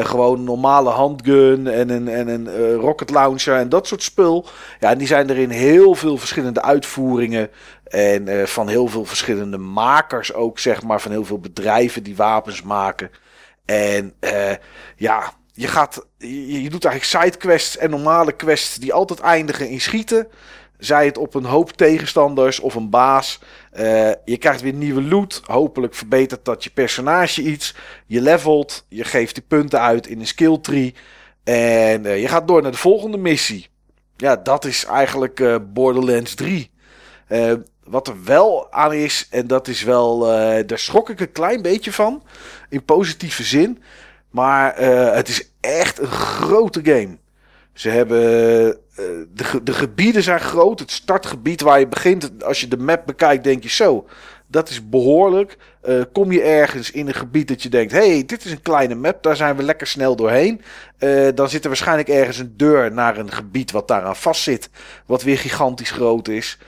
gewoon normale handgun en een, en rocket launcher en dat soort spul. Ja, en die zijn er in heel veel verschillende uitvoeringen. En van heel veel verschillende makers ook, zeg maar. Van heel veel bedrijven die wapens maken. En ja, je, gaat, je, je doet eigenlijk sidequests en normale quests die altijd eindigen in schieten. Zij het op een hoop tegenstanders of een baas. Eh, je krijgt weer nieuwe loot. Hopelijk verbetert dat je personage iets. Je levelt. Je geeft die punten uit in een skill tree. En eh, je gaat door naar de volgende missie. Ja, dat is eigenlijk eh, Borderlands 3. Eh, wat er wel aan is, en dat is wel. daar schrok ik een klein beetje van. In positieve zin. Maar eh, het is echt een grote game. Ze hebben. eh, de, de gebieden zijn groot. Het startgebied waar je begint. Als je de map bekijkt, denk je zo. Dat is behoorlijk. Eh, kom je ergens in een gebied dat je denkt: hey, dit is een kleine map. Daar zijn we lekker snel doorheen. Dan zit er waarschijnlijk ergens een deur naar een gebied wat daaraan vastzit. Wat weer gigantisch groot is.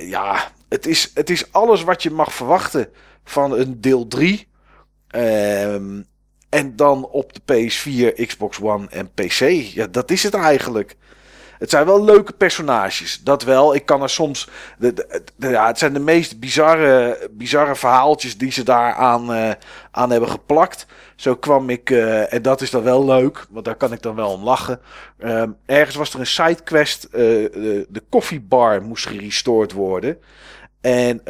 Ja, het is, het is alles wat je mag verwachten van een deel 3. En dan op de PS4, Xbox One en PC. Ja, dat is het eigenlijk. Het zijn wel leuke personages, dat wel. Ik kan er soms. De, ja, het zijn de meest bizarre, bizarre verhaaltjes die ze daar aan, eh, aan hebben geplakt. Zo kwam ik, eh, en dat is dan wel leuk, want daar kan ik dan wel om lachen. Ehm, ergens was er een sidequest. eh de, koffiebar moest gerestored worden. En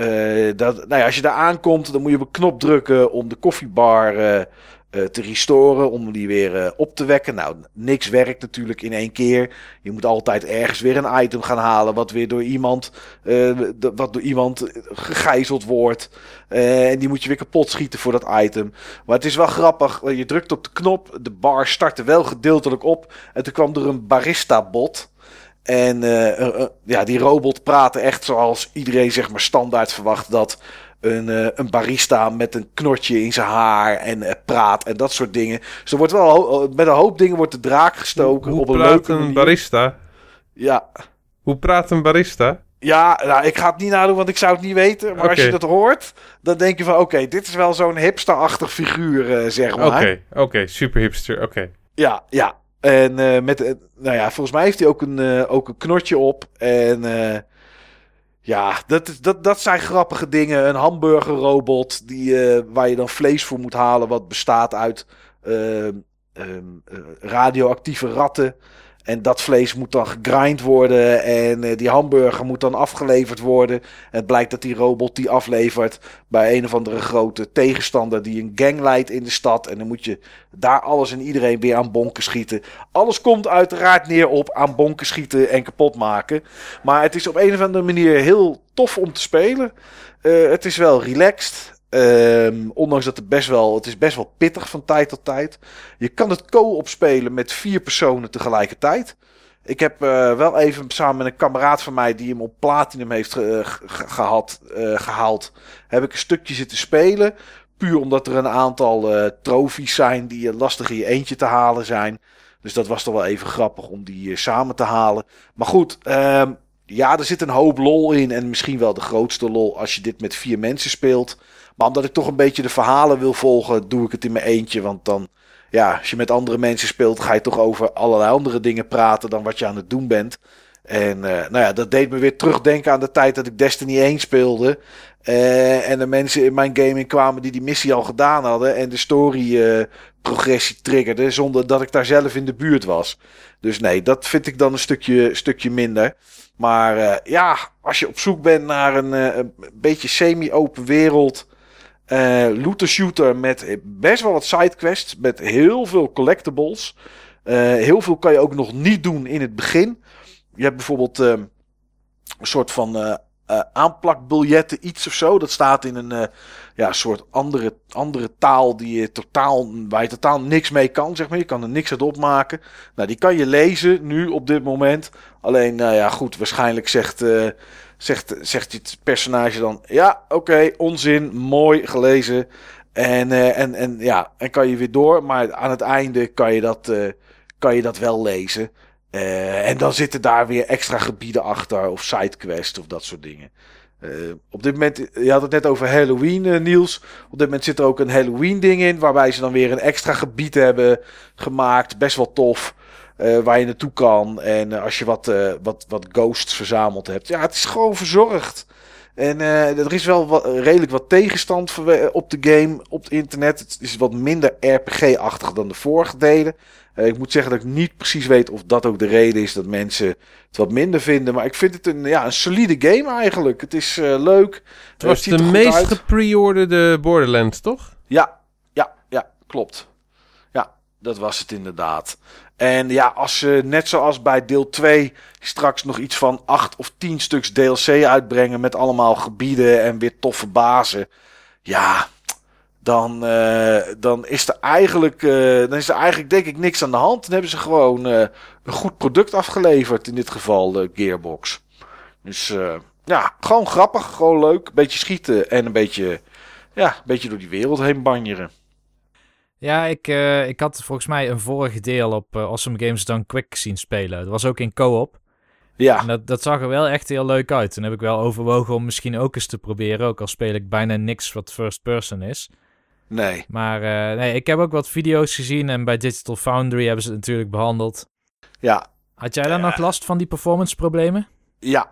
dat, nou ja, als je daar aankomt, dan moet je op een knop drukken om de koffiebar te restoren, om die weer eh, op te wekken. Nou, niks werkt natuurlijk in één keer. Je moet altijd ergens weer een item gaan halen, wat weer door iemand, eh, wat door iemand gegijzeld wordt. Eh, en die moet je weer kapot schieten voor dat item. Maar het is wel grappig, je drukt op de knop, de bar startte wel gedeeltelijk op. En toen kwam er een barista-bot. En eh, eh, eh, ja, die robot praatte echt zoals iedereen zeg maar standaard verwacht dat een, eh, een barista met een knotje in zijn haar en eh, praat en dat soort dingen. Dus er wordt wel ho- met een hoop dingen wordt de draak gestoken Hoe op een praat leuke een manier. barista? Ja, Hoe praat een barista? ja nou, ik ga het niet nadoen, want ik zou het niet weten. Maar als je dat hoort, dan denk je van oké, dit is wel zo'n hipster-achtig figuur, eh, zeg maar. Oké, oké, super hipster, oké. Ja, ja. En eh, met, eh, nou ja, volgens mij heeft hij ook een, eh, ook een knotje op. En eh, ja, dat, dat, dat zijn grappige dingen. Een hamburgerrobot die, eh, waar je dan vlees voor moet halen, wat bestaat uit ehm, ehm, eh, radioactieve ratten. En dat vlees moet dan gegrind worden. En eh, die hamburger moet dan afgeleverd worden. En het blijkt dat die robot die aflevert bij een of andere grote tegenstander die een gang leidt in de stad. En dan moet je daar alles en iedereen weer aan bonken schieten. Alles komt uiteraard neer op aan bonken schieten en kapot maken. Maar het is op een of andere manier heel tof om te spelen. Eh, het is wel relaxed. Ehm, ondanks dat het best wel, het is best wel pittig van tijd tot tijd. Je kan het co-op spelen met vier personen tegelijkertijd. Ik heb eh, wel even samen met een kameraad van mij die hem op Platinum heeft ge- gehad, eh, gehaald, heb ik een stukje zitten spelen. Puur omdat er een aantal eh trofies zijn die eh, lastig in je eentje te halen zijn. Dus dat was toch wel even grappig om die eh, samen te halen. Maar goed, ehm, ja, er zit een hoop lol in. En misschien wel de grootste lol als je dit met vier mensen speelt. Maar omdat ik toch een beetje de verhalen wil volgen, doe ik het in mijn eentje. Want dan, ja, als je met andere mensen speelt, ga je toch over allerlei andere dingen praten dan wat je aan het doen bent. En eh, nou ja, dat deed me weer terugdenken aan de tijd dat ik Destiny 1 speelde. Eh, en de mensen in mijn gaming kwamen die die missie al gedaan hadden. En de story eh, progressie triggerden zonder dat ik daar zelf in de buurt was. Dus nee, dat vind ik dan een stukje, stukje minder. Maar ja, als je op zoek bent naar een, een beetje semi-open wereld. Eh looter shooter met best wel wat sidequests. Met heel veel collectibles. Eh, heel veel kan je ook nog niet doen in het begin. Je hebt bijvoorbeeld eh, een soort van eh, aanplakbiljetten, iets of zo. Dat staat in een eh, ja, soort andere, andere taal die je totaal, waar je totaal niks mee kan, zeg maar. Je kan er niks uit opmaken. Nou, die kan je lezen nu op dit moment. Alleen, nou ja, goed, waarschijnlijk zegt, eh, zegt, zegt het personage dan... Ja, oké, onzin, mooi gelezen. En, eh, en, en ja, en kan je weer door. Maar aan het einde kan je dat, eh, kan je dat wel lezen. Eh, en dan zitten daar weer extra gebieden achter. Of sidequests of dat soort dingen. Op dit moment, je had het net over Halloween, Niels. Op dit moment zit er ook een Halloween ding in. Waarbij ze dan weer een extra gebied hebben gemaakt. Best wel tof. Eh, waar je naartoe kan. En eh, als je wat, eh, wat, wat ghosts verzameld hebt. Ja, het is gewoon verzorgd. En er is wel wat, redelijk wat tegenstand op de game, op het internet. Het is wat minder RPG-achtig dan de vorige delen. Ik moet zeggen dat ik niet precies weet of dat ook de reden is dat mensen het wat minder vinden. Maar ik vind het een, ja, een solide game eigenlijk. Het is leuk. Het was de meest gepreorderde Borderlands, toch? Ja, ja, ja, klopt. Ja, dat was het inderdaad. En ja, als ze net zoals bij deel 2 straks nog iets van 8 of 10 stuks DLC uitbrengen met allemaal gebieden en weer toffe bazen. Ja, dan, eh, dan is er eigenlijk, eh, dan is er eigenlijk denk ik niks aan de hand. Dan hebben ze gewoon eh, een goed product afgeleverd. In dit geval de Gearbox. Dus ja, gewoon grappig, gewoon leuk. Een beetje schieten en een beetje, ja, een beetje door die wereld heen banjeren. Ja, ik, eh, ik had volgens mij een vorig deel op eh, Awesome Games Done Quick zien spelen. Dat was ook in co-op. Ja, En dat, dat zag er wel echt heel leuk uit. Toen heb ik wel overwogen om misschien ook eens te proberen. Ook al speel ik bijna niks wat first person is. nee. Maar eh, nee, ik heb ook wat video's gezien. En bij Digital Foundry hebben ze het natuurlijk behandeld. Ja, Had jij dan nog last van die performance problemen? ja.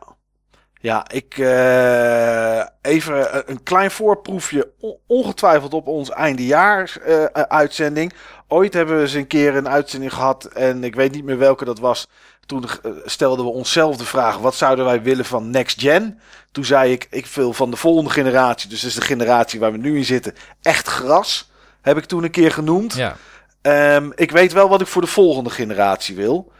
Ja, ik eh, even een- een klein voorproefje, on- ongetwijfeld op ons eindejaars eh, eh, uitzending. Ooit hebben we eens een keer een uitzending gehad en ik weet niet meer welke dat was. Toen eh, stelden we onszelf de vraag: wat zouden wij willen van next gen? Toen zei ik: ik wil van de volgende generatie, dus dat is de generatie waar we nu in zitten, echt gras. Heb ik toen een keer genoemd. Ja. Ehm, ik weet wel wat ik voor de volgende generatie wil.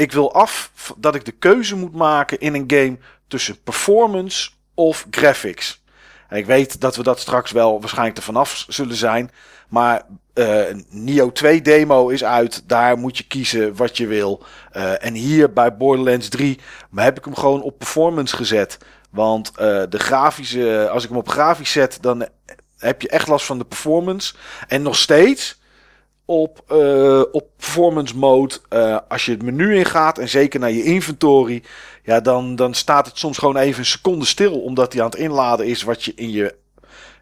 Ik wil af dat ik de keuze moet maken in een game tussen performance of graphics. En ik weet dat we dat straks wel waarschijnlijk er vanaf zullen zijn. Maar eh Nio 2 demo is uit. Daar moet je kiezen wat je wil. Eh, en hier bij Borderlands 3 heb ik hem gewoon op performance gezet. Want eh, de grafische, als ik hem op grafisch zet, dan heb je echt last van de performance. En nog steeds op, eh, op performance mode, eh, als je het menu ingaat en zeker naar je inventory, ja, dan, dan staat het soms gewoon even een seconde stil, omdat hij aan het inladen is wat je in je,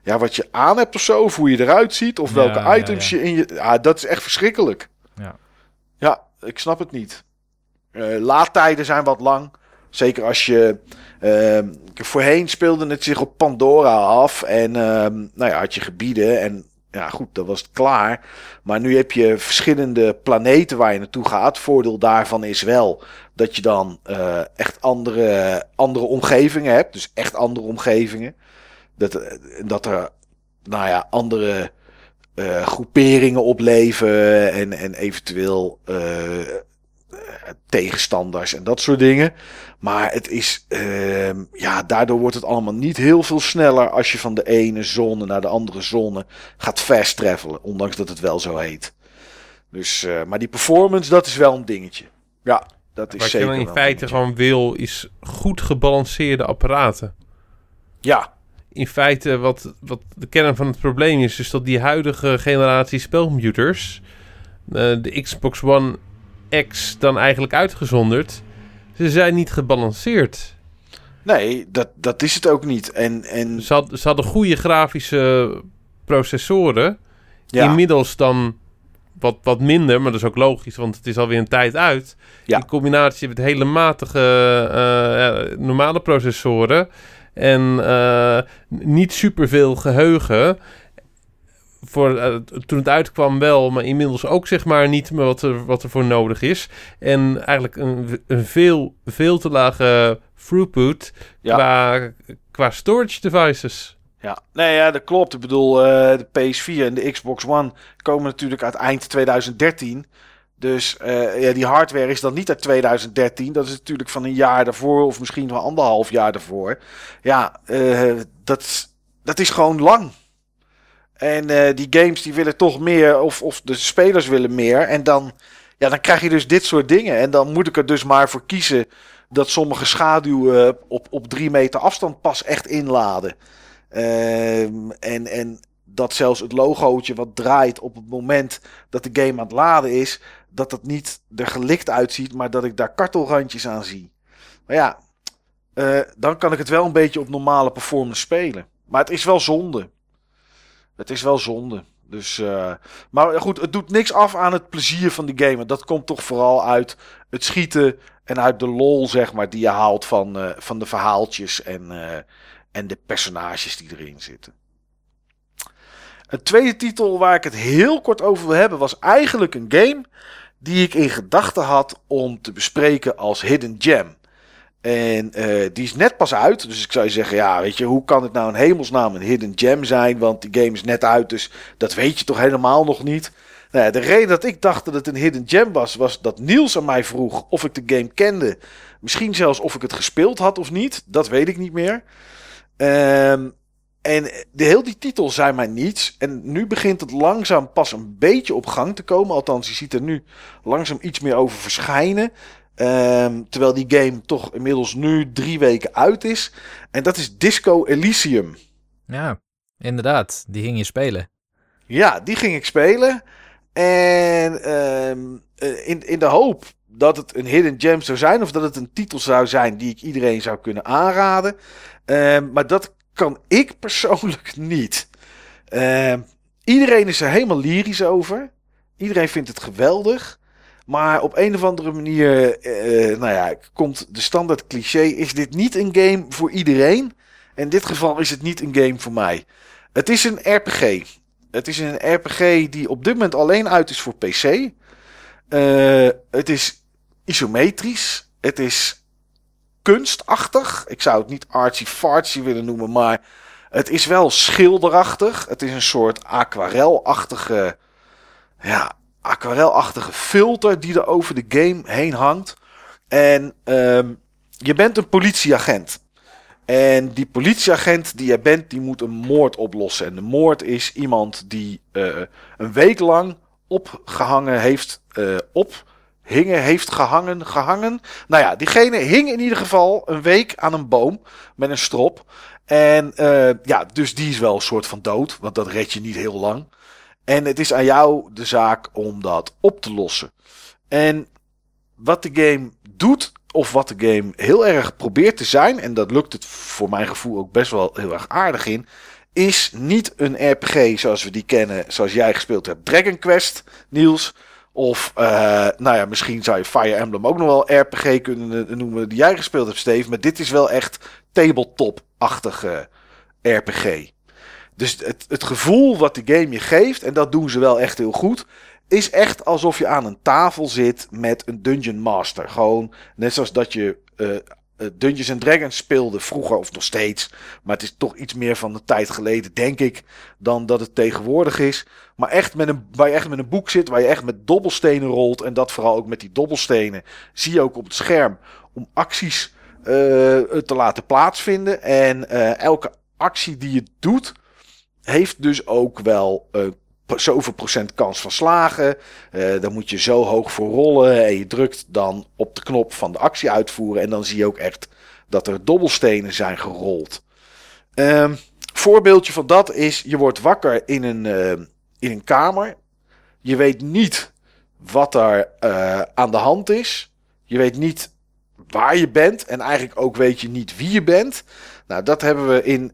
ja, wat je aan hebt of zo, of hoe je eruit ziet, of Ja, welke items ja. je in je, ja, dat is echt verschrikkelijk. Ja. Ja, ik snap het niet. Eh, laadtijden zijn wat lang. Zeker als je. ehm, voorheen speelde het zich op Pandora af. En ehm, nou ja, had je gebieden. En ja, goed, dat was het klaar. Maar nu heb je verschillende planeten waar je naartoe gaat. Voordeel daarvan is wel dat je dan eh, echt andere, andere omgevingen hebt. Dus echt andere omgevingen. Dat, eh, dat er, nou ja, andere eh, groeperingen opleven en, en eventueel tegenstanders en dat soort dingen. Maar het is, ehm, ja, daardoor wordt het allemaal niet heel veel sneller als je van de ene zone naar de andere zone gaat fast travelen, ondanks dat het wel zo heet. Dus, eh, maar die performance, dat is wel een dingetje. Ja, dat is Wat je zeker in feite gewoon wil, is goed gebalanceerde apparaten. Ja, in feite wat, wat de kern van het probleem is, is dat die huidige generatie spelcomputers, eh, de Xbox One X dan eigenlijk uitgezonderd, ze zijn niet gebalanceerd. nee, dat, dat is het ook niet. En, en Ze, had, ze hadden goede grafische processoren, ja, inmiddels dan wat, wat minder, maar dat is ook logisch, want het is alweer een tijd uit. Ja. In combinatie met hele matige eh, eh, normale processoren en eh, niet superveel geheugen. Voor, eh, toen het uitkwam wel, maar inmiddels ook zeg maar niet meer wat er, wat er voor nodig is. En eigenlijk een, een veel, veel te lage throughput Ja. qua, qua storage devices. Ja, nee, ja, dat klopt. Ik bedoel, eh, de PS4 en de Xbox One komen natuurlijk uit eind 2013. Dus eh, ja, die hardware is dan niet uit 2013. Dat is natuurlijk van een jaar daarvoor of misschien wel anderhalf jaar daarvoor. Ja, dat, dat is gewoon lang. En eh, die games die willen toch meer, of, of de spelers willen meer. En dan, ja, dan krijg je dus dit soort dingen. En dan moet ik er dus maar voor kiezen dat sommige schaduwen op, op drie meter afstand pas echt inladen. Ehm, en, en dat zelfs het logootje wat draait op het moment dat de game aan het laden is, dat het niet er gelikt uitziet, maar dat ik daar kartelrandjes aan zie. Maar ja, eh, dan kan ik het wel een beetje op normale performance spelen. Maar het is wel zonde. Het is wel zonde. Dus, eh, maar goed, het doet niks af aan het plezier van de game. Dat komt toch vooral uit het schieten en uit de lol, zeg maar, die je haalt van, eh, van de verhaaltjes en, eh, en de personages die erin zitten. Een tweede titel waar ik het heel kort over wil hebben was eigenlijk een game die ik in gedachten had om te bespreken als Hidden Gem. En eh, die is net pas uit, dus ik zou je zeggen, ja, weet je, hoe kan het nou in hemelsnaam een Hidden Gem zijn? Want die game is net uit, dus dat weet je toch helemaal nog niet. Nou de reden dat ik dacht dat het een Hidden Gem was, was dat Niels aan mij vroeg of ik de game kende. Misschien zelfs of ik het gespeeld had of niet, dat weet ik niet meer. Ehm, en de, heel die titel zei mij niets. En nu begint het langzaam pas een beetje op gang te komen. Althans, je ziet er nu langzaam iets meer over verschijnen. Ehm, terwijl die game toch inmiddels nu drie weken uit is. En dat is Disco Elysium. Ja, inderdaad. Die ging je spelen. Ja, die ging ik spelen. En ehm, eh, in, in de hoop dat het een hidden gem zou zijn. Of dat het een titel zou zijn die ik iedereen zou kunnen aanraden. Ehm, maar dat kan ik (laughs) persoonlijk niet. Iedereen is er helemaal lyrisch over. Iedereen vindt het geweldig. Maar op een of andere manier, eh, nou ja, komt de standaard cliché: is dit niet een game voor iedereen? In dit geval is het niet een game voor mij. Het is een RPG. Het is een RPG die op dit moment alleen uit is voor PC. Eh, het is isometrisch. Het is kunstachtig. Ik zou het niet artsy-fartsy willen noemen, maar het is wel schilderachtig. Het is een soort aquarelachtige, ja, aquarelachtige filter die er over de game heen hangt. En ehm, je bent een politieagent. En die politieagent die je bent, die moet een moord oplossen. En de moord is iemand die eh, een week lang opgehangen heeft, eh, ophingen, heeft gehangen, gehangen. Nou ja, diegene hing in ieder geval een week aan een boom met een strop. En eh, ja, dus die is wel een soort van dood, want dat red je niet heel lang. En het is aan jou de zaak om dat op te lossen. En wat de game doet, of wat de game heel erg probeert te zijn, en dat lukt het voor mijn gevoel ook best wel heel erg aardig in, is niet een RPG zoals we die kennen, zoals jij gespeeld hebt. Dragon Quest, Niels. Of, eh, nou ja, misschien zou je Fire Emblem ook nog wel RPG kunnen noemen die jij gespeeld hebt, Steve. Maar dit is wel echt tabletop-achtige RPG. Dus het, het gevoel wat die game je geeft, en dat doen ze wel echt heel goed, is echt alsof je aan een tafel zit met een Dungeon Master. Gewoon net zoals dat je uh, Dungeons and Dragons speelde vroeger of nog steeds. Maar het is toch iets meer van de tijd geleden, denk ik, dan dat het tegenwoordig is. Maar echt met een, waar je echt met een boek zit, waar je echt met dobbelstenen rolt. En dat vooral ook met die dobbelstenen zie je ook op het scherm om acties uh, te laten plaatsvinden. En elke actie die je doet, heeft dus ook wel uh, zoveel procent kans van slagen. Uh, dan moet je zo hoog voor rollen. En je drukt dan op de knop van de actie uitvoeren. En dan zie je ook echt dat er dobbelstenen zijn gerold. Um, voorbeeldje van dat is: je wordt wakker in een, uh, in een kamer. Je weet niet wat er aan de hand is. Je weet niet waar je bent. En eigenlijk ook weet je niet wie je bent. Nou, dat hebben we in,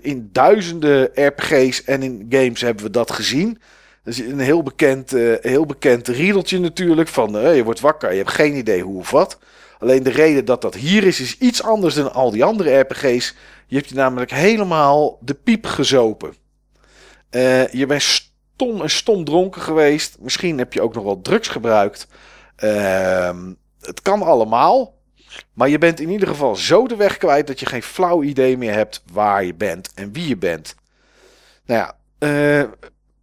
in duizenden RPG's en in games hebben we dat gezien. Is een heel bekend, uh, heel bekend riedeltje natuurlijk. Van uh, je wordt wakker, je hebt geen idee hoe of wat. Alleen de reden dat dat hier is, is iets anders dan al die andere RPG's. Je hebt je namelijk helemaal de piep gezopen. Uh, je bent stom en stom dronken geweest. Misschien heb je ook nog wel drugs gebruikt. Ehm, het kan allemaal. Maar je bent in ieder geval zo de weg kwijt dat je geen flauw idee meer hebt waar je bent en wie je bent. Nou ja, uh,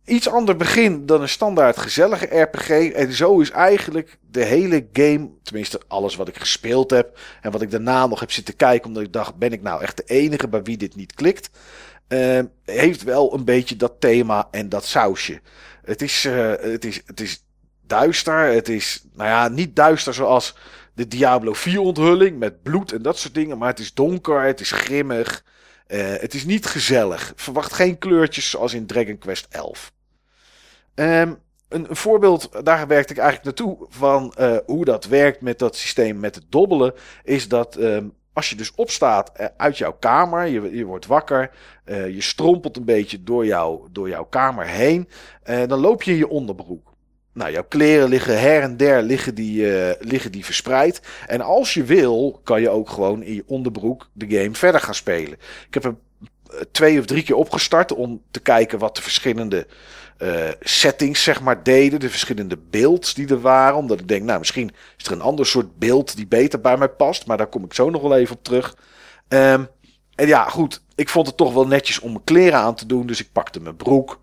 iets ander begin dan een standaard gezellige RPG. En zo is eigenlijk de hele game, tenminste alles wat ik gespeeld heb en wat ik daarna nog heb zitten kijken, omdat ik dacht: ben ik nou echt de enige bij wie dit niet klikt? Uh, heeft wel een beetje dat thema en dat sausje. Het is, uh, het is, het is duister. Het is, nou ja, niet duister zoals de Diablo 4 onthulling met bloed en dat soort dingen. Maar het is donker, het is grimmig. Uh, het is niet gezellig. Verwacht geen kleurtjes zoals in Dragon Quest 11. Um, een, voorbeeld, daar werkte ik eigenlijk naartoe van uh, hoe dat werkt met dat systeem met het dobbelen. Is dat um, als je dus opstaat uh, uit jouw kamer, je, je wordt wakker, je strompelt een beetje door, jou, door jouw kamer heen. dan loop je in je onderbroek. Nou, jouw kleren liggen her en der liggen die, uh, liggen die verspreid. En als je wil, kan je ook gewoon in je onderbroek de game verder gaan spelen. Ik heb er twee of drie keer opgestart om te kijken wat de verschillende uh, settings zeg maar deden. De verschillende beelds die er waren. Omdat ik denk, nou misschien is er een ander soort beeld die beter bij mij past. Maar daar kom ik zo nog wel even op terug. Um, en ja, goed. Ik vond het toch wel netjes om mijn kleren aan te doen. Dus ik pakte mijn broek.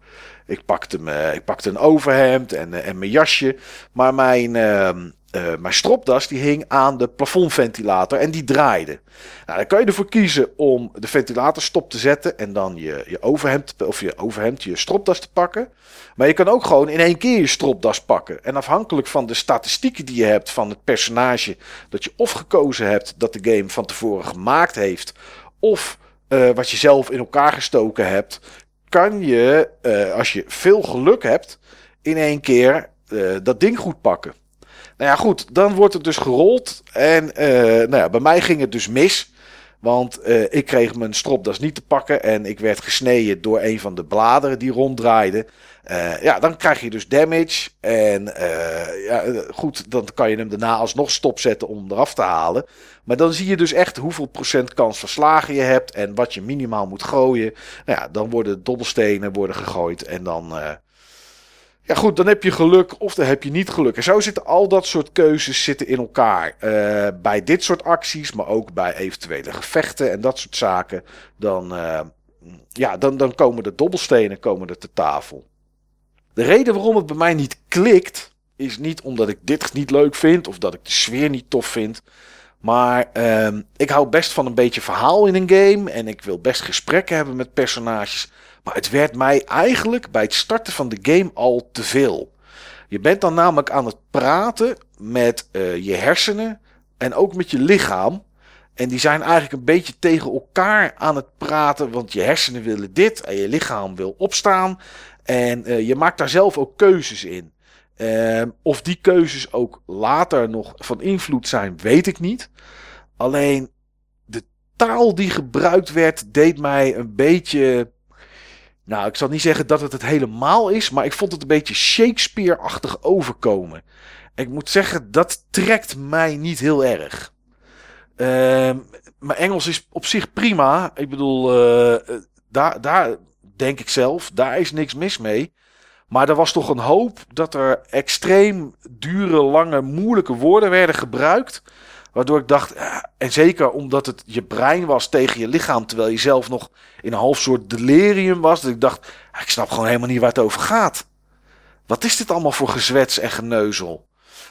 Ik pakte, me, ik pakte een overhemd en, eh, en mijn jasje. Maar mijn, uh, uh, mijn stropdas die hing aan de plafondventilator en die draaide. Nou, dan kan je ervoor kiezen om de ventilator stop te zetten en dan je, je overhemd of je overhemd, je stropdas te pakken. Maar je kan ook gewoon in één keer je stropdas pakken. En afhankelijk van de statistieken die je hebt van het personage dat je of gekozen hebt dat de game van tevoren gemaakt heeft, of uh, wat je zelf in elkaar gestoken hebt, kan je, uh, als je veel geluk hebt, in één keer uh, dat ding goed pakken. Nou ja, goed, dan wordt het dus gerold. En uh, nou ja, bij mij ging het dus mis. Want ik kreeg mijn stropdas niet te pakken. En ik werd gesneden door een van de bladeren die ronddraaiden. Ja, dan krijg je dus damage. En ja, goed, dan kan je hem daarna alsnog stopzetten om hem eraf te halen. Maar dan zie je dus echt hoeveel procent kans van slagen je hebt en wat je minimaal moet gooien. Nou ja, dan worden dobbelstenen worden gegooid en dan... Uh, ja goed, dan heb je geluk of dan heb je niet geluk. En zo zitten al dat soort keuzes zitten in elkaar. Bij dit soort acties, maar ook bij eventuele gevechten en dat soort zaken. Dan, ja, dan, dan komen de dobbelstenen komen er te tafel. De reden waarom het bij mij niet klikt, is niet omdat ik dit niet leuk vind of dat ik de sfeer niet tof vind. Maar um, ik hou best van een beetje verhaal in een game. En ik wil best gesprekken hebben met personages. Maar het werd mij eigenlijk bij het starten van de game al te veel. Je bent dan namelijk aan het praten met uh, je hersenen en ook met je lichaam. En die zijn eigenlijk een beetje tegen elkaar aan het praten. Want je hersenen willen dit en je lichaam wil opstaan. En uh, je maakt daar zelf ook keuzes in. Uh, of die keuzes ook later nog van invloed zijn, weet ik niet. Alleen de taal die gebruikt werd, deed mij een beetje. Nou, ik zal niet zeggen dat het het helemaal is, maar ik vond het een beetje Shakespeare-achtig overkomen. ik moet zeggen, dat trekt mij niet heel erg. Uh, mijn Engels is op zich prima. Ik bedoel, uh, daar, daar denk ik zelf. Daar is niks mis mee. Maar er was toch een hoop dat er extreem dure, lange, moeilijke woorden werden gebruikt. Waardoor ik dacht, en zeker omdat het je brein was tegen je lichaam, terwijl je zelf nog in een half soort delirium was, dat ik dacht, ik snap gewoon helemaal niet waar het over gaat. Wat is dit allemaal voor gezwets en geneuzel?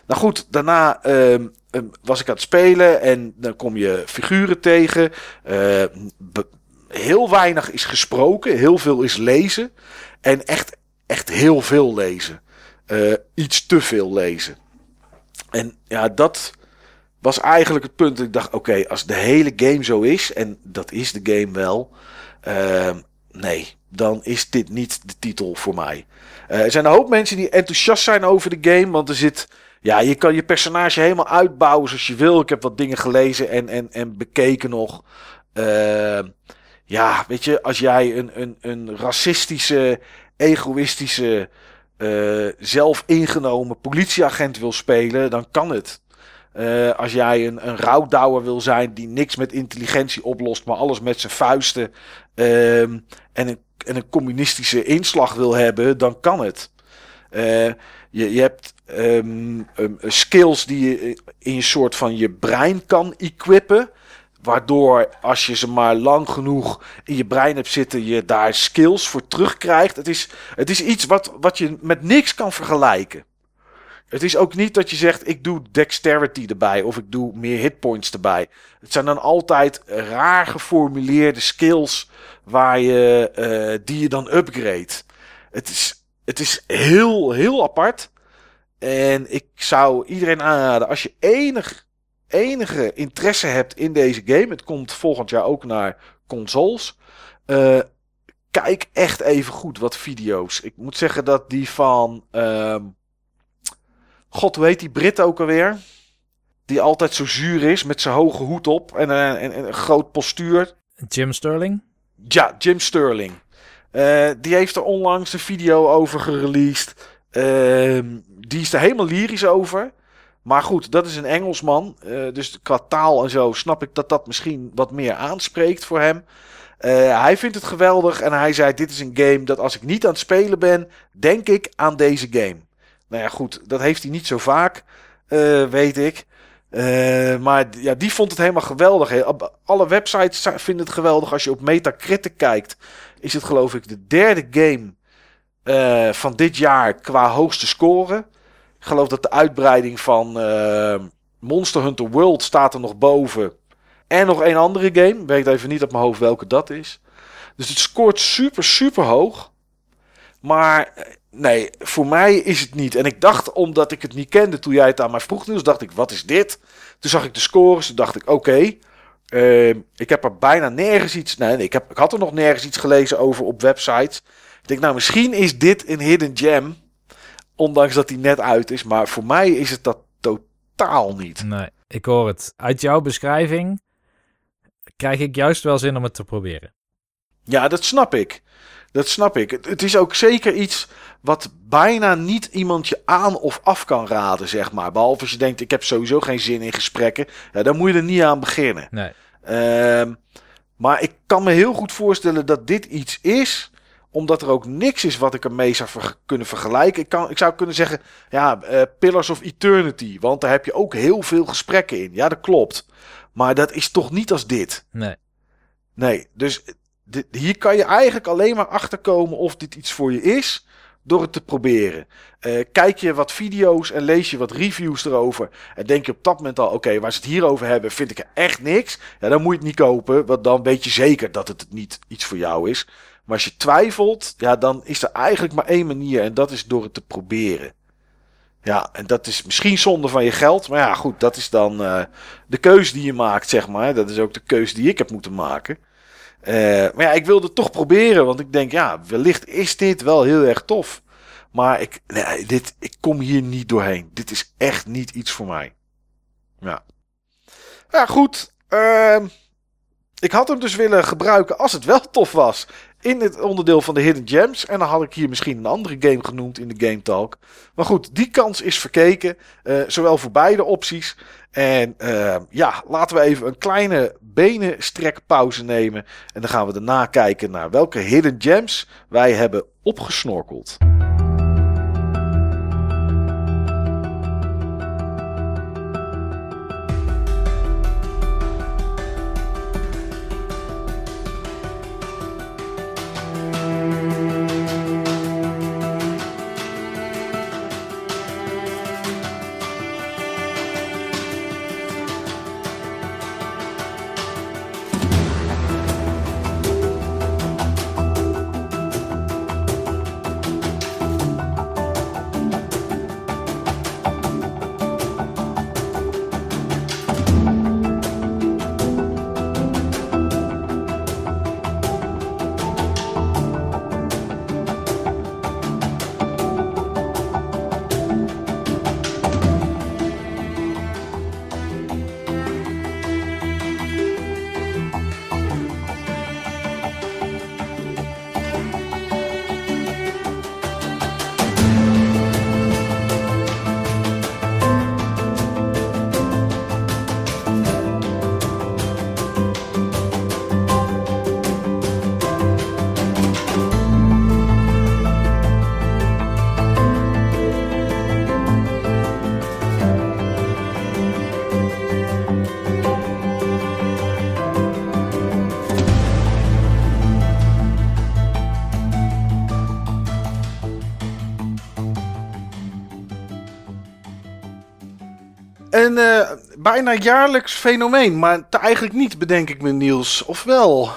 Nou goed, daarna ehm, ehm, was ik aan het spelen en dan kom je figuren tegen. Uh, heel weinig is gesproken, heel veel is lezen. En echt, echt heel veel lezen. Uh, iets te veel lezen. En ja, dat was eigenlijk het punt dat ik dacht: oké, als de hele game zo is, en dat is de game wel, uh, nee, dan is dit niet de titel voor mij. Uh, er zijn een hoop mensen die enthousiast zijn over de game, want er zit. Ja, je kan je personage helemaal uitbouwen zoals je wil. Ik heb wat dingen gelezen en, en, en bekeken nog. Uh, ja, weet je, als jij een, een, een racistische, egoïstische, uh, politieagent wil spelen, dan kan het. Uh, als jij een, een rouwdouwer wil zijn die niks met intelligentie oplost, maar alles met zijn vuisten uh, en, een, en een communistische inslag wil hebben, dan kan het. Uh, je, je hebt um, um, skills die je in een soort van je brein kan equippen. Waardoor als je ze maar lang genoeg in je brein hebt zitten, je daar skills voor terugkrijgt. Het is, het is iets wat, wat je met niks kan vergelijken. Het is ook niet dat je zegt, ik doe dexterity erbij of ik doe meer hitpoints erbij. Het zijn dan altijd raar geformuleerde skills waar je, uh, die je dan upgrade. Het is, het is heel, heel apart. En ik zou iedereen aanraden, als je enig, enige interesse hebt in deze game, het komt volgend jaar ook naar consoles. Uh, kijk echt even goed wat video's. Ik moet zeggen dat die van. Uh, God, hoe heet die Brit ook alweer? Die altijd zo zuur is met zijn hoge hoed op en, en een groot postuur. Jim Sterling? Ja, Jim Sterling. Uh, die heeft er onlangs een video over gereleased. Uh, die is er helemaal lyrisch over. Maar goed, dat is een Engelsman. Uh, dus qua taal en zo snap ik dat dat misschien wat meer aanspreekt voor hem. Uh, hij vindt het geweldig en hij zei: Dit is een game dat als ik niet aan het spelen ben, denk ik aan deze game. Nou ja, goed, dat heeft hij niet zo vaak, uh, weet ik. Maar ja, die vond het helemaal geweldig. Alle websites vinden het geweldig. Als je op Metacritic kijkt, is het geloof ik de derde game van dit jaar qua hoogste score. Ik geloof dat de uitbreiding van Monster Hunter World staat er nog boven. En nog een andere game. Weet even niet op mijn hoofd welke dat is. Dus het scoort super, super hoog. Maar nee, voor mij is het niet. En ik dacht, omdat ik het niet kende toen jij het aan mij vroeg, dus dacht ik, wat is dit? Toen zag ik de scores, toen dacht ik, oké. Uh, ik heb er bijna nergens iets. Nee, nee ik, heb, ik had er nog nergens iets gelezen over op websites. Ik denk, nou, misschien is dit een hidden gem. Ondanks dat die net uit is. Maar voor mij is het dat totaal niet. Nee, ik hoor het. Uit jouw beschrijving krijg ik juist wel zin om het te proberen. Ja, dat snap ik. Dat snap ik. Het, is ook zeker iets wat bijna niet iemand je aan of af kan raden, zeg maar. Behalve als je denkt, ik heb sowieso geen zin in gesprekken. Ja, dan moet je er niet aan beginnen. Nee. Uh, maar ik kan me heel goed voorstellen dat dit iets is omdat er ook niks is wat ik ermee zou ver kunnen vergelijken. Ik, kan, ik zou kunnen zeggen, ja, uh, Pillars of Eternity. Want daar heb je ook heel veel gesprekken in. Ja, dat klopt. Maar dat is toch niet als dit. Nee. Nee, dus hier kan je eigenlijk alleen maar achterkomen of dit iets voor je is door het te proberen. Uh, kijk je wat video's en lees je wat reviews erover. En denk je op dat moment al: oké, okay, waar ze het hier over hebben, vind ik er echt niks. Ja, dan moet je het niet kopen, want dan weet je zeker dat het niet iets voor jou is. Maar als je twijfelt, ja, dan is er eigenlijk maar één manier en dat is door het te proberen. Ja, en dat is misschien zonde van je geld. Maar ja, goed, dat is dan uh, de keuze die je maakt, zeg maar. Dat is ook de keuze die ik heb moeten maken. Uh, maar ja, ik wilde het toch proberen. Want ik denk, ja, wellicht is dit wel heel erg tof. Maar ik, nee, dit, ik kom hier niet doorheen. Dit is echt niet iets voor mij. Ja. Ja, goed. Uh, ik had hem dus willen gebruiken als het wel tof was. In het onderdeel van de Hidden Gems. En dan had ik hier misschien een andere game genoemd in de Game Talk. Maar goed, die kans is verkeken. eh, zowel voor beide opties. En eh, ja, laten we even een kleine benenstrekpauze nemen. En dan gaan we daarna kijken naar welke Hidden Gems wij hebben opgesnorkeld. Bijna jaarlijks fenomeen, maar te- eigenlijk niet, bedenk ik me, Niels. Of wel?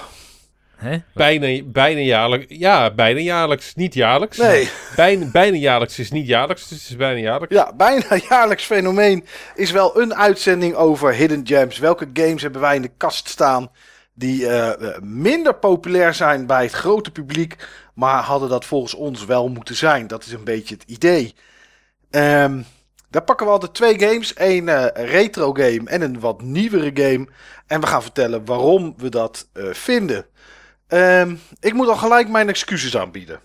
Hè? Bijna, bijna jaarlijks. Ja, bijna jaarlijks. Niet jaarlijks. Nee. (laughs) Bijna, bijna jaarlijks is niet jaarlijks, dus het is bijna jaarlijks. Ja, bijna (laughs) jaarlijks fenomeen is wel een uitzending over Hidden Gems. Welke games hebben wij in de kast staan die eh, eh, minder populair zijn bij het grote publiek, maar hadden dat volgens ons wel moeten zijn? Dat is een beetje het idee. Ehm, daar pakken we altijd twee games. Een eh, retro game en een wat nieuwere game. En we gaan vertellen waarom we dat eh, vinden. Ehm, ik moet al gelijk mijn excuses aanbieden.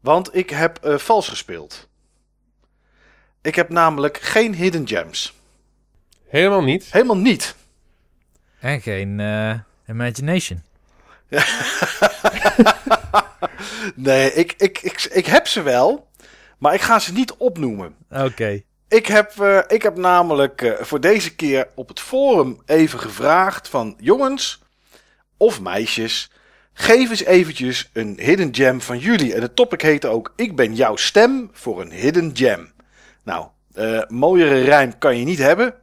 Want ik heb eh, vals gespeeld. Ik heb namelijk geen hidden gems. Helemaal niet. Helemaal niet. En geen eh, Imagination. (laughs) Nee, ik, ik, ik, ik heb ze wel. Maar ik ga ze niet opnoemen. Oké. Ik heb, eh, ik heb namelijk eh, voor deze keer op het forum even gevraagd van jongens of meisjes. Geef eens eventjes een hidden gem van jullie. En de topic heette ook Ik ben jouw stem voor een hidden gem. Nou, eh, mooiere rijm kan je niet hebben.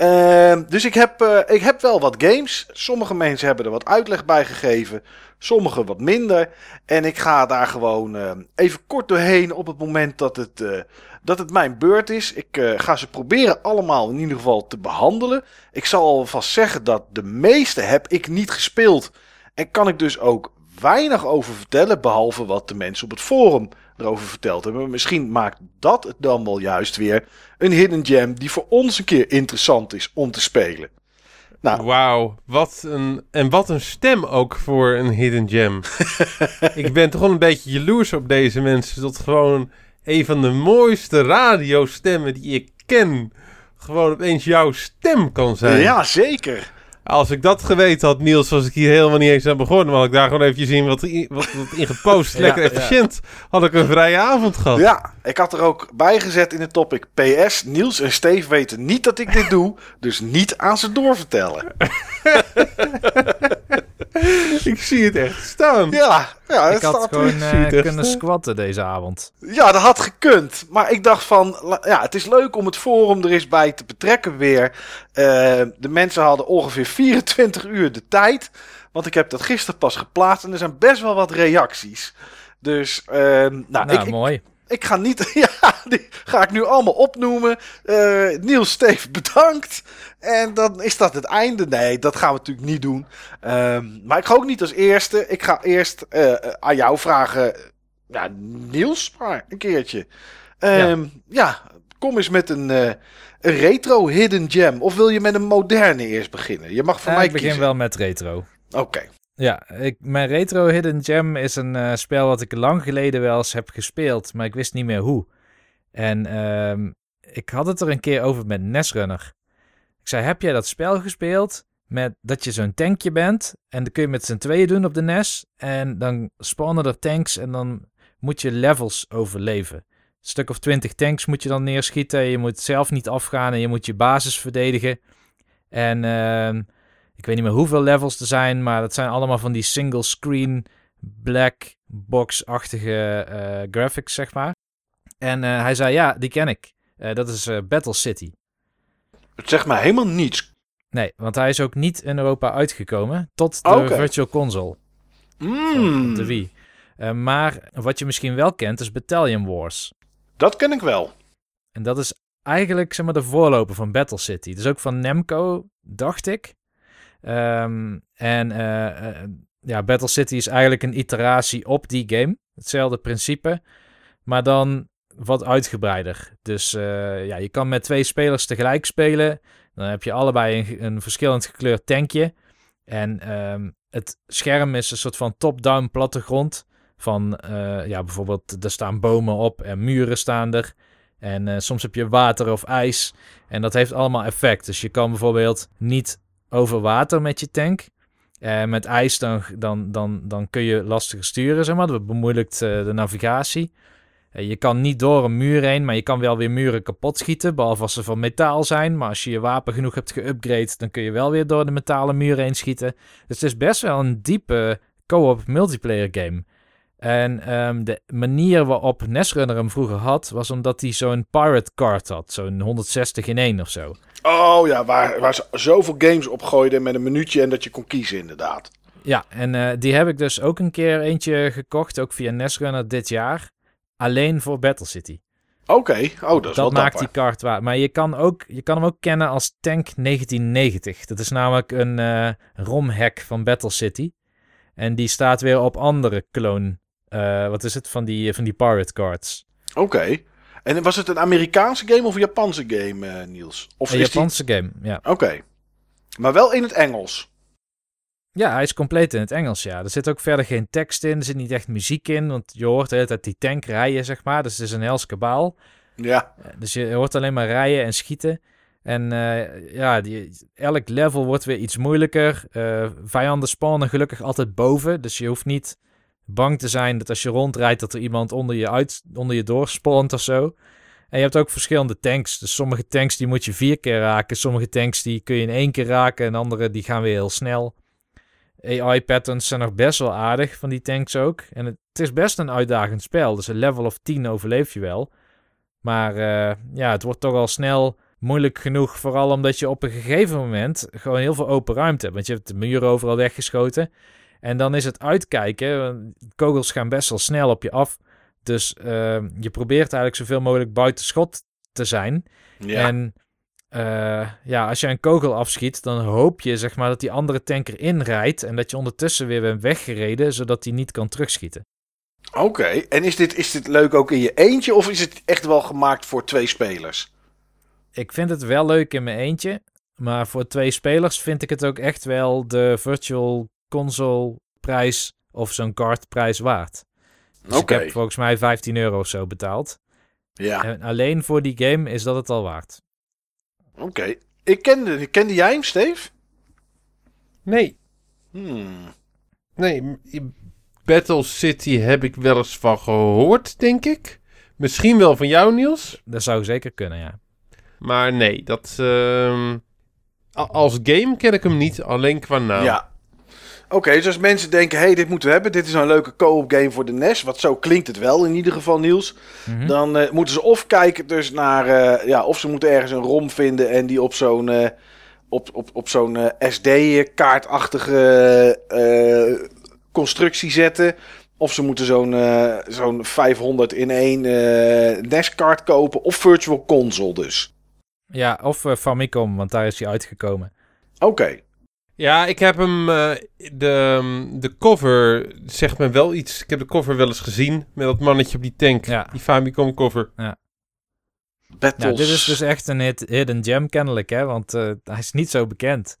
Ehm, dus ik heb, eh, ik heb wel wat games. Sommige mensen hebben er wat uitleg bij gegeven. Sommige wat minder. En ik ga daar gewoon eh, even kort doorheen op het moment dat het, eh, dat het mijn beurt is. Ik eh, ga ze proberen allemaal in ieder geval te behandelen. Ik zal alvast zeggen dat de meeste heb ik niet gespeeld. En kan ik dus ook weinig over vertellen. Behalve wat de mensen op het forum erover verteld hebben. Misschien maakt dat het dan wel juist weer een hidden gem die voor ons een keer interessant is om te spelen. Nou, Wauw, wat een, en wat een stem ook voor een hidden gem. (laughs) ik ben toch wel een beetje jaloers op deze mensen. Dat gewoon een van de mooiste radiostemmen die ik ken... gewoon opeens jouw stem kan zijn. ja, zeker. Als ik dat geweten had, Niels, was ik hier helemaal niet eens aan begonnen. Maar had ik daar gewoon even zien wat, wat, wat in gepost. (laughs) Lekker ja. efficiënt. Had ik een vrije avond gehad. Ja, ik had er ook bij gezet in het topic PS. Niels en Steve weten niet dat ik dit doe, dus niet aan ze doorvertellen. (laughs) (laughs) Ik zie het echt staan. Ja, ja het Ik had staat gewoon eh, kunnen squatten deze avond. Ja, dat had gekund. Maar ik dacht van, ja, het is leuk om het forum er eens bij te betrekken weer. Eh, de mensen hadden ongeveer 24 uur de tijd. Want ik heb dat gisteren pas geplaatst en er zijn best wel wat reacties. Dus, ehm, nou, Nou, ik, mooi. ik ga niet, (laughs) ja, die ga ik nu allemaal opnoemen. Eh, Niels, Steve, bedankt. En dan is dat het einde. Nee, dat gaan we natuurlijk niet doen. Ehm, maar ik ga ook niet als eerste. Ik ga eerst eh, aan jou vragen. Ja, Niels, maar een keertje. Ehm, ja. kom eens met een, eh, een retro hidden gem. Of wil je met een moderne eerst beginnen? Je mag voor mij ik begin kiezen. wel met retro. Oké. Ja, ik, mijn Retro Hidden Gem is een eh, spel wat ik lang geleden wel eens heb gespeeld, maar ik wist niet meer hoe. En ehm, ik had het er een keer over met Nesrunner. Ik zei, heb jij dat spel gespeeld met dat je zo'n tankje bent en dan kun je met z'n tweeën doen op de NES en dan spawnen er tanks en dan moet je levels overleven. Een stuk of twintig tanks moet je dan neerschieten, je moet zelf niet afgaan en je moet je basis verdedigen. En ehm, ik weet niet meer hoeveel levels er zijn, maar dat zijn allemaal van die single screen black box-achtige eh, graphics, zeg maar. En eh, hij zei, ja, die ken ik. Eh, dat is Battle City. Het zegt mij helemaal niets. Nee, want hij is ook niet in Europa uitgekomen tot de. Virtual Console, Mm, de Wii. Maar wat je misschien wel kent is Battalion Wars. dat ken ik wel. En dat is eigenlijk zeg maar, de voorloper van Battle City. Dus ook van Namco, dacht ik. Ehm, en eh, eh, ja, Battle City is eigenlijk een iteratie op die game. Hetzelfde principe, maar dan wat uitgebreider. Dus eh, ja, je kan met twee spelers tegelijk spelen. Dan heb je allebei een, een verschillend gekleurd tankje. En ehm, het scherm is een soort van top-down plattegrond. Van ja, bijvoorbeeld er staan bomen op en muren staan er. En soms heb je water of ijs. En dat heeft allemaal effect. Dus je kan bijvoorbeeld niet over water met je tank. En met ijs dan, dan, dan, dan kun je lastiger sturen, zeg maar. Dat bemoeilijkt eh, de navigatie. Eh, je kan niet door een muur heen, maar je kan wel weer muren kapot schieten. Behalve als ze van metaal zijn. Maar als je je wapen genoeg hebt geüpgrade, dan kun je wel weer door de metalen muur heen schieten. Dus het is best wel een diepe co-op multiplayer game. En ehm, de manier waarop Nesrunner hem vroeger had, was omdat hij zo'n pirate card had. Zo'n 160 in 1 of zo. Oh ja, waar, waar ze zoveel games op gooiden met een minuutje en dat je kon kiezen inderdaad. Ja, en eh, die heb ik dus ook een keer eentje gekocht, ook via Nesrunner dit jaar. Alleen voor Battle City. Oké, oh dat is wel maakt dapper. die kaart waar. Maar je kan, ook, je kan hem ook kennen als Tank 1990. Dat is namelijk een eh romhack van Battle City. En die staat weer op andere clone. eh, wat is het? Van die, van die pirate cards. Oké. En was het een Amerikaanse game of een Japanse game, eh, Niels? Of Een die- Japanse game, ja. Oké. Maar wel in het Engels. Ja, hij is compleet in het Engels, ja. Er zit ook verder geen tekst in, er zit niet echt muziek in, want je hoort de hele tijd die tank rijden, zeg maar. Dus het is een hels kabaal. Ja. Eh, Dus je hoort alleen maar rijden en schieten. En eh, ja, die, elk level wordt weer iets moeilijker. Eh, vijanden spawnen gelukkig altijd boven, dus je hoeft niet bang te zijn dat als je rondrijdt dat er iemand onder je, uit, onder je door spawnt of zo. En je hebt ook verschillende tanks. Dus sommige tanks die moet je vier keer raken. Sommige tanks die kun je in één keer raken. En andere die gaan weer heel snel. AI-patterns zijn nog best wel aardig van die tanks ook. En het, het is best een uitdagend spel. Dus een level of 10 overleef je wel. Maar eh, ja, het wordt toch al snel moeilijk genoeg. Vooral omdat je op een gegeven moment gewoon heel veel open ruimte hebt. Want je hebt de muren overal weggeschoten. En dan is het uitkijken. want Kogels gaan best wel snel op je af. Dus eh, je probeert eigenlijk zoveel mogelijk buiten schot te zijn. Ja. En eh, ja, als je een kogel afschiet, dan hoop je zeg maar dat die andere tanker inrijdt. En dat je ondertussen weer bent weggereden, zodat hij niet kan terugschieten. Oké. En is dit, is dit leuk ook in je eentje of is het echt wel gemaakt voor twee spelers? Ik vind het wel leuk in mijn eentje. Maar voor twee spelers vind ik het ook echt wel de Virtual Console prijs of zo'n cardprijs waard. Dus ik heb volgens mij 15 euro of zo betaald. Ja. En alleen voor die game is dat het al waard. Oké. Ik kende, kende jij hem, Steve? Nee, Hmm. nee. Battle City heb ik wel eens van gehoord, denk ik. Misschien wel van jou, Niels. Dat zou zeker kunnen, ja. Maar nee, dat... ehm, als game ken ik hem niet, alleen qua naam. Ja. Oké, dus als mensen denken, hey, dit moeten we hebben. Dit is een leuke co-op game voor de NES. Wat zo klinkt het wel in ieder geval, Niels. Mhm. Dan eh, moeten ze of kijken dus naar... eh, ja, of ze moeten ergens een ROM vinden en die op zo'n... eh, op, op, op zo'n SD-kaartachtige constructie zetten. Of ze moeten zo'n zo'n 500 in één NES-kaart kopen. Of Virtual Console dus. Ja, of Famicom, want daar is hij uitgekomen. Oké. Ja, ik heb hem. eh, de, de cover zegt me wel iets. Ik heb de cover wel eens gezien met dat mannetje op die tank. Ja. Die Famicom cover. Battles. Nou, dit is dus echt een hid- hidden gem kennelijk, hè? Want eh, hij is niet zo bekend.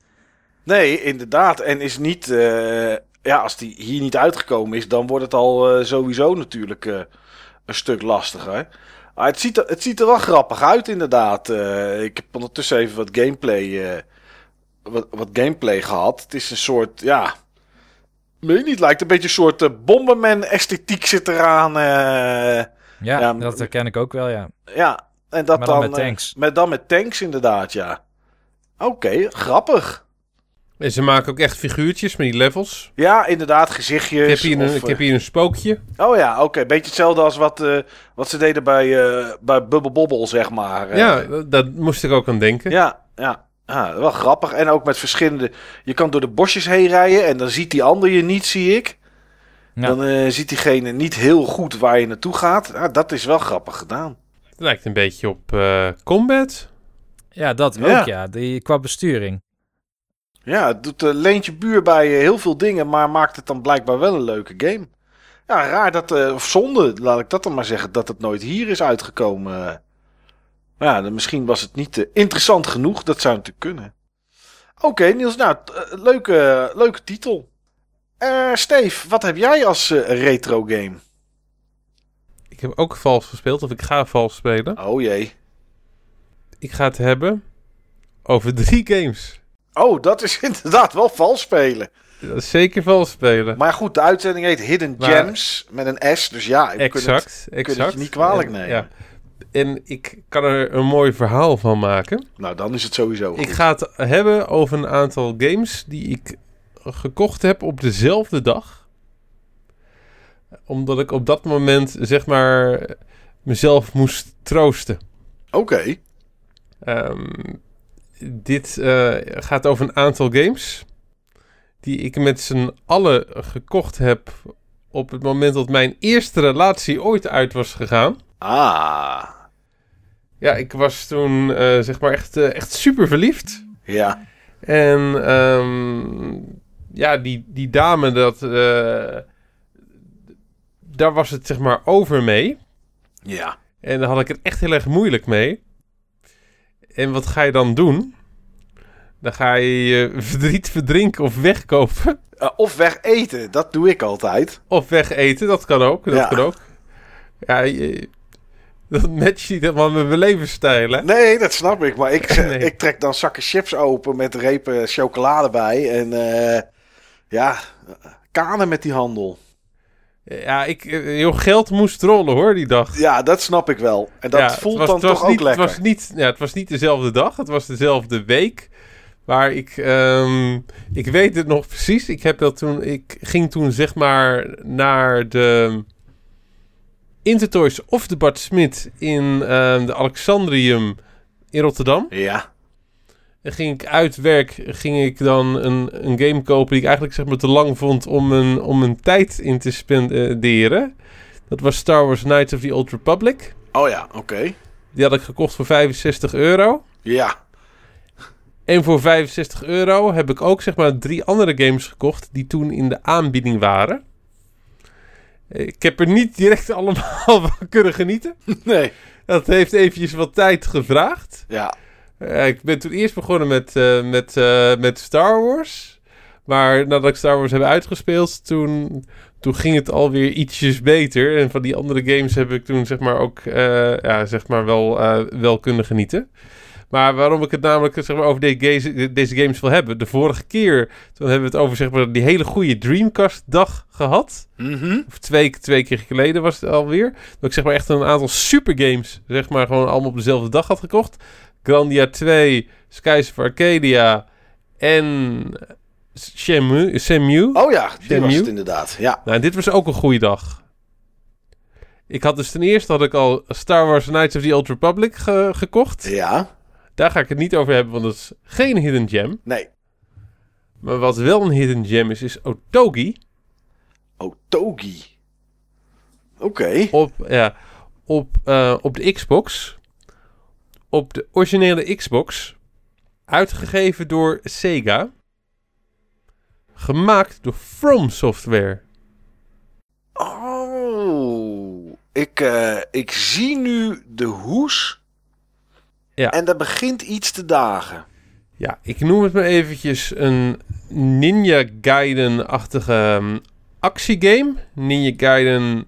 Nee, inderdaad. En is niet. eh, ja, als die hier niet uitgekomen is, dan wordt het al eh, sowieso natuurlijk eh, een stuk lastiger. Maar het ziet, er, het ziet er wel grappig uit, inderdaad. Eh, ik heb ondertussen even wat gameplay, eh, wat, wat gameplay gehad. Het is een soort, ja. Weet je niet, lijkt een beetje een soort eh, Bomberman-esthetiek zit eraan. eh. Ja, Ja, dat herken ik ook wel, ja. ja, en dat Maar dan dan, met eh, tanks. met dan met tanks, inderdaad, ja. Oké, grappig. En ze maken ook echt figuurtjes met die levels. Ja, inderdaad, gezichtjes. Ik heb hier, een, ik heb hier een spookje. Oh ja, oké. Beetje hetzelfde als wat, eh, wat ze deden bij, eh bij Bubble Bobble, zeg maar. Eh, ja, dat moest ik ook aan denken. ja, ja. Ah, wel grappig. En ook met verschillende... Je kan door de bosjes heen rijden en dan ziet die ander je niet, zie ik. Ja. Dan eh, ziet diegene niet heel goed waar je naartoe gaat. Ah, dat is wel grappig gedaan. Het lijkt een beetje op eh, Combat. Ja, dat Ja. ook, ja. Die, qua besturing. Ja, het doet uh, Leentje Buur bij eh, heel veel dingen, maar maakt het dan blijkbaar wel een leuke game. Ja, raar dat, eh, of zonde, laat ik dat dan maar zeggen, dat het nooit hier is uitgekomen. Ja, dan misschien was het niet eh, interessant genoeg, dat zou natuurlijk kunnen. Oké, Niels, nou, eh, leuke, leuke titel. Eh Steve, wat heb jij als retro game? Ik heb ook vals gespeeld, of ik ga vals spelen. Oh jee. Ik ga het hebben over (laughs) drie games. Oh, dat is (laughs) inderdaad wel vals spelen. Dat is zeker vals spelen. Maar goed, de uitzending heet Hidden Maar- Gems met een S, dus ja, ik kun het- exact, het exact. je niet kwalijk En, nemen. Ja. En ik kan er een mooi verhaal van maken. Nou, dan is het sowieso goed. Ik ga het hebben over een aantal games die ik gekocht heb op dezelfde dag. Omdat ik op dat moment, zeg maar, mezelf moest troosten. Oké. Ehm, dit eh, gaat over een aantal games die ik met z'n allen gekocht heb op het moment dat mijn eerste relatie ooit uit was gegaan. Ah. Ja, ik was toen eh, zeg maar echt, eh, echt super verliefd. Ja. En ehm, ja, die, die dame, dat, eh, daar was het zeg maar over mee. Ja. En daar had ik het echt heel erg moeilijk mee. En wat ga je dan doen? Dan ga je je (laughs) verdriet verdrinken of wegkopen. Of weg eten, dat doe ik altijd. Of wegeten, dat kan ook. Dat Ja. kan ook. Ja, je- dat matcht niet helemaal met mijn levensstijl, hè? Nee, dat snap ik. Maar ik, (laughs) Nee. ik trek dan zakken chips open met repen chocolade bij. En eh, ja, kanen met die handel. Ja, ik, eh, joh, geld moest rollen, hoor, die dag. Ja, dat snap ik wel. En dat Ja, voelt was- dan toch ook niet, lekker. Het was, niet, ja, het was niet dezelfde dag, het was dezelfde week. Maar ik, ehm, ik weet het nog precies. Ik, heb dat toen, ik ging toen zeg maar naar de Intertoys of de Bart Smit in ehm, de Alexandrium in Rotterdam. Ja. En ging ik uit werk, ging ik dan een, een game kopen die ik eigenlijk zeg maar te lang vond om een, om een tijd in te spenderen. Dat was Star Wars Knights of the Old Republic. Oh ja, oké. Die had ik gekocht voor 65 euro. Ja. En voor 65 euro heb ik ook zeg maar drie andere games gekocht die toen in de aanbieding waren. Ik heb er niet direct (laughs) allemaal van kunnen genieten. Nee. Dat heeft eventjes wat tijd gevraagd. Ja. Eh, ik ben toen eerst begonnen met, eh, met, eh, met Star Wars. Maar nadat ik Star Wars heb uitgespeeld, toen, toen ging het alweer ietsjes beter. En van die andere games heb ik toen zeg maar ook ja, zeg maar wel, wel kunnen genieten. Maar waarom ik het namelijk zeg maar, over deze, games wil hebben. De vorige keer, toen hebben we het over zeg maar, die hele goede Dreamcast-dag gehad. Mhm. Of twee, twee keer geleden was het alweer. Dat ik zeg maar echt een aantal supergames, zeg maar, gewoon allemaal op dezelfde dag had gekocht. Grandia 2, Skies of Arcadia en Shenmue. Shenmue. Oh ja, die Shenmue. was het inderdaad. Ja. Nou, dit was ook een goede dag. Ik had dus ten eerste had ik al Star Wars Knights of the Old Republic ge- gekocht. Ja. Daar ga ik het niet over hebben, want dat is geen hidden gem. Nee. Maar wat wel een hidden gem is, is Otogi. Oh, Togi. Oké. op, ja, op, eh, op de Xbox. Op de originele Xbox. Uitgegeven door Sega. Gemaakt door From Software. Oh. Ik, eh, ik zie nu de hoes. Ja. En er begint iets te dagen. Ja, ik noem het maar eventjes een Ninja Gaiden-achtige ehm, actiegame. Ninja Gaiden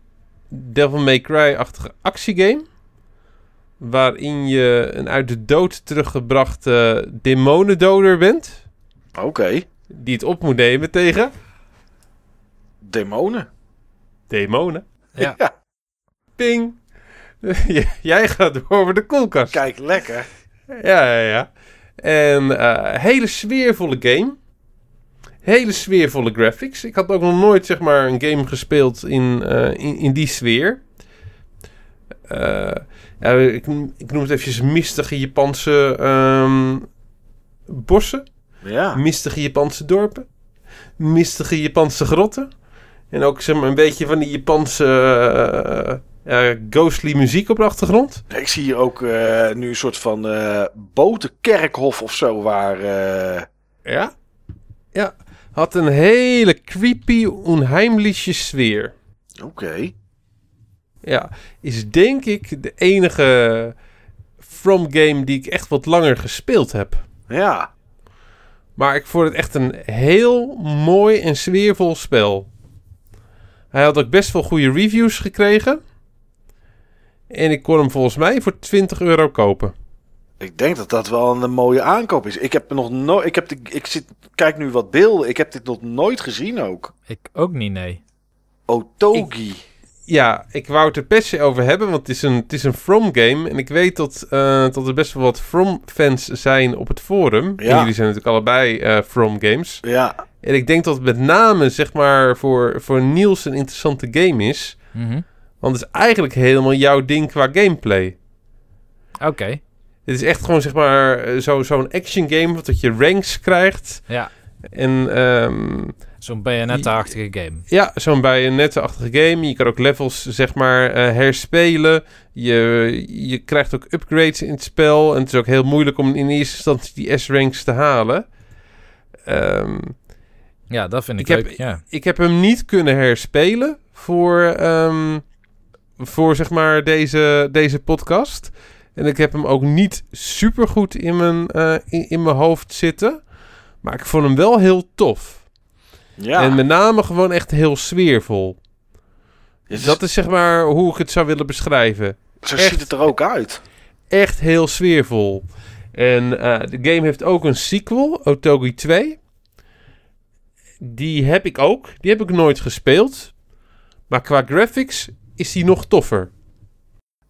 Devil May Cry-achtige actiegame. Waarin je een uit de dood teruggebrachte demonendoder bent. Oké. Die het op moet nemen tegen Demonen. demonen. Ja. (laughs) Ja. Ping! (laughs) Jij gaat door over de koelkast. Kijk, lekker. Ja, ja, ja. En eh, hele sfeervolle game. Hele sfeervolle graphics. Ik had ook nog nooit zeg maar een game gespeeld in, eh, in, in die sfeer. Eh, ja, ik, ik noem het eventjes mistige Japanse ehm, bossen. Ja. Mistige Japanse dorpen. Mistige Japanse grotten. En ook zeg maar een beetje van die Japanse eh, ghostly muziek op de achtergrond. Ik zie hier ook eh, nu een soort van eh botenkerkhof of zo waar... Ja. Ja. Had een hele creepy, onheimliche sfeer. Oké. Ja. Is denk ik de enige From game die ik echt wat langer gespeeld heb. Ja. Maar ik vond het echt een heel mooi en sfeervol spel. Hij had ook best wel goede reviews gekregen. En ik kon hem volgens mij voor 20 euro kopen. Ik denk dat dat wel een mooie aankoop is. Ik heb nog nooit. Ik heb de, ik zit, kijk nu wat beelden. Ik heb dit nog nooit gezien ook. Ik ook niet, nee. Otogi. Ja, ik wou het er per se over hebben, want het is een, het is een From game. En ik weet dat, eh, dat er best wel wat From fans zijn op het forum. En Ja. jullie zijn natuurlijk allebei eh, From games. Ja. En ik denk dat het met name, zeg maar, voor, voor Niels een interessante game is. Mhm. Want het is eigenlijk helemaal jouw ding qua gameplay. Oké, Het is echt gewoon, zeg maar, eh, zo, zo'n action game, wat dat je ranks krijgt. ja. En ehm, Zo'n Bayonetta-achtige game. Ja, zo'n nette-achtige game. Je kan ook levels, zeg maar, eh, herspelen. Je, je krijgt ook upgrades in het spel. En het is ook heel moeilijk om in eerste instantie die S-ranks te halen. Ehm, Ja, dat vind ik, Ik heb-. Ja. ik heb hem niet kunnen herspelen voor, ehm, voor zeg maar, deze, deze podcast. En ik heb hem ook niet super goed in mijn, eh, in, in mijn hoofd zitten. Maar ik vond hem wel heel tof. Ja. En met name gewoon echt heel sfeervol. Dus Dat is zeg maar hoe ik het zou willen beschrijven. zo echt- ziet het er ook uit. Echt heel sfeervol. En eh, de game heeft ook een sequel, Otogi 2. Die heb ik ook. Die heb ik nooit gespeeld. Maar qua graphics is die nog toffer.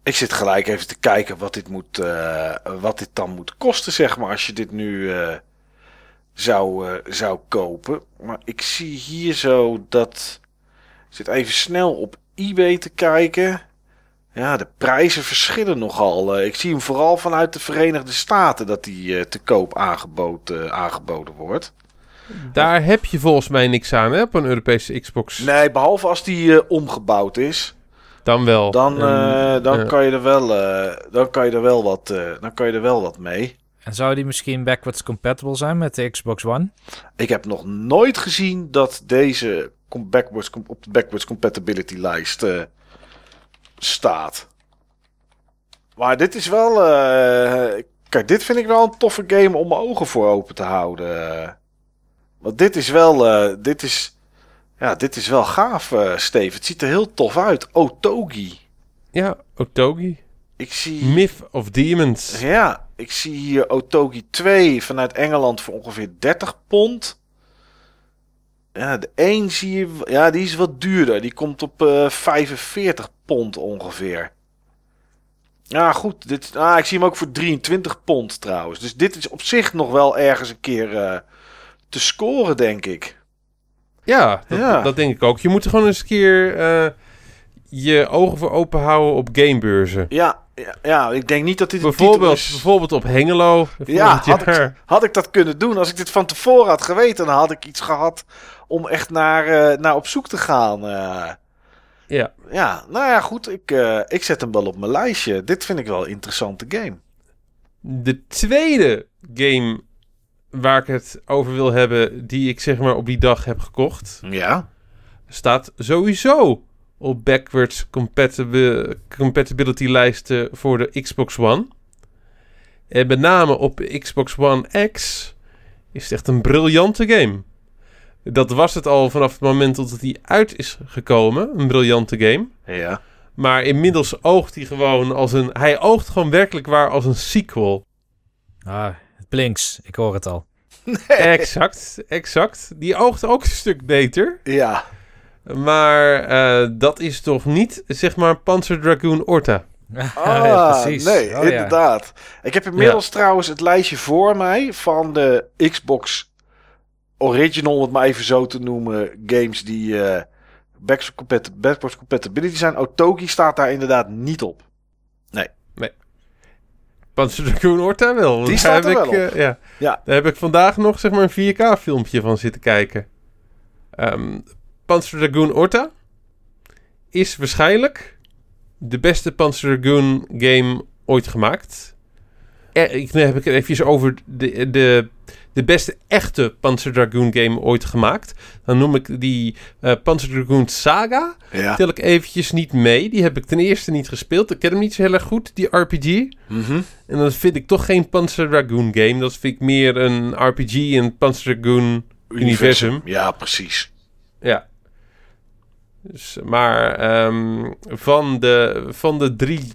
Ik zit gelijk even te kijken wat dit, moet, eh, wat dit dan moet kosten, zeg maar, als je dit nu eh, zou, eh, zou kopen. Maar ik zie hier zo dat. Ik zit even snel op eBay te kijken. Ja, de prijzen verschillen nogal. Ik zie hem vooral vanuit de Verenigde Staten dat die te koop aangeboden, aangeboden wordt. Daar heb je volgens mij niks aan, hè? Op een Europese Xbox. Nee, behalve als die omgebouwd is. Dan wel. Dan, En, eh, dan, kan je er wel, eh, dan, kan je er wel wat, eh, dan kan je er wel wat mee. En zou die misschien backwards compatible zijn met de Xbox One? Ik heb nog nooit gezien dat deze backwards, op de backwards compatibility lijst eh, staat. Maar dit is wel. eh, kijk, dit vind ik wel een toffe game om mijn ogen voor open te houden. Want dit is wel. eh, dit is. Ja, dit is wel gaaf, eh Steve. Het ziet er heel tof uit. Otogi. Ja, Otogi. Ik zie. Myth of Demons. Ja, ik zie hier Otogi 2 vanuit Engeland voor ongeveer 30 pond. Ja, de 1 zie je, ja, die is wat duurder. Die komt op eh 45 pond ongeveer. Ja, goed. Dit, ah, ik zie hem ook voor 23 pond trouwens. Dus dit is op zich nog wel ergens een keer eh, te scoren, denk ik. Ja, dat, Ja. dat denk ik ook. Je moet er gewoon eens een keer eh, je ogen voor open houden op gamebeurzen. Ja, ja, ja ik denk niet dat dit Bijvoorbeeld, is. bijvoorbeeld op Hengelo. Ja, had ik, had ik dat kunnen doen. Als ik dit van tevoren had geweten, dan had ik iets gehad om echt naar, eh, naar op zoek te gaan. eh. Ja. ja, nou ja, goed. Ik, ik zet hem wel op mijn lijstje. Dit vind ik wel een interessante game. De tweede game waar ik het over wil hebben, die ik zeg maar op die dag heb gekocht, Ja. staat sowieso op backwards compatibi- compatibility lijsten voor de Xbox One. En met name op Xbox One X is het echt een briljante game. Dat was het al vanaf het moment dat hij uit is gekomen. Een briljante game. Ja. Maar inmiddels oogt hij gewoon als een... Hij oogt gewoon werkelijk waar als een sequel. Ah, het blinks. Ik hoor het al. (laughs) Exact, exact. Die oogt ook een stuk beter. Ja. Maar eh, dat is toch niet, zeg maar, Panzer Dragoon Orta. (laughs) Ah, precies. nee, Oh, ja. inderdaad. Ik heb inmiddels trouwens het lijstje voor mij van de Xbox Original, om het maar even zo te noemen, games die eh backwards compat- backwards compatibility zijn. Otogi staat daar inderdaad niet op. Panzer (laughs) Dragoon Orta wel. Die daar staat er heb ik, wel op. eh, ja. Ja. Daar heb ik vandaag nog, zeg maar, een 4K-filmpje van zitten kijken. Ehm Panzer Dragoon Orta is waarschijnlijk de beste Panzer Dragoon game ooit gemaakt. Eh, ik, nu heb ik het even over de, de, de beste echte Panzer Dragoon game ooit gemaakt. Dan noem ik die eh Panzer Dragoon Saga. Ja. Tel ik eventjes niet mee. Die heb ik ten eerste niet gespeeld. Ik ken hem niet zo heel erg goed, die RPG. Mhm. En dan vind ik toch geen Panzer Dragoon game. Dat vind ik meer een RPG in Panzer Dragoon universum. Ja, precies. Ja. Dus, maar ehm, van, de, van de drie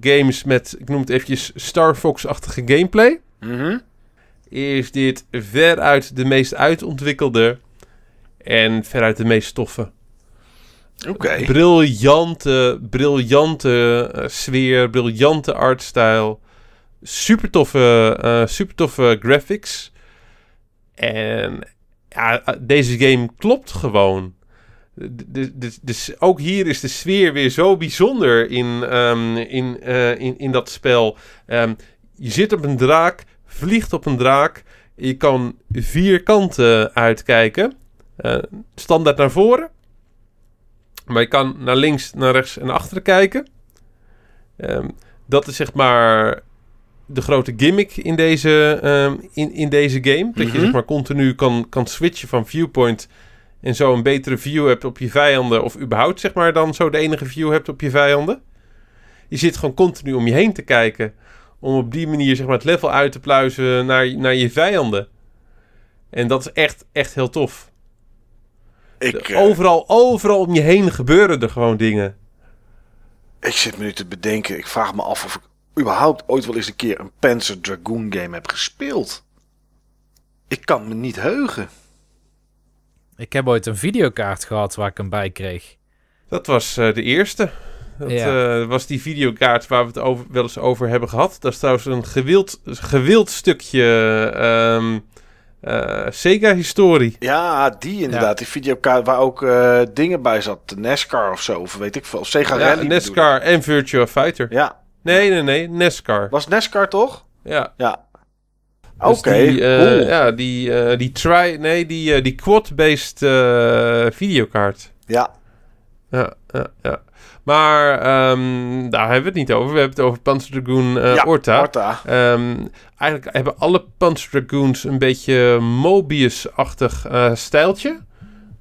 games met, ik noem het eventjes, Star Fox-achtige gameplay... Mhm. Is dit veruit de meest uitontwikkelde en veruit de meest toffe. Oké. Briljante, briljante eh, sfeer, briljante artstyle. Super toffe, eh, super toffe graphics. En ja, eh, deze game klopt gewoon. De- dus ook hier is de sfeer weer zo bijzonder in, ehm, in, in, in dat spel. Ehm, je zit op een draak, vliegt op een draak. Je kan vier kanten uitkijken. Eh, standaard naar voren. Maar je kan naar links, naar rechts en naar achteren kijken. Ehm, dat is zeg maar de grote gimmick in deze, ehm, in, in deze game. Dat je Mhm. zeg maar continu kan, kan switchen van viewpoint. En zo een betere view hebt op je vijanden. Of überhaupt zeg maar dan zo de enige view hebt op je vijanden. Je zit gewoon continu om je heen te kijken. Om op die manier zeg maar het level uit te pluizen naar, naar je vijanden. En dat is echt, echt heel tof. Ik, eh, Overal, overal om je heen gebeuren er gewoon dingen. ik zit me nu te bedenken. Ik vraag me af of ik überhaupt ooit wel eens een keer een Panzer Dragoon game heb gespeeld. Ik kan me niet heugen. Ik heb ooit een videokaart gehad waar ik hem bij kreeg. Dat was eh, de eerste. Dat Ja. eh, was die videokaart waar we het over, wel eens over hebben gehad. Dat is trouwens een gewild, gewild stukje ehm, eh, Sega-historie. Ja, die inderdaad. Die videokaart waar ook eh, dingen bij zat. De NASCAR of zo. Of weet ik veel. Of Sega Ja, Rally. NASCAR en Virtua Fighter. Ja. Nee, nee, nee, NASCAR. Was NASCAR toch? Ja. Ja. Dus Oké, cool. Ja, die, eh, die tri... Nee, die, eh, die quad-based eh, videokaart. Ja. Ja, ja, ja. Maar ehm, daar hebben we het niet over. We hebben het over Panzer Dragoon eh, ja, Orta. Orta. Ehm, eigenlijk hebben alle Panzer Dragoons een beetje Mobius-achtig eh, stijltje.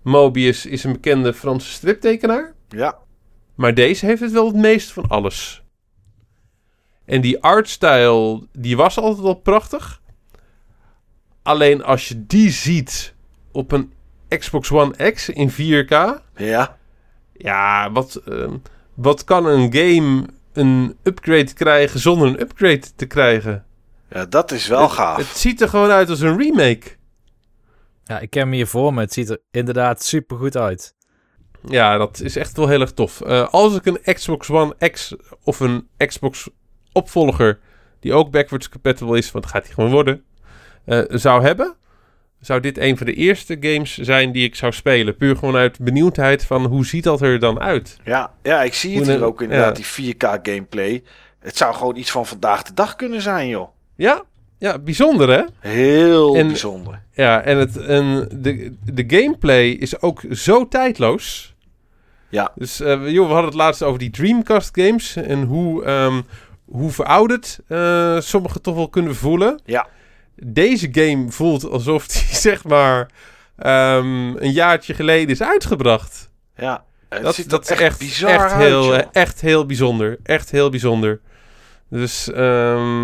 Mobius is een bekende Franse striptekenaar. Ja. Maar deze heeft het wel het meest van alles. En die artstyle, die was altijd al prachtig. Alleen als je die ziet op een Xbox One X in 4K... Ja. Ja, wat, ehm, wat kan een game een upgrade krijgen zonder een upgrade te krijgen? Ja, dat is wel het, gaaf. Het ziet er gewoon uit als een remake. Ja, ik heb hem hier voor me. Het ziet er inderdaad super goed uit. Ja, dat is echt wel heel erg tof. Eh, als ik een Xbox One X of een Xbox opvolger, die ook backwards compatible is, want dat gaat die gewoon worden, eh, zou hebben, zou dit een van de eerste games zijn die ik zou spelen. Puur gewoon uit benieuwdheid van hoe ziet dat er dan uit? Ja, ja, ik zie het hier ook inderdaad, die 4K gameplay. Het zou gewoon iets van vandaag de dag kunnen zijn, joh. Ja, ja bijzonder hè? Heel En- bijzonder. Ja, en, het, en de, de gameplay is ook zo tijdloos. Ja. Dus eh, joh, we hadden het laatst over die Dreamcast games en hoe, ehm, hoe verouderd eh sommige toch wel kunnen voelen. Ja. Deze game voelt alsof die (laughs) zeg maar ehm, een jaartje geleden is uitgebracht. Ja. Dat, ziet dat is echt, bizar echt, uit, heel, joh. echt heel bijzonder. Echt heel bijzonder. Dus ehm,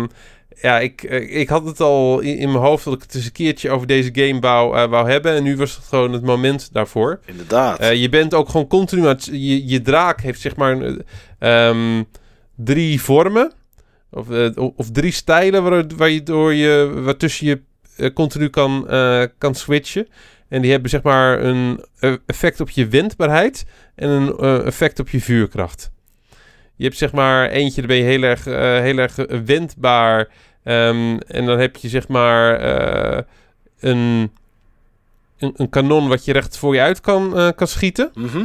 ja, ik, ik had het al in, in mijn hoofd dat ik het eens een keertje over deze game wou, eh, wou hebben. En nu was het gewoon het moment daarvoor. Inderdaad. Eh, je bent ook gewoon continu aan het- je, je draak heeft zeg maar ehm, drie vormen. Of, eh, of- drie stijlen waar, je door je, waartussen je eh, continu kan, eh, kan switchen. En die hebben zeg maar een effect op je wendbaarheid en een effect op je vuurkracht. Je hebt zeg maar eentje, daar ben je heel erg, heel erg wendbaar. Ehm, en dan heb je zeg maar een, een, een kanon wat je recht voor je uit kan, kan schieten. Mhm.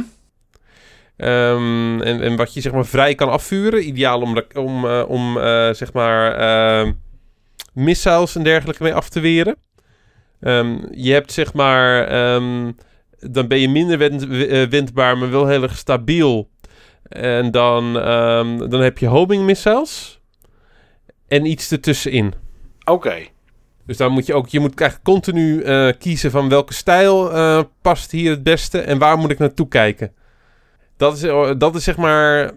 Ehm, en, en wat je zeg maar vrij kan afvuren. Ideaal om, om, eh, om eh, zeg maar ehm, missiles en dergelijke mee af te weren. Ehm, je hebt zeg maar... dan ben je minder eh, wendbaar, maar wel heel erg stabiel. En dan, dan heb je homing missiles. En iets ertussenin. Oké. Dus dan moet je ook, je moet eigenlijk continu kiezen van welke stijl past hier het beste en waar moet ik naartoe kijken. Dat is, eh, dat is zeg maar.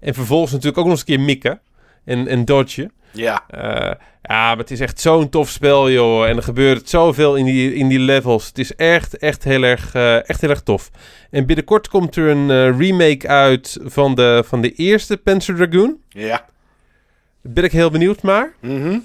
En vervolgens natuurlijk ook nog eens een keer mikken en, en dodgen. Ja. Eh, ja, maar het is echt zo'n tof spel, joh. En er gebeurt zoveel in die, in die levels. Het is echt, echt heel erg, eh, echt heel erg tof. En binnenkort komt er een remake uit van de, van de eerste Panzer Dragoon. Ja. Daar ben ik heel benieuwd naar. Mhm.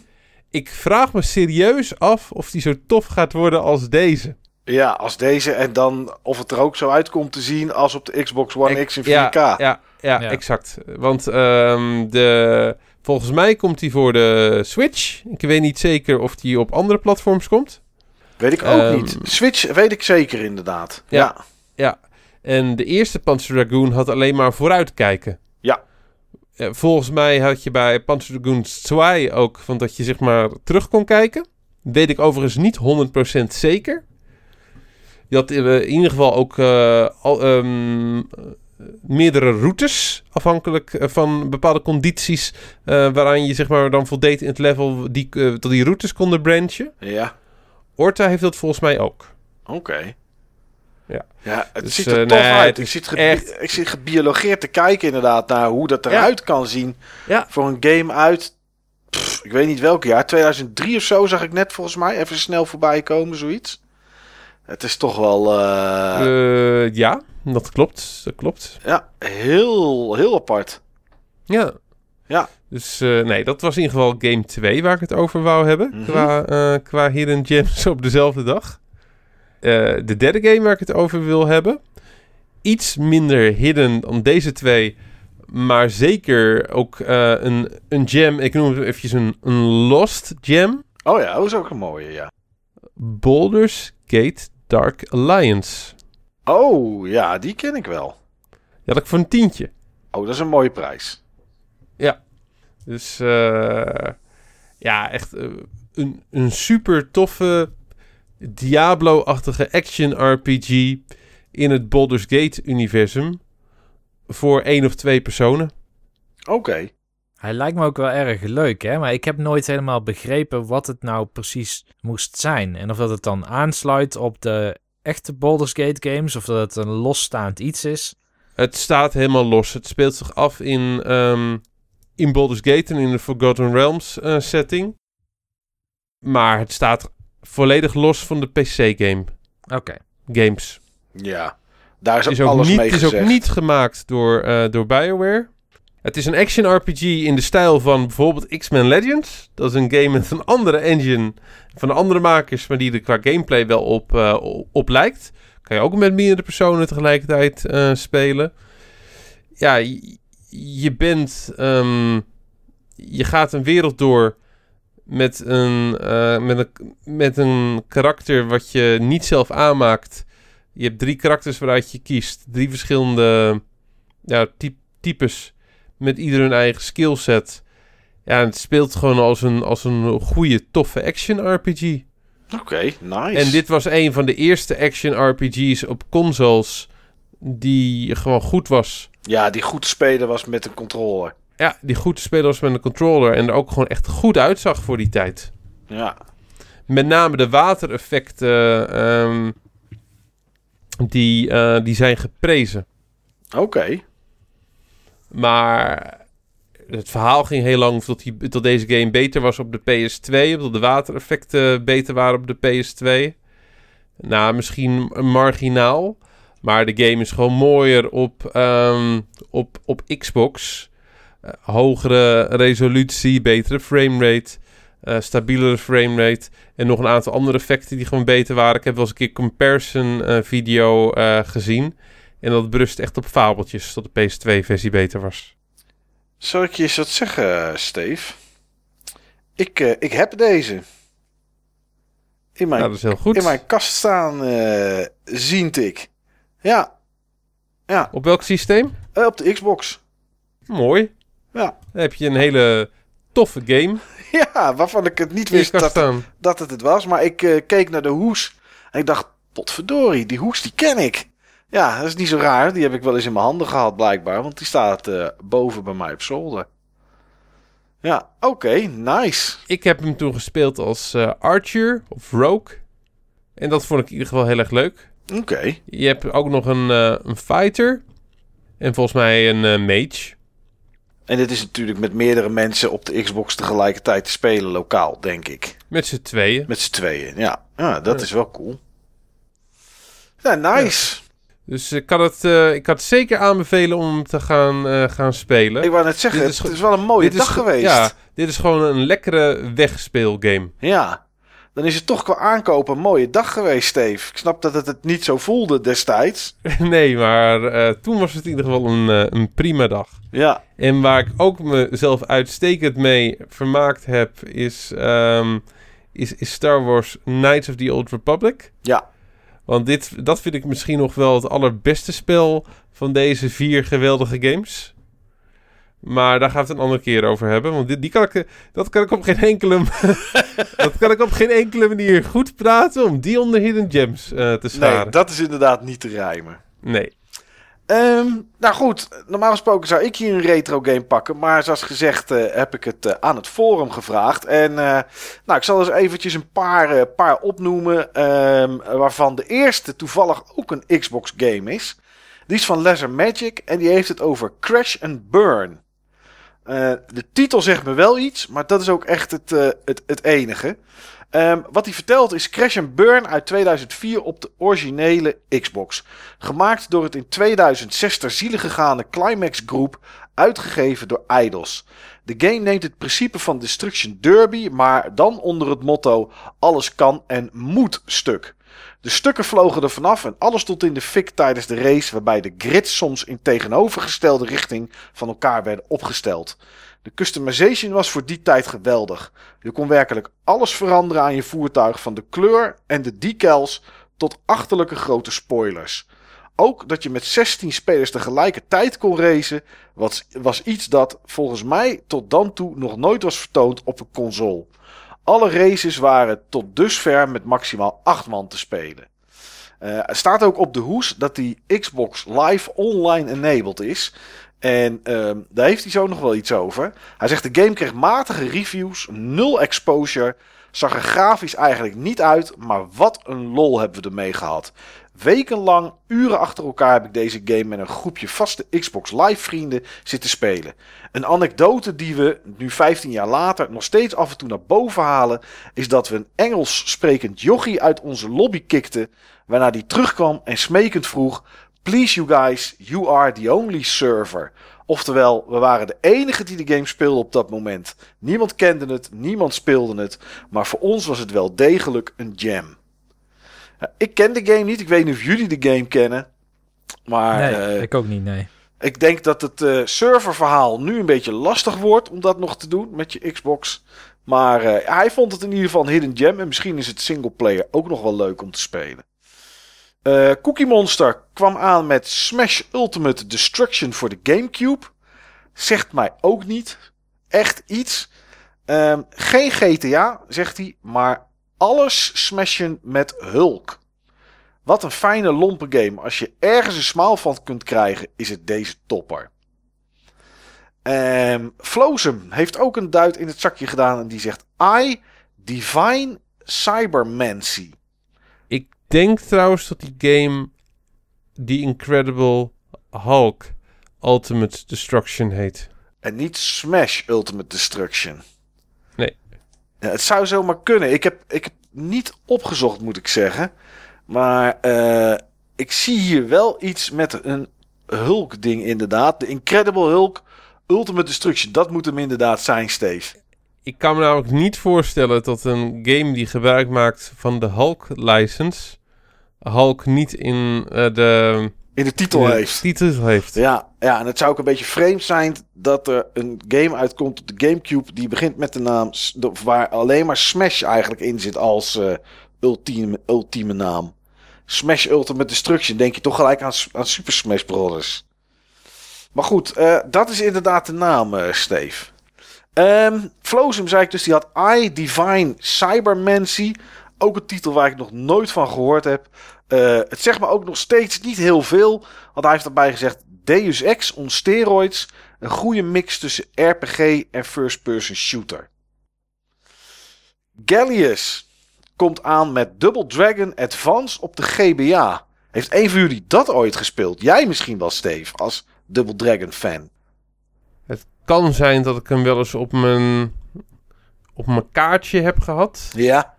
Ik vraag me serieus af of die zo tof gaat worden als deze. Ja, als deze en dan of het er ook zo uit komt te zien als op de Xbox One Ik- X in 4K. Ja, ja, ja, Ja. exact. Want ehm, de, volgens mij komt die voor de Switch. Ik weet niet zeker of die op andere platforms komt. Weet ik ook Ehm, niet. Switch weet ik zeker inderdaad. Ja. Ja. Ja, en de eerste Panzer Dragoon had alleen maar vooruitkijken. Ja. Eh, volgens mij had je bij Panzer Dragoon 2 ook van dat je zeg maar terug kon kijken. Weet ik overigens niet 100% zeker. Je had eh, in ieder geval ook eh, al, ehm, eh, meerdere routes, afhankelijk eh, van bepaalde condities, waaraan je zeg maar dan voldeed in het level die, tot die routes konden branchen. Ja. Orta heeft dat volgens mij ook. Oké. Ja. Ja, het Dus, ziet er eh, tof nee, uit. Ik zit, echt- ik zit gebiologeerd te kijken inderdaad naar hoe dat Ja. eruit kan zien. Ja. Voor een game uit, pff, ik weet niet welk jaar, 2003 of zo zag ik net volgens mij. Even snel voorbij komen, zoiets. Het is toch wel eh, Eh, ja, dat klopt. Dat klopt. ja, heel, heel apart. Ja. Ja. Dus eh, nee, dat was in ieder geval game 2 waar ik het over wou hebben. Mhm. Qua, qua Hidden Gems (laughs) op dezelfde dag. De derde game waar ik het over wil hebben. Iets minder hidden dan deze twee. Maar zeker ook een, een gem. Ik noem het eventjes een, een lost gem. Oh ja, dat is ook een mooie, ja. Baldur's Gate Dark Alliance. Oh ja, die ken ik wel. Die had ik voor een tientje. Oh, dat is een mooie prijs. Dus eh, ja, echt eh, een, een super toffe Diablo-achtige action RPG in het Baldur's Gate-universum voor één of twee personen. Oké. Hij lijkt me ook wel erg leuk, hè? Maar ik heb nooit helemaal begrepen wat het nou precies moest zijn. En of dat het dan aansluit op de echte Baldur's Gate games, of dat het een losstaand iets is. Het staat helemaal los. Het speelt zich af in, ehm, in Baldur's Gate en in de Forgotten Realms eh, setting. Maar het staat volledig los van de PC-game Oké. games. Ja. Daar is ook Het is ook, alles niet, mee het is ook niet gemaakt door, eh, door BioWare. Het is een action RPG in de stijl van bijvoorbeeld X-Men Legends. Dat is een game met een andere engine van de andere makers, maar die er qua gameplay wel op, eh, op lijkt. Kan je ook met meerdere personen tegelijkertijd eh, spelen. Ja, je, bent... ehm, je gaat een wereld door met een, eh, met, een, met een karakter wat je niet zelf aanmaakt. Je hebt drie karakters waaruit je kiest. Drie verschillende ja, typ- types met ieder hun eigen skillset. Ja, en het speelt gewoon als een, als een goede, toffe action RPG. Oké, nice. En dit was een van de eerste action RPG's op consoles die gewoon goed was. Ja, die goed spelen was met een controller. Ja, die goed te spelen was met een controller en er ook gewoon echt goed uitzag voor die tijd. Ja. Met name de watereffecten, ehm, die, eh, die zijn geprezen. Oké. Maar het verhaal ging heel lang tot, die, tot deze game beter was op de PS2. Omdat de watereffecten beter waren op de PS2. Nou, misschien marginaal. Maar de game is gewoon mooier op, ehm, op, op Xbox. Eh, hogere resolutie, betere framerate, uh, stabielere framerate. En nog een aantal andere effecten die gewoon beter waren. Ik heb wel eens een keer comparison eh, video gezien. En dat berust echt op fabeltjes dat de PS2-versie beter was. Zal ik je eens wat zeggen, Steve? Ik, ik heb deze. In mijn, dat is heel goed. In mijn kast staan, uh, ziend ik. Ja. ja. Op welk systeem? Uh, op de Xbox. Mooi. Ja. Dan heb je een hele toffe game. (laughs) Ja, waarvan ik het niet wist dat, dat het het was. Maar ik uh, keek naar de hoes en ik dacht, potverdorie, die hoes die ken ik. Ja, dat is niet zo raar. Die heb ik wel eens in mijn handen gehad blijkbaar. Want die staat uh, boven bij mij op zolder. Ja, oké, nice. Ik heb hem toen gespeeld als uh, Archer of Rogue. En dat vond ik in ieder geval heel erg leuk. Oké. Je hebt ook nog een, uh, een fighter. En volgens mij een mage. En dit is natuurlijk met meerdere mensen op de Xbox tegelijkertijd te spelen, lokaal, denk ik. Met z'n tweeën. Met z'n tweeën, ja. Ja, dat ja. is wel cool. Ja, nice. Ja. Dus ik kan het, uh, ik kan het zeker aanbevelen om te gaan, uh, gaan spelen. Ik wou net zeggen, dit is, het is wel een mooie dag is, geweest. Ja, dit is gewoon een lekkere wegspeelgame. Ja, dan is het toch qua aankopen een mooie dag geweest, Steve. Ik snap dat het het niet zo voelde destijds. (laughs) nee, maar uh, toen was het in ieder geval een, een prima dag. Ja. En waar ik ook mezelf uitstekend mee vermaakt heb, is, um, is, is Star Wars Knights of the Old Republic. Ja. Want dit, dat vind ik misschien nog wel het allerbeste spel van deze vier geweldige games. Maar daar gaan we het een andere keer over hebben. Want dit, die kan ik, dat kan ik op geen enkele, (laughs) dat kan ik op geen enkele manier goed praten om die onder Hidden Gems uh, te scharen. Nee, dat is inderdaad niet te rijmen. Nee. Um, nou goed, normaal gesproken zou ik hier een retro game pakken. Maar zoals gezegd uh, heb ik het uh, aan het forum gevraagd. En uh, nou, ik zal eens eventjes een paar, paar opnoemen. Um, waarvan de eerste toevallig ook een Xbox game is. Die is van Laser Magic en die heeft het over Crash and Burn. de titel zegt me wel iets, maar dat is ook echt het, het, het enige. Um, wat hij vertelt is Crash and Burn uit 2004 op de originele Xbox. Gemaakt door het in 2006 ter ziele gegaane Climax Group, uitgegeven door Eidos. De game neemt het principe van Destruction Derby, maar dan onder het motto alles kan en moet stuk. De stukken vlogen er vanaf en alles stond in de fik tijdens de race, waarbij de grids soms in tegenovergestelde richting van elkaar werden opgesteld. De customization was voor die tijd geweldig. Je kon werkelijk alles veranderen aan je voertuig, van de kleur en de decals tot achterlijke grote spoilers. Ook dat je met 16 spelers tegelijkertijd kon racen, was, was iets dat volgens mij tot dan toe nog nooit was vertoond op een console. Alle races waren tot dusver met maximaal 8 man te spelen. Uh, er staat ook op de hoes dat die Xbox Live online enabled is. En um, daar heeft hij zo nog wel iets over. Hij zegt de game kreeg matige reviews, nul exposure. Zag er grafisch eigenlijk niet uit, maar wat een lol hebben we ermee gehad. Wekenlang, uren achter elkaar heb ik deze game met een groepje vaste Xbox Live vrienden zitten spelen. Een anekdote die we, nu 15 jaar later, nog steeds af en toe naar boven halen, is dat we een Engels sprekend jochie uit onze lobby kikten, waarna die terugkwam en smekend vroeg: Please you guys, you are the only server. Oftewel, we waren de enige die de game speelde op dat moment. Niemand kende het, niemand speelde het, maar voor ons was het wel degelijk een jam. Ja, ik ken de game niet, ik weet niet of jullie de game kennen. Maar, nee, uh, ik ook niet, nee. Ik denk dat het uh, serververhaal nu een beetje lastig wordt om dat nog te doen met je Xbox. Maar uh, hij vond het in ieder geval een hidden gem en misschien is het singleplayer ook nog wel leuk om te spelen. Uh, Cookie Monster kwam aan met Smash Ultimate Destruction voor de GameCube. Zegt mij ook niet echt iets. Um, geen GTA, zegt hij, maar alles smashen met Hulk. Wat een fijne lompe game. Als je ergens een smaal van kunt krijgen, is het deze topper. Um, heeft ook een duit in het zakje gedaan en die zegt I Divine Cybermancy denk trouwens dat die game The Incredible Hulk Ultimate Destruction heet. En niet Smash Ultimate Destruction. Nee. Ja, het zou zomaar kunnen. Ik heb, ik heb niet opgezocht, moet ik zeggen. Maar eh, ik zie hier wel iets met een Hulk-ding inderdaad. De Incredible Hulk Ultimate Destruction. Dat moet hem inderdaad zijn, Steve. Ik kan me namelijk niet voorstellen dat een game die gebruik maakt van de Hulk-license... Hulk niet in eh, de... In de titel de heeft. titel heeft. Ja, ja, en het zou ook een beetje vreemd zijn dat er een game uitkomt op de Gamecube die begint met de naam waar alleen maar Smash eigenlijk in zit als eh, ultieme, ultieme naam. Smash Ultimate Destruction, denk je toch gelijk aan, aan Super Smash Brothers. Maar goed, eh, dat is inderdaad de naam, Steve. Ehm Flozum zei ik dus, die had I Divine Cybermancy. Ook een titel waar ik nog nooit van gehoord heb. Eh, het zegt me ook nog steeds niet heel veel. Want hij heeft erbij gezegd Deus Ex on steroids. Een goede mix tussen RPG en first-person shooter. Gallius komt aan met Double Dragon Advance op de GBA. Heeft een van jullie dat ooit gespeeld? Jij misschien wel, Steve, als Double Dragon fan. Kan zijn dat ik hem wel eens op mijn, op mijn kaartje heb gehad. Ja.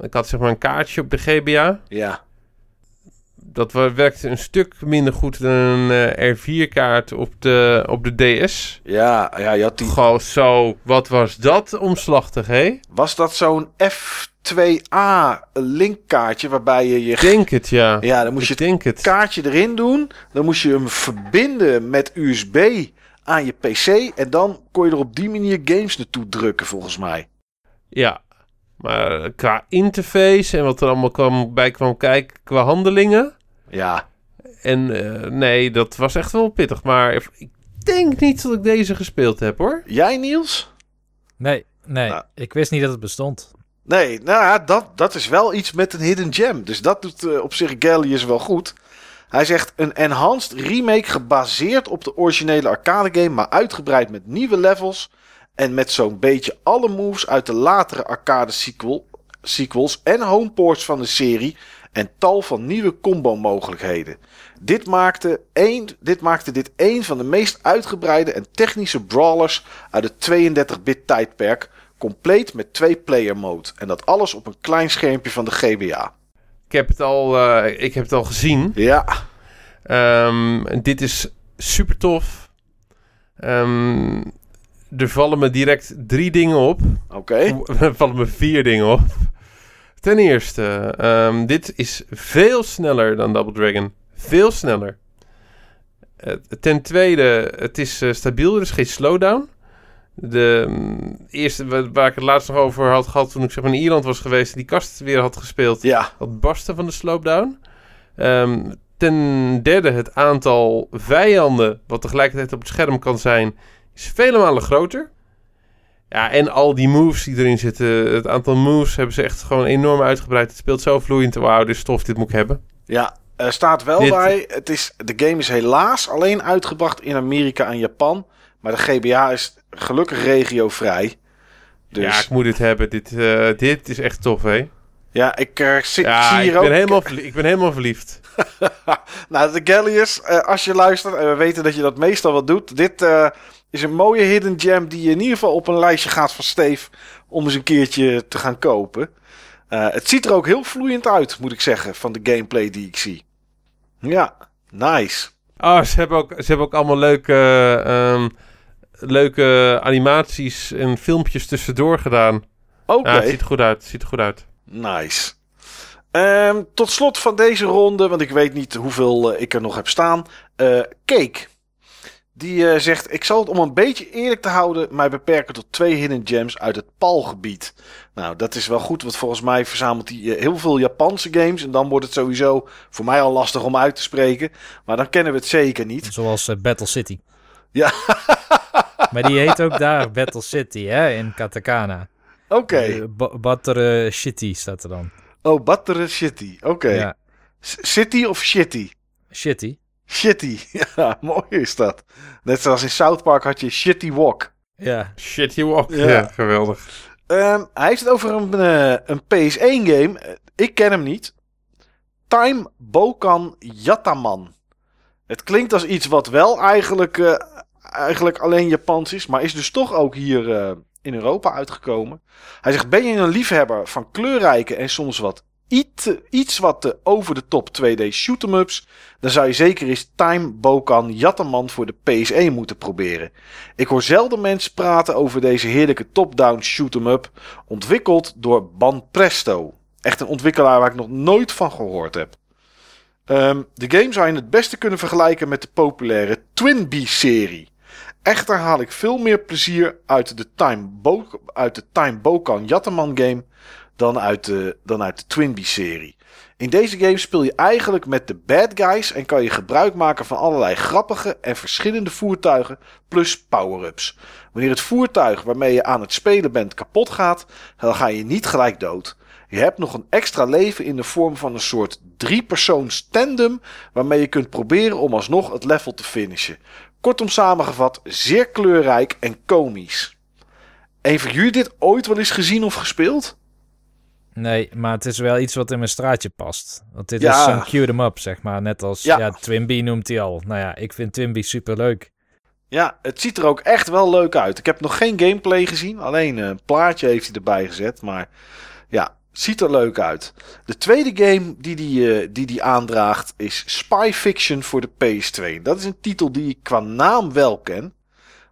Ik had zeg maar een kaartje op de GBA. Ja. Dat werkte een stuk minder goed dan een eh, R4-kaart op de, op de DS. Ja, ja, je had die... Gewoon zo, wat was dat omslachtig, hé? Was dat zo'n F2A linkkaartje waarbij je je... Denk het, ja. Ja, dan moest je denk het. kaartje erin doen. Dan moest je hem verbinden met USB aan je PC. En dan kon je er op die manier games naartoe drukken, volgens mij. Ja. Maar qua interface en wat er allemaal kwam, bij kwam kijken qua handelingen. Ja, En eh, nee, dat was echt wel pittig. Maar ik denk niet dat ik deze gespeeld heb, hoor. jij Niels? Nee, nee. Nou. Ik wist niet dat het bestond. Nee, nou ja, dat, dat is wel iets met een hidden gem. Dus dat doet eh, op zich Gallius wel goed. Hij zegt een enhanced remake gebaseerd op de originele arcade game, maar uitgebreid met nieuwe levels. En met zo'n beetje alle moves uit de latere arcade sequel, sequels en homeports van de serie. En tal van nieuwe combo mogelijkheden. Dit maakte, dit maakte dit een van de meest uitgebreide en technische brawlers uit het 32-bit tijdperk. Compleet met twee player mode. En dat alles op een klein schermpje van de GBA. Ik heb het al, eh, ik heb het al gezien. Ja, Ehm, dit is super tof. Ehm, er vallen me direct drie dingen op. oké. (laughs) Er vallen me vier dingen op. Ten eerste, ehm, dit is veel sneller dan Double Dragon. Veel sneller. Eh, ten tweede, het is eh, stabiel, er is geen slowdown. De mm, eerste wa- waar ik het laatst nog over had gehad toen ik zeg maar in Ierland was geweest, die kast weer had gespeeld, Ja, dat barsten van de slowdown. Ehm, ten derde, het aantal vijanden wat tegelijkertijd op het scherm kan zijn, is vele malen groter. Ja, en al die moves die erin zitten, het aantal moves hebben ze echt gewoon enorm uitgebreid. Het speelt zo vloeiend. Wauw, dit is tof, dit moet ik hebben. ja. Er staat wel Dit- bij. Het is, de game is helaas alleen uitgebracht in Amerika en Japan. Maar de GBA is gelukkig regiovrij. Dus Ja, ik moet dit hebben. Dit, eh, dit is echt tof, hè? ja, ik eh, zie, Ja, zie hier ik ook. ben, helemaal ik ben helemaal verliefd. (laughs) nou, de Gallius, eh, als je luistert, en we weten dat je dat meestal wel doet. Dit is een mooie hidden gem die je in ieder geval op een lijstje gaat van Steve. Om eens een keertje te gaan kopen. Het ziet er ook heel vloeiend uit, moet ik zeggen, van de gameplay die ik zie. Ja, nice. Oh, ze hebben ook, ze hebben ook allemaal leuke, ehm, leuke animaties en filmpjes tussendoor gedaan. Oké. Ja, het ziet er goed uit. Het ziet er goed uit. Nice. Ehm, tot slot van deze ronde, want ik weet niet hoeveel eh, ik er nog heb staan. eh Cake. Die eh, zegt: Ik zal het om een beetje eerlijk te houden, mij beperken tot twee hidden gems uit het PAL-gebied. Nou, dat is wel goed, want volgens mij verzamelt hij heel veel Japanse games. En dan wordt het sowieso voor mij al lastig om uit te spreken. Maar dan kennen we het zeker niet. Zoals Battle City. Ja. (laughs) (laughs) Maar die heet ook daar Battle City, hè, in Katakana. Oké. Eh, Ba- Butter Shitty staat er dan. Oh, Butter City. Oké. Ja, City of Shitty? Shitty. Shitty. (laughs) Ja, mooi is dat. Net zoals in South Park had je Shitty Walk. Ja, Shit, you walk. Ja. Ja, geweldig. Ehm, hij heeft het over een, eh, een PS1 game. Eh, Ik ken hem niet. Time Bokan Yataman. Het klinkt als iets wat wel eigenlijk eh, eigenlijk alleen Japans is, maar is dus toch ook hier eh, in Europa uitgekomen. Hij zegt: Ben je een liefhebber van kleurrijke en soms wat iets, iets wat de over de top 2D shoot 'em ups, dan zou je zeker eens Time Bokan Jatterman voor de PS1 moeten proberen. Ik hoor zelden mensen praten over deze heerlijke top-down shoot 'em up, ontwikkeld door Ban Presto. Echt een ontwikkelaar waar ik nog nooit van gehoord heb. Ehm, de game zou je het beste kunnen vergelijken met de populaire Twinbee-serie. Echter haal ik veel meer plezier uit de Time, Bo uit de Time Bokan Jatterman game dan uit de, dan uit de Twinbee-serie. In deze game speel je eigenlijk met de bad guys en kan je gebruik maken van allerlei grappige en verschillende voertuigen plus power-ups. Wanneer het voertuig waarmee je aan het spelen bent kapot gaat, dan ga je niet gelijk dood. Je hebt nog een extra leven in de vorm van een soort drie-persoons tandem waarmee je kunt proberen om alsnog het level te finishen. Kortom samengevat, zeer kleurrijk en komisch. Van jullie dit ooit wel eens gezien of gespeeld? Nee, maar het is wel iets wat in mijn straatje past. Want dit Ja. is zo'n cue them up, zeg maar. Net als, Ja. ja, Twinbee noemt hij al. Nou ja, ik vind Twinbee super leuk. Ja, het ziet er ook echt wel leuk uit. Ik heb nog geen gameplay gezien. Alleen een plaatje heeft hij erbij gezet. Maar ja, ziet er leuk uit. De tweede game die die, eh, die die aandraagt is Spy Fiction voor de PS2. Dat is een titel die ik qua naam wel ken.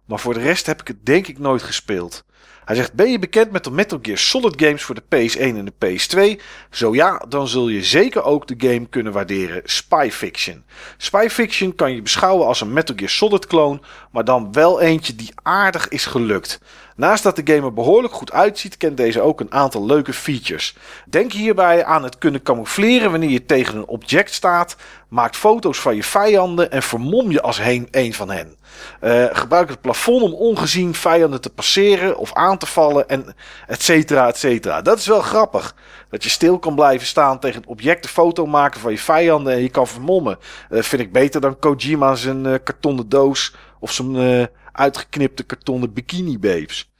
Maar voor de rest heb ik het denk ik nooit gespeeld. Hij zegt, ben je bekend met de Metal Gear Solid games voor de PS1 en de PS2? Zo ja, dan zul je zeker ook de game kunnen waarderen Spy Fiction. Spy Fiction kan je beschouwen als een Metal Gear Solid clone, maar dan wel eentje die aardig is gelukt. Naast dat de game er behoorlijk goed uitziet, kent deze ook een aantal leuke features. Denk hierbij aan het kunnen camoufleren wanneer je tegen een object staat. Maak foto's van je vijanden en vermom je als heen een van hen. Eh, gebruik het plafond om ongezien vijanden te passeren of aan te vallen en et cetera, et cetera. Dat is wel grappig. Dat je stil kan blijven staan tegen het object een foto maken van je vijanden en je kan vermommen. Eh, vind ik beter dan Kojima zijn eh, kartonnen doos of zijn eh, uitgeknipte kartonnen bikini babes.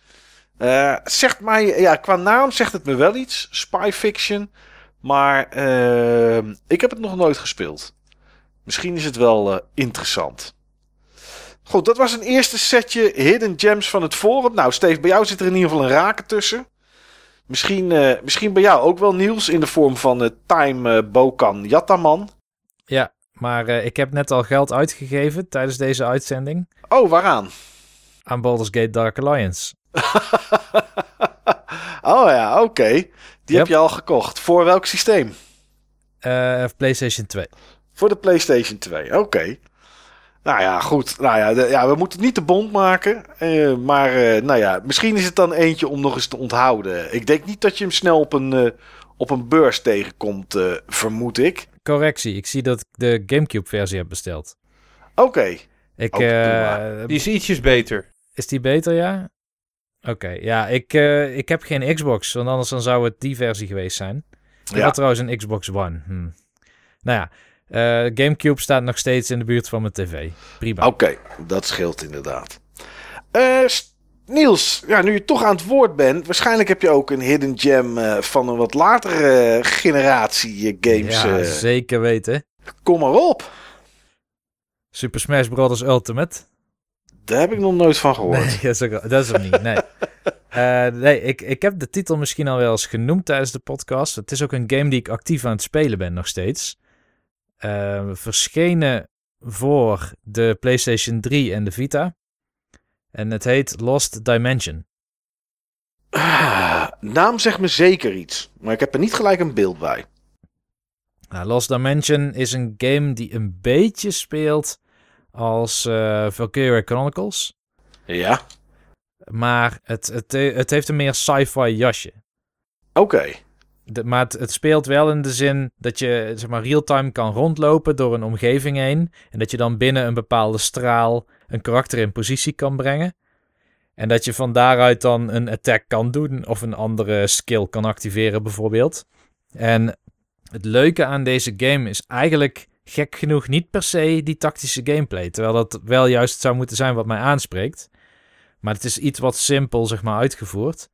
Eh, zegt mij, ja, qua naam zegt het me wel iets. Spy Fiction. Maar eh, ik heb het nog nooit gespeeld. Misschien is het wel eh, interessant. Goed, dat was een eerste setje Hidden Gems van het forum. Nou, Steve, bij jou zit er in ieder geval een raken tussen. Misschien, eh, misschien bij jou ook wel nieuws in de vorm van eh, Time eh, Bokan. Ja, maar eh, ik heb net al geld uitgegeven tijdens deze uitzending Oh, waaraan? aan Baldur's Gate Dark Alliance. (laughs) oh ja, oké. Die heb je al gekocht. Voor welk systeem? Eh, PlayStation 2. Voor de PlayStation 2, oké. Nou ja, goed. Nou ja, de- ja, we moeten niet te bond maken. eh, maar nou ja, misschien is het dan eentje om nog eens te onthouden. Ik denk niet dat je hem snel op een, op een beurs tegenkomt, vermoed ik. Correctie, ik zie dat ik de Gamecube-versie heb besteld. Oké. Ik, Oh, eh. Die is ietsjes beter. Is die beter, ja? Oké, ja, ik, eh, ik heb geen Xbox, want anders dan zou het die versie geweest zijn. Ik Ja. had trouwens een Xbox One. Hm. Nou ja, eh, Gamecube staat nog steeds in de buurt van mijn tv. Prima. Oké, dat scheelt inderdaad. Eh, Niels, ja, nu je toch aan het woord bent, waarschijnlijk heb je ook een hidden gem eh, van een wat latere generatie eh, games. ja, eh. zeker weten. kom maar op. Super Smash Bros. Ultimate. Daar heb ik nog nooit van gehoord. Nee, (laughs) dat is, ook, dat is hem niet. Nee, (laughs) nee ik, ik heb de titel misschien al wel eens genoemd tijdens de podcast. Het is ook een game die ik actief aan het spelen ben nog steeds. Eh, verschenen voor de PlayStation 3 en de Vita. En het heet Lost Dimension. Ah, naam zegt me zeker iets, maar ik heb er niet gelijk een beeld bij. Nou, Lost Dimension is een game die een beetje speelt als Valkyria Chronicles. Ja, Maar het, het, het heeft een meer sci-fi jasje. oké. Maar het, het speelt wel in de zin dat je zeg maar, real-time kan rondlopen door een omgeving heen. En dat je dan binnen een bepaalde straal een karakter in positie kan brengen. En dat je van daaruit dan een attack kan doen of een andere skill kan activeren bijvoorbeeld. En het leuke aan deze game is eigenlijk gek genoeg niet per se die tactische gameplay. Terwijl dat wel juist zou moeten zijn wat mij aanspreekt. Maar het is iets wat simpel zeg maar uitgevoerd.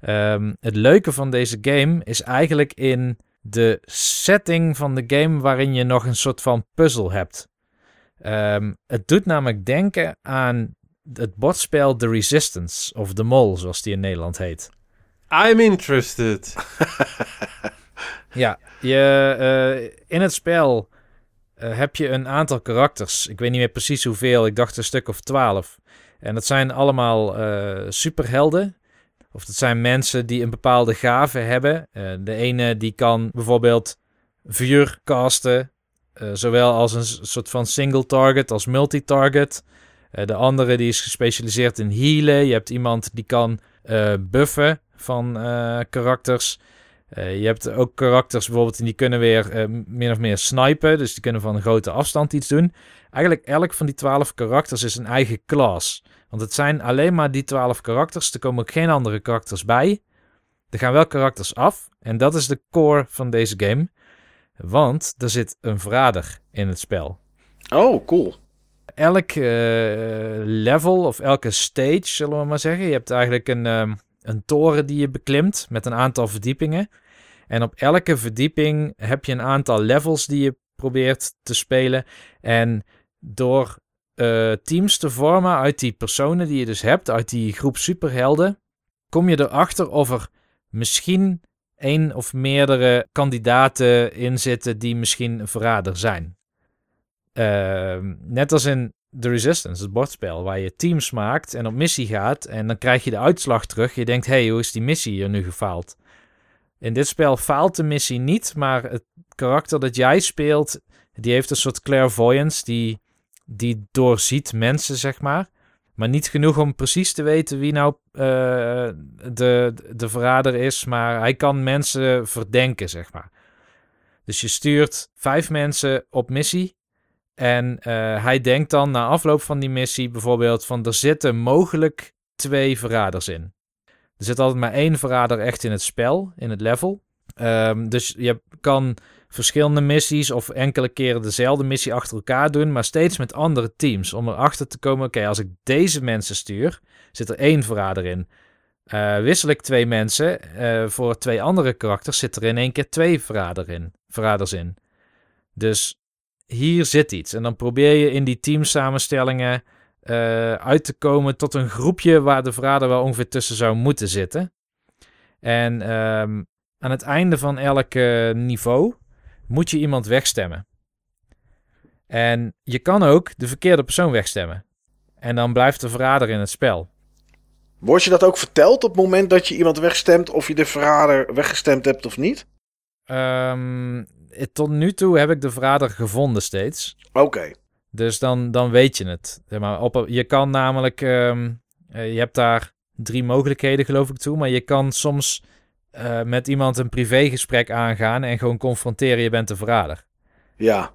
Ehm, het leuke van deze game is eigenlijk in de setting van de game waarin je nog een soort van puzzel hebt. Ehm, het doet namelijk denken aan het bordspel The Resistance, of The Mol, zoals die in Nederland heet. I'm interested. (laughs) Ja, je, eh, in het spel eh, heb je een aantal karakters. Ik weet niet meer precies hoeveel, ik dacht een stuk of twaalf. En dat zijn allemaal eh, superhelden. Of dat zijn mensen die een bepaalde gave hebben. De ene die kan bijvoorbeeld vuur casten. Eh, zowel als een soort van single target als multi-target. Eh, de andere die is gespecialiseerd in healen. Je hebt iemand die kan eh, buffen van karakters. Je hebt ook karakters bijvoorbeeld die kunnen weer min of meer snipen. Dus die kunnen van een grote afstand iets doen. Eigenlijk elk van die twaalf karakters is een eigen class. Want het zijn alleen maar die twaalf karakters. Er komen ook geen andere karakters bij. Er gaan wel karakters af. En dat is de core van deze game. Want er zit een verrader in het spel. Oh, cool. Elk eh, level of elke stage, zullen we maar zeggen. Je hebt eigenlijk een, ehm, een toren die je beklimt met een aantal verdiepingen. En op elke verdieping heb je een aantal levels die je probeert te spelen. En door eh, teams te vormen uit die personen die je dus hebt, uit die groep superhelden, kom je erachter of er misschien één of meerdere kandidaten in zitten die misschien een verrader zijn. Ehm, net als in The Resistance, het bordspel, waar je teams maakt en op missie gaat en dan krijg je de uitslag terug. Je denkt, hé, hey, hoe is die missie hier nu gefaald? In dit spel faalt de missie niet, maar het karakter dat jij speelt, die heeft een soort clairvoyance, die, die doorziet mensen, zeg maar. Maar niet genoeg om precies te weten wie nou eh, de, de verrader is, maar hij kan mensen verdenken, zeg maar. Dus je stuurt vijf mensen op missie en eh, hij denkt dan na afloop van die missie bijvoorbeeld van er zitten mogelijk twee verraders in. Er zit altijd maar één verrader echt in het spel, in het level. Ehm, dus je kan verschillende missies of enkele keren dezelfde missie achter elkaar doen, maar steeds met andere teams. Om erachter te komen, oké, als ik deze mensen stuur, zit er één verrader in. Eh, wissel ik twee mensen eh, voor twee andere karakters, zit er in één keer twee verrader in, verraders in. Dus hier zit iets. En dan probeer je in die teamsamenstellingen eh, uit te komen tot een groepje waar de verrader wel ongeveer tussen zou moeten zitten. En ehm, aan het einde van elk niveau moet je iemand wegstemmen. En je kan ook de verkeerde persoon wegstemmen. En dan blijft de verrader in het spel. Word je dat ook verteld op het moment dat je iemand wegstemt, of je de verrader weggestemd hebt of niet? Ehm, eh, tot nu toe heb ik de verrader gevonden steeds. Oké. Dus dan, dan weet je het. Zeg maar, op, je kan namelijk, ehm, eh, je hebt daar drie mogelijkheden geloof ik toe, maar je kan soms eh, met iemand een privégesprek aangaan en gewoon confronteren, je bent de verrader. Ja.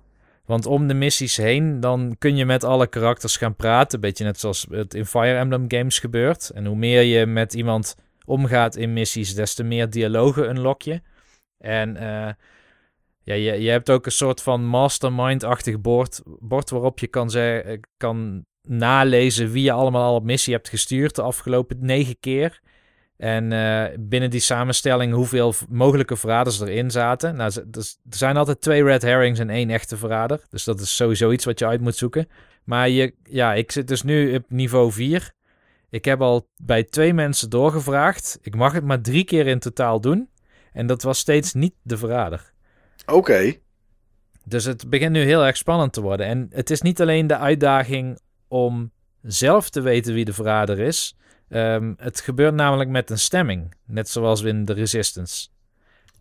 Want om de missies heen, dan kun je met alle karakters gaan praten. Een beetje net zoals het in Fire Emblem games gebeurt. En hoe meer je met iemand omgaat in missies, des te meer dialogen unlock je. En eh, ja, je, je hebt ook een soort van mastermind-achtig bord, bord waarop je kan, kan nalezen wie je allemaal al op missie hebt gestuurd de afgelopen negen keer. En eh, binnen die samenstelling hoeveel mogelijke verraders erin zaten. Nou, dus er zijn altijd twee red herrings en één echte verrader. Dus dat is sowieso iets wat je uit moet zoeken. Maar je, ja, ik zit dus nu op niveau 4. Ik heb al bij twee mensen doorgevraagd. Ik mag het maar drie keer in totaal doen. En dat was steeds niet de verrader. Oké. Dus het begint nu heel erg spannend te worden. En het is niet alleen de uitdaging om zelf te weten wie de verrader is. Ehm, het gebeurt namelijk met een stemming. Net zoals in de Resistance.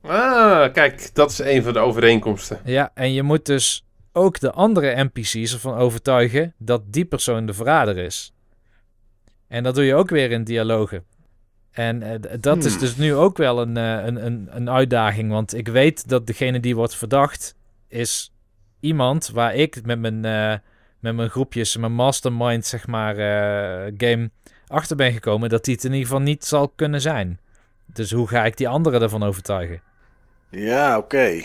Ah, kijk, dat is een van de overeenkomsten. Ja, en je moet dus ook de andere NPC's ervan overtuigen dat die persoon de verrader is. En dat doe je ook weer in dialogen. En eh, dat is Hmm. dus nu ook wel een, eh, een, een, een uitdaging. Want ik weet dat degene die wordt verdacht is iemand waar ik met mijn, eh, met mijn groepjes, mijn mastermind, zeg maar, game achter ben gekomen dat die het in ieder geval niet zal kunnen zijn. Dus hoe ga ik die anderen ervan overtuigen? Ja, oké.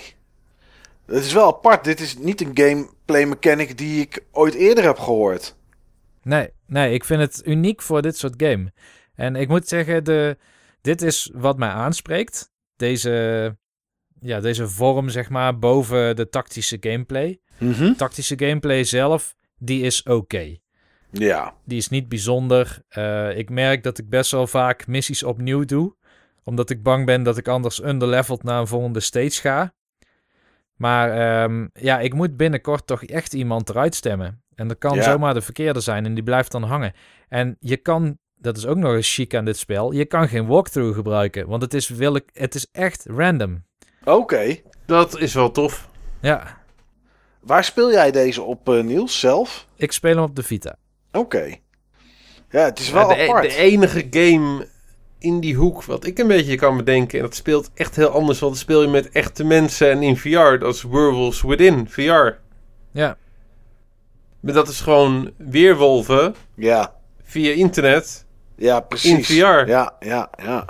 Het is wel apart. Dit is niet een gameplay mechanic die ik ooit eerder heb gehoord. Nee, nee, ik vind het uniek voor dit soort game. En ik moet zeggen, de, dit is wat mij aanspreekt. Deze, ja, deze vorm, zeg maar, boven de tactische gameplay. Mhm. Tactische gameplay zelf, die is oké. Ja. Die is niet bijzonder. Eh, ik merk dat ik best wel vaak missies opnieuw doe. Omdat ik bang ben dat ik anders underleveld naar een volgende stage ga. Maar ehm, ja, ik moet binnenkort toch echt iemand eruit stemmen. En dat kan Ja. zomaar de verkeerde zijn en die blijft dan hangen. En je kan, dat is ook nog eens chic aan dit spel, je kan geen walkthrough gebruiken. Want het is, wil het is echt random. Oké. Dat is wel tof. Ja, Waar speel jij deze op, eh, Niels, zelf? ik speel hem op de Vita. Oké. Ja, het is wel Ja, de, apart. de enige game in die hoek wat ik een beetje kan bedenken... en dat speelt echt heel anders... want dan speel je met echte mensen en in VR. Dat is Werewolves Within VR. Ja, Maar dat is gewoon weerwolven Ja. via internet. Ja, precies. In VR. Ja, ja, ja.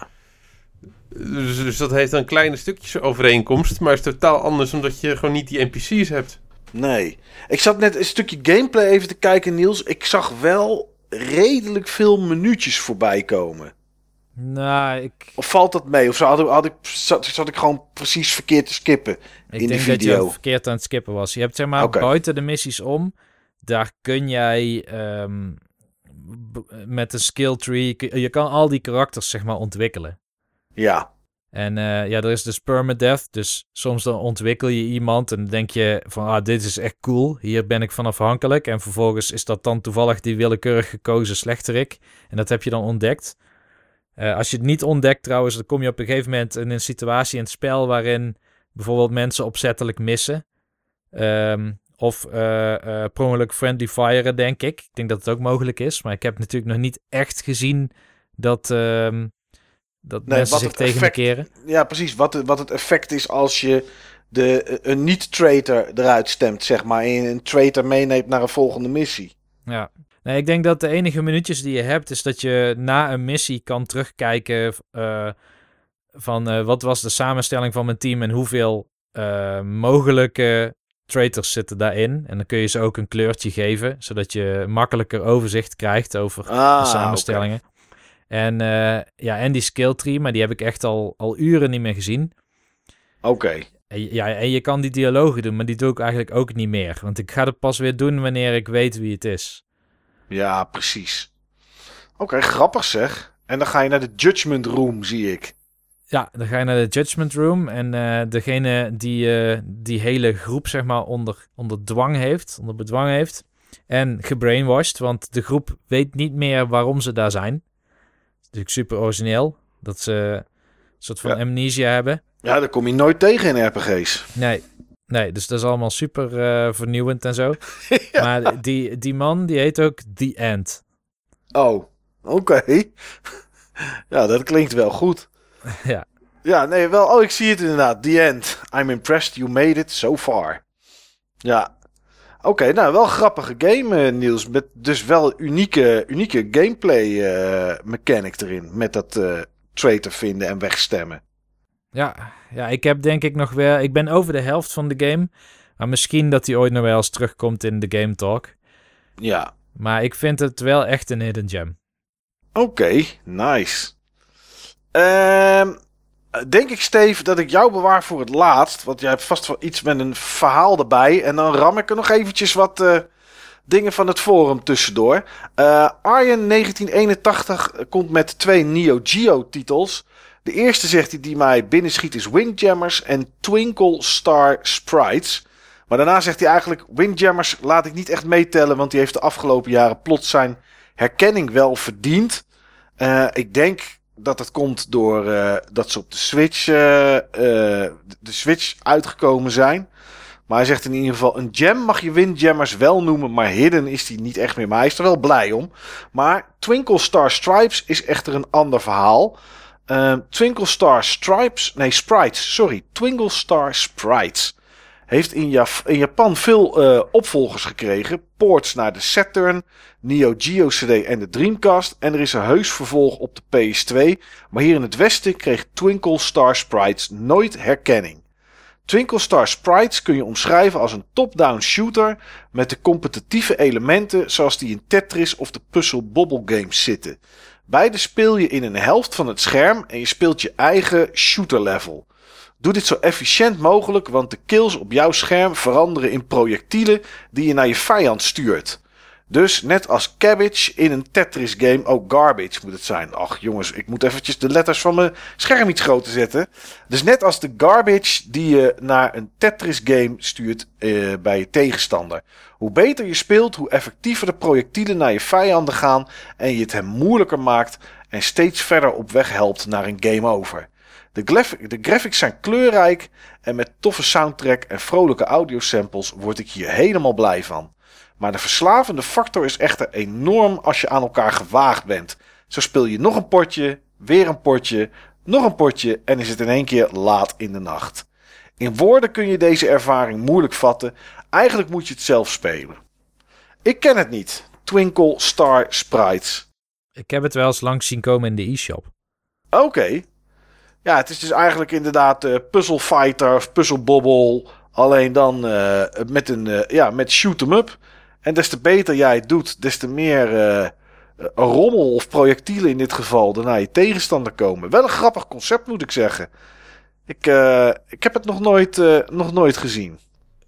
Dus, dus dat heeft dan kleine stukjes overeenkomst... maar is totaal anders omdat je gewoon niet die NPC's hebt. Nee. Ik zat net een stukje gameplay even te kijken, Niels. Ik zag wel redelijk veel minuutjes voorbij komen. nou, ik, Of valt dat mee? Of zo had, ik- had ik, zat, zat ik gewoon precies verkeerd te skippen? ik In de denk dat video. je verkeerd aan het skippen was. Je hebt zeg maar buiten de missies om, daar kun jij ehm, met een skill tree, je kan al die karakters zeg maar ontwikkelen. Ja. En eh, ja, er is dus permadeath. Dus soms dan ontwikkel je iemand en dan denk je van, ah, dit is echt cool. Hier ben ik van afhankelijk. En vervolgens is dat dan toevallig die willekeurig gekozen slechterik. En dat heb je dan ontdekt. Eh, als je het niet ontdekt trouwens, dan kom je op een gegeven moment in een situatie in het spel waarin bijvoorbeeld mensen opzettelijk missen. Ehm, of eh, per friendly firen, denk ik. Ik denk dat het ook mogelijk is. Maar ik heb natuurlijk nog niet echt gezien dat, ehm, dat Nee, mensen wat zich het tegen effect- keren. Ja, precies. Wat, het- wat het effect is als je de, eh, een niet-traitor eruit stemt, zeg maar. En je een traitor meeneemt naar een volgende missie. Ja. Nee, ik denk dat de enige minuutjes die je hebt, is dat je na een missie kan terugkijken eh, van eh, wat was de samenstelling van mijn team en hoeveel mogelijke traitors zitten daarin. En dan kun je ze ook een kleurtje geven, zodat je makkelijker overzicht krijgt over Ah, de samenstellingen. En eh, ja, en die skill tree, maar die heb ik echt al, al uren niet meer gezien. Oké. En, je- ja, en je kan die dialogen doen, maar die doe ik eigenlijk ook niet meer. Want ik ga het pas weer doen wanneer ik weet wie het is. Ja, precies. Oké, grappig zeg. En dan ga je naar de Judgment Room, zie ik. Ja, dan ga je naar de Judgment Room. En eh, degene die eh, die hele groep, zeg maar, onder, onder dwang heeft, onder bedwang heeft. En gebrainwashed, want de groep weet niet meer waarom ze daar zijn. Natuurlijk super origineel. Dat ze een soort van Ja. amnesia hebben. Ja, dat kom je nooit tegen in RPG's. Nee, nee dus dat is allemaal super eh, vernieuwend en zo. (laughs) Maar die, die man, die heet ook The End. Oh, oké. (laughs) ja, dat klinkt wel goed. (laughs) ja, Ja, nee, wel. Oh, ik zie het inderdaad. The end. I'm impressed you made it so far. Ja. Oké, nou, wel een grappige game, eh, Niels. Met dus wel unieke, unieke gameplay eh, mechanic erin. Met dat eh traitor vinden en wegstemmen. ja, ja, ik heb denk ik nog wel... Ik ben over de helft van de game. Maar misschien dat hij ooit nog wel eens terugkomt in de Game Talk. Ja. Maar ik vind het wel echt een hidden gem. Oké, nice. Ehm, denk ik, Steve, dat ik jou bewaar voor het laatst. Want jij hebt vast wel iets met een verhaal erbij. En dan ram ik er nog eventjes wat eh, dingen van het forum tussendoor. Eh Arjen 1981 komt met twee Neo Geo titels. De eerste zegt hij die mij binnenschiet is Windjammers en Twinkle Star Sprites. Maar daarna zegt hij eigenlijk Windjammers laat ik niet echt meetellen. Want die heeft de afgelopen jaren plots zijn herkenning wel verdiend. Eh, ik denk dat het komt door eh, dat ze op de Switch, eh, de Switch uitgekomen zijn. Maar hij zegt in ieder geval: een gem mag je Windjammers wel noemen, maar hidden is die niet echt meer. Maar hij is er wel blij om. Maar Twinkle Star Stripes is echter een ander verhaal. Eh, Twinkle Star Stripes, nee, Sprites, sorry. Twinkle Star Sprites heeft in, in Japan veel eh, opvolgers gekregen. Ports naar de Saturn, Neo Geo CD en de Dreamcast. En er is een heus vervolg op de PS2. Maar hier in het westen kreeg Twinkle Star Sprites nooit herkenning. Twinkle Star Sprites kun je omschrijven als een top-down shooter met de competitieve elementen zoals die in Tetris of de Puzzle Bobble games zitten. Beide speel je in een helft van het scherm en je speelt je eigen shooter level. Doe dit zo efficiënt mogelijk, want de kills op jouw scherm veranderen in projectielen die je naar je vijand stuurt. Dus net als cabbage in een Tetris game, ook garbage moet het zijn. Ach jongens, ik moet eventjes de letters van mijn scherm iets groter zetten. Dus net als de garbage die je naar een Tetris game stuurt eh, bij je tegenstander. Hoe beter je speelt, hoe effectiever de projectielen naar je vijanden gaan en je het hem moeilijker maakt en steeds verder op weg helpt naar een game over. De, graf- de graphics zijn kleurrijk en met toffe soundtrack en vrolijke audiosamples word ik hier helemaal blij van. Maar de verslavende factor is echter enorm als je aan elkaar gewaagd bent. Zo speel je nog een potje, weer een potje, nog een potje en is het in één keer laat in de nacht. In woorden kun je deze ervaring moeilijk vatten. Eigenlijk moet je het zelf spelen. Ik ken het niet. Twinkle Star Sprites. Ik heb het wel eens langs zien komen in de e-shop. Oké. Ja, het is dus eigenlijk inderdaad eh Puzzle Fighter of Puzzle Bobble. Alleen dan eh, met een eh, ja, met shoot 'em up. En des te beter jij het doet, des te meer rommel of projectielen in dit geval naar je tegenstander komen. Wel een grappig concept moet ik zeggen. Ik, ik heb het nog nooit, nog nooit gezien.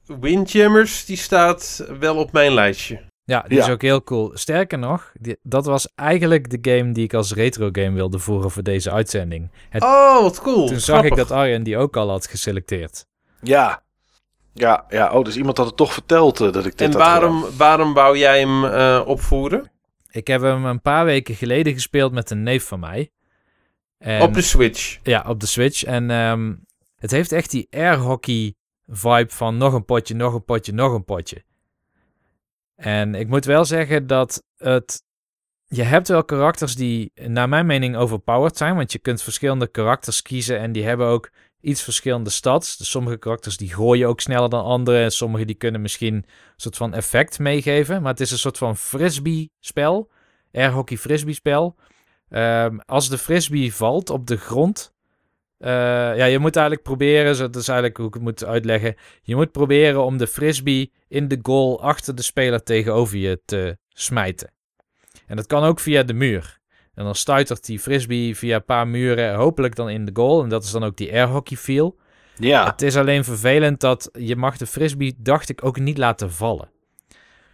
Windjammers, die staat wel op mijn lijstje. Ja, die Ja. is ook heel cool. Sterker nog, die- dat was eigenlijk de game die ik als retro game wilde voeren voor deze uitzending. Het- Oh, wat cool. Toen zag ik dat Arjen die ook al had geselecteerd. Ja. Ja, ja. Oh, dus iemand had het toch verteld eh, dat ik dit En had gedaan. waarom, waarom wou jij hem eh, opvoeren? Ik heb hem een paar weken geleden gespeeld met een neef van mij. En, Op de Switch. Ja, op de Switch. En ehm, het heeft echt die airhockey vibe van nog een potje, nog een potje, nog een potje. En ik moet wel zeggen dat het... Je hebt wel karakters die naar mijn mening overpowered zijn. Want je kunt verschillende karakters kiezen en die hebben ook iets verschillende stats. Dus sommige karakters die gooien ook sneller dan andere. En sommige die kunnen misschien een soort van effect meegeven. Maar het is een soort van frisbee spel. Airhockey frisbee spel. Ehm, als de frisbee valt op de grond. Eh, ja, je moet eigenlijk proberen. Dat is eigenlijk hoe ik het moet uitleggen. Je moet proberen om de frisbee in de goal achter de speler tegenover je te smijten. En dat kan ook via de muur. En dan stuitert die frisbee via een paar muren, hopelijk dan in de goal. En dat is dan ook die airhockey feel. Ja. Het is alleen vervelend dat je mag de frisbee, dacht ik, ook niet laten vallen.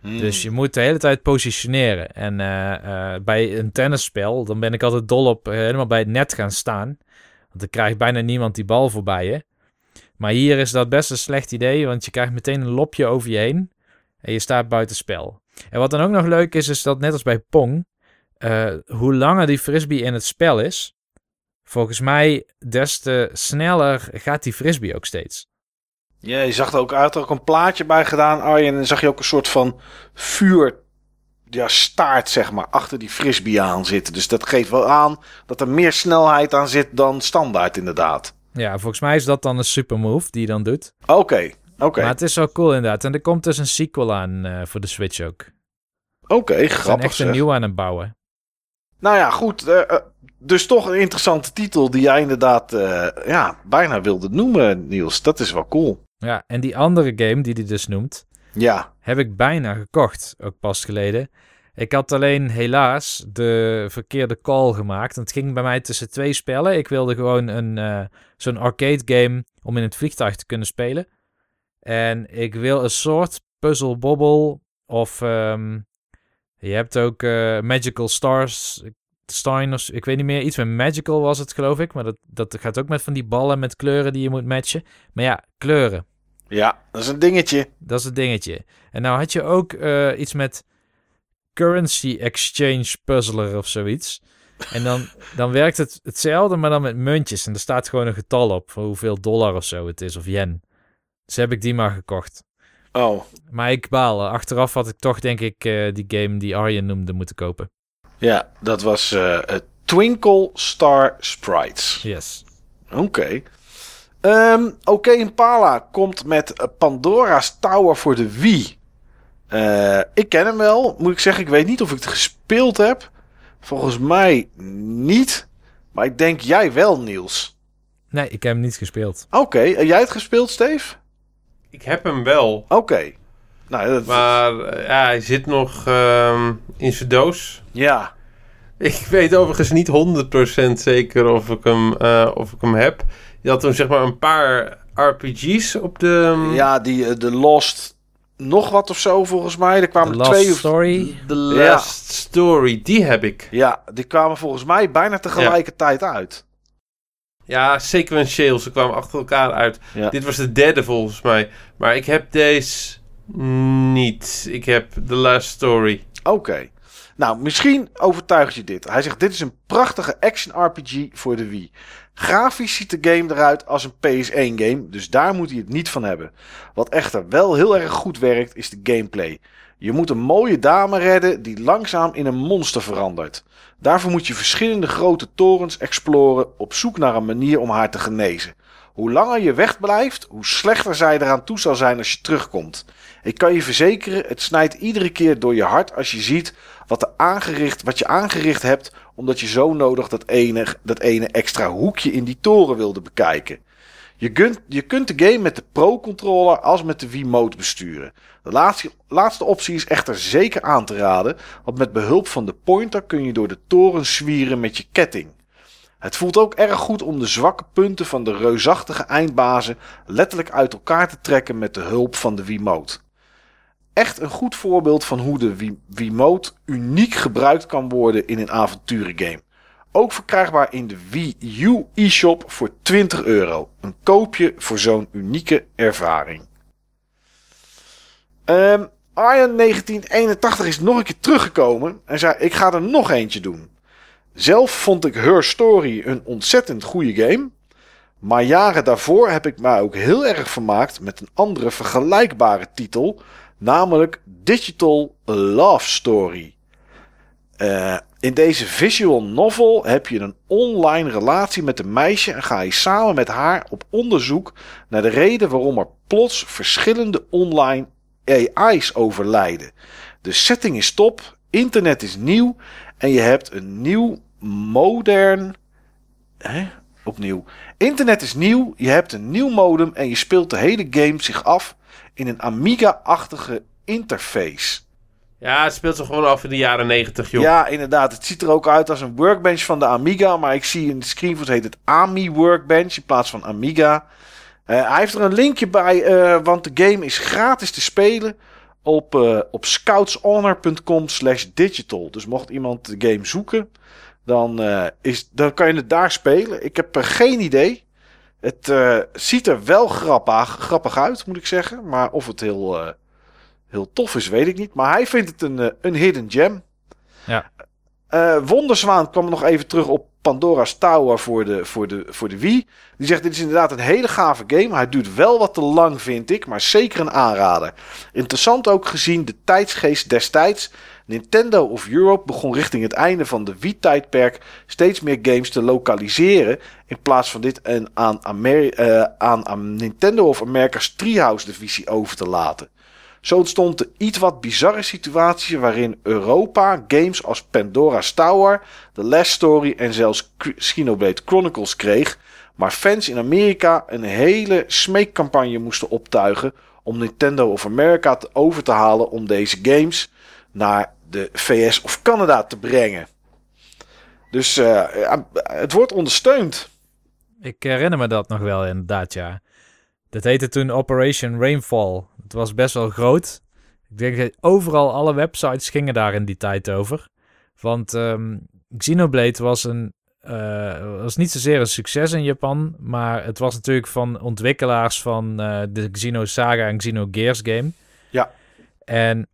Hmm. Dus je moet de hele tijd positioneren. En eh, eh, bij een tennisspel, dan ben ik altijd dol op helemaal bij het net gaan staan. Want dan krijgt bijna niemand die bal voorbij je. Maar hier is dat best een slecht idee, want je krijgt meteen een lopje over je heen. En je staat buiten spel. En wat dan ook nog leuk is, is dat net als bij Pong, eh, hoe langer die frisbee in het spel is, volgens mij des te sneller gaat die frisbee ook steeds. Ja, je zag er ook uit, er ook een plaatje bij gedaan, Arjen. En dan zag je ook een soort van vuur, ja, staart, zeg maar, achter die frisbee aan zitten. Dus dat geeft wel aan dat er meer snelheid aan zit dan standaard, inderdaad. Ja, volgens mij is dat dan een super move die je dan doet. Oké, oké, Maar het is wel cool inderdaad. En er komt dus een sequel aan eh, voor de Switch ook. oké, Ze zijn grappig echt een nieuw aan het bouwen. Nou ja, goed. eh, eh, dus toch een interessante titel die jij inderdaad ja, bijna wilde noemen, Niels. Dat is wel cool. Ja, en die andere game die hij dus noemt, Ja, heb ik bijna gekocht, ook pas geleden. Ik had alleen helaas de verkeerde call gemaakt. Het ging bij mij tussen twee spellen. Ik wilde gewoon een, eh, zo'n arcade game om in het vliegtuig te kunnen spelen. En ik wil een soort puzzle bobble of ehm, je hebt ook eh, Magical Stars, Steiners, ik weet niet meer, iets met Magical was het geloof ik. Maar dat, dat gaat ook met van die ballen met kleuren die je moet matchen. Maar ja, kleuren. Ja, dat is een dingetje. Dat is het dingetje. En nou had je ook eh, iets met currency exchange puzzler of zoiets. En dan, (laughs) dan werkt het hetzelfde, maar dan met muntjes. En er staat gewoon een getal op voor hoeveel dollar of zo het is, of yen. Dus heb ik die maar gekocht. Oh, Maar ik baal. Achteraf had ik toch, denk ik, eh, die game die Arjen noemde moeten kopen. ja, dat was eh, Twinkle Star Sprites. Yes. Oké. Ehm, Oké, Impala komt met Pandora's Tower voor de Wii. Eh, ik ken hem wel, moet ik zeggen. Ik weet niet of ik het gespeeld heb. Volgens mij niet. Maar ik denk jij wel, Niels. Nee, ik heb hem niet gespeeld. Oké, en jij het gespeeld, Steve? Ik heb hem wel. Oké. Nou, dat, Maar eh, ja, hij zit nog ehm, in zijn doos. ja. Ik weet overigens niet 100% zeker of ik, hem, eh, of ik hem heb. Je had toen zeg maar een paar RPG's op de... Ja, die, eh, de Lost nog wat of zo volgens mij. Er kwamen The Last twee of Story. The Last Story, die heb ik. Ja, die kwamen volgens mij bijna tegelijkertijd uit. Ja, sequentieel. Ze kwamen achter elkaar uit. Ja. Dit was de derde volgens mij. Maar ik heb deze niet. Ik heb The Last Story. Oké. Nou, misschien overtuigt je dit. Hij zegt: Dit is een prachtige action RPG voor de Wii. Grafisch ziet de game eruit als een PS1-game, dus daar moet hij het niet van hebben. Wat echter wel heel erg goed werkt, is de gameplay. Je moet een mooie dame redden die langzaam in een monster verandert. Daarvoor moet je verschillende grote torens exploren op zoek naar een manier om haar te genezen. Hoe langer je wegblijft, hoe slechter zij eraan toe zal zijn als je terugkomt. Ik kan je verzekeren, het snijdt iedere keer door je hart als je ziet wat, er aangericht, wat je aangericht hebt, omdat je zo nodig dat ene, dat ene extra hoekje in die toren wilde bekijken. Je kunt, je kunt de game met de Pro-controller als met de Wiimote besturen. De laatste, laatste optie is echter zeker aan te raden, want met behulp van de pointer kun je door de toren zwieren met je ketting. Het voelt ook erg goed om de zwakke punten van de reusachtige eindbazen letterlijk uit elkaar te trekken met de hulp van de Wiimote. Echt een goed voorbeeld van hoe de Wiimote uniek gebruikt kan worden in een avonturengame. Ook verkrijgbaar in de Wii U e-shop voor 20 euro. Een koopje voor zo'n unieke ervaring. Ehm Arjen 1981 is nog een keer teruggekomen en zei: Ik ga er nog eentje doen. Zelf vond ik Her Story een ontzettend goede game. Maar jaren daarvoor heb ik mij ook heel erg vermaakt met een andere vergelijkbare titel, namelijk Digital Love Story. Eh, in deze visual novel heb je een online relatie met een meisje en ga je samen met haar op onderzoek naar de reden waarom er plots verschillende online AI's overlijden. De setting is top, internet is nieuw en je hebt een nieuw modern. Hè? Opnieuw. Internet is nieuw, je hebt een nieuw modem en je speelt de hele game zich af in een Amiga-achtige interface. Ja, het speelt zich gewoon af in de jaren 90, joh. Ja, inderdaad. Het ziet er ook uit als een workbench van de Amiga. Maar ik zie in de screenshot heet het AMI Workbench in plaats van Amiga. Eh, hij heeft er een linkje bij, eh, want de game is gratis te spelen op, eh, op scoutshonor.com slash digital. Dus mocht iemand de game zoeken, dan, is, dan kan je het daar spelen. Ik heb er geen idee. Het eh, ziet er wel grappig, grappig uit, moet ik zeggen. Maar of het heel, eh, heel tof is, weet ik niet. Maar hij vindt het een, eh, een hidden gem. Ja. Wonderzwaan kwam nog even terug op Pandora's Tower voor de, voor, de, voor de Wii. Die zegt: Dit is inderdaad een hele gave game. Hij duurt wel wat te lang, vind ik, maar zeker een aanrader. Interessant ook gezien de tijdsgeest destijds. Nintendo of Europe begon richting het einde van de Wii-tijdperk steeds meer games te lokaliseren. In plaats van dit Amer- eh, aan, aan Nintendo of America's Treehouse-divisie over te laten. Zo ontstond de iets wat bizarre situatie waarin Europa games als Pandora's Tower, The Last Story en zelfs Xenoblade Chronicles kreeg, maar fans in Amerika een hele smeekcampagne moesten optuigen om Nintendo of America te over te halen om deze games naar de VS of Canada te brengen. Dus eh, ja, het wordt ondersteund. Ik herinner me dat nog wel inderdaad, ja. Dat heette toen Operation Rainfall. Het was best wel groot. Ik denk dat overal alle websites gingen daar in die tijd over. Want ehm, Xenoblade was, een, eh, was niet zozeer een succes in Japan. Maar het was natuurlijk van ontwikkelaars van eh, de Xenosaga en Xenogears game. Ja. En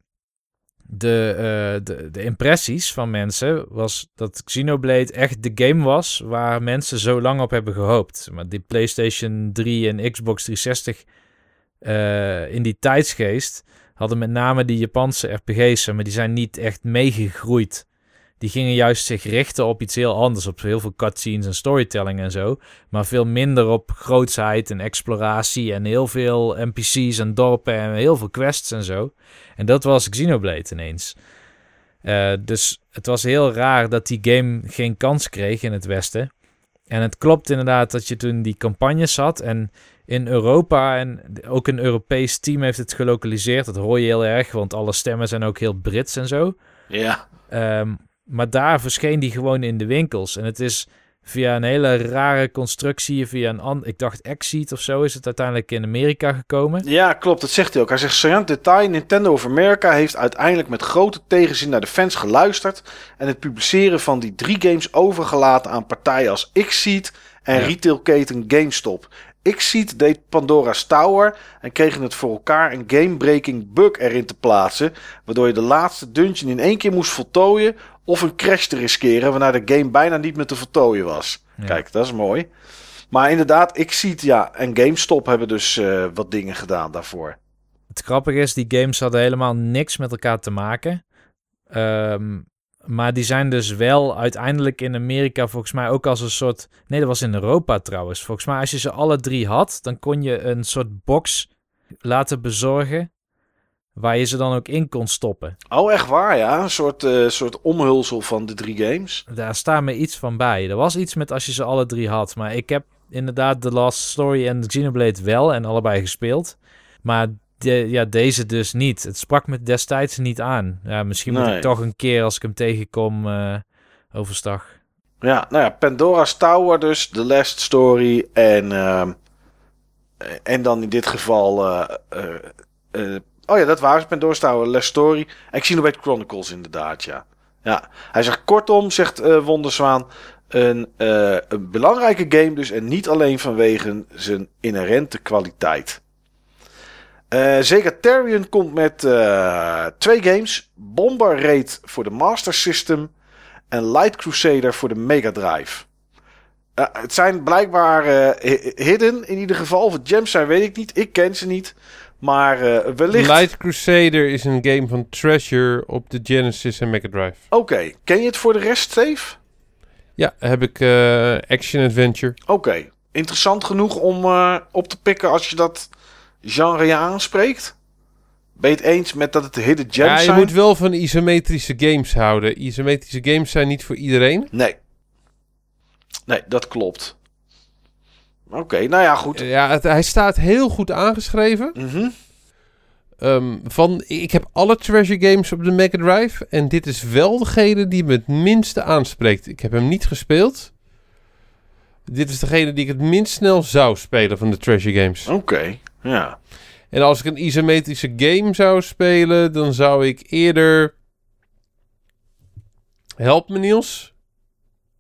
de, eh, de, de impressies van mensen was dat Xenoblade echt de game was waar mensen zo lang op hebben gehoopt. Maar die PlayStation 3 en Xbox 360 eh, in die tijdsgeest hadden met name die Japanse RPG's, maar die zijn niet echt meegegroeid. Die gingen juist zich richten op iets heel anders, op heel veel cutscenes en storytelling en zo. Maar veel minder op grootsheid en exploratie en heel veel NPC's en dorpen en heel veel quests en zo. En dat was Xenoblade ineens. Eh, dus het was heel raar dat die game geen kans kreeg in het Westen. En het klopt inderdaad dat je toen die campagnes had. En in Europa en ook een Europees team heeft het gelokaliseerd. Dat hoor je heel erg, want alle stemmen zijn ook heel Brits en zo. Ja. Ehm, maar daar verscheen die gewoon in de winkels. En het is via een hele rare constructie, via een an- ik dacht Exit of zo, is het uiteindelijk in Amerika gekomen. Ja, klopt. Dat zegt hij ook. Hij zegt, saillant detail, Nintendo of America heeft uiteindelijk met grote tegenzin naar de fans geluisterd en het publiceren van die drie games overgelaten aan partijen als Xseed en Ja. retailketen GameStop. Xseed deed Pandora's Tower en kregen het voor elkaar een game-breaking bug erin te plaatsen, waardoor je de laatste dungeon in één keer moest voltooien of een crash te riskeren, waarna de game bijna niet meer te voltooien was. Ja. Kijk, dat is mooi. Maar inderdaad, ik zie het, ja. En GameStop hebben dus eh, wat dingen gedaan daarvoor. Het grappige is, die games hadden helemaal niks met elkaar te maken. Ehm, maar die zijn dus wel uiteindelijk in Amerika volgens mij ook als een soort... Nee, dat was in Europa trouwens. Volgens mij als je ze alle drie had, dan kon je een soort box laten bezorgen... waar je ze dan ook in kon stoppen. Oh, echt waar, ja. Een soort, eh, soort omhulsel van de drie games. Daar staat me iets van bij. Er was iets met als je ze alle drie had. Maar ik heb inderdaad The Last Story en Xenoblade wel en allebei gespeeld. Maar de, ja, deze dus niet. Het sprak me destijds niet aan. Ja, misschien moet ik toch een keer als ik hem tegenkom eh overstag. Ja, nou ja, Pandora's Tower dus, The Last Story en, eh, en dan in dit geval, eh, oh ja, dat waren ze, Pandora's Tower, Last Story en Xenoblade Chronicles inderdaad, ja. Ja, hij zegt kortom, zegt Wonderzwaan, een, een belangrijke game dus en niet alleen vanwege zijn inherente kwaliteit. Eh Sega Terrion komt met eh, twee games, Bomber Raid voor de Master System en Light Crusader voor de Mega Drive. Eh, het zijn blijkbaar hi- hidden in ieder geval. Of het gems zijn, weet ik niet. Ik ken ze niet. Maar wellicht... Light Crusader is een game van Treasure op de Genesis en Mega Drive. Oké, ken je het voor de rest, Steve? Ja, heb ik Action Adventure. Oké, interessant genoeg om op te pikken als je dat genre je aanspreekt? Ben je het eens met dat het hidden gems Ja, je zijn? moet wel van isometrische games houden. Isometrische games zijn niet voor iedereen. Nee. Nee, dat klopt. Oké, nou ja, goed. Ja, het- hij staat heel goed aangeschreven. Mhm. Ehm, van, ik heb alle Treasure games op de Mega Drive. En dit is wel degene die me het minste aanspreekt. Ik heb hem niet gespeeld. Dit is degene die ik het minst snel zou spelen van de Treasure games. Oké, ja. En als ik een isometrische game zou spelen, dan zou ik eerder... Help me Niels.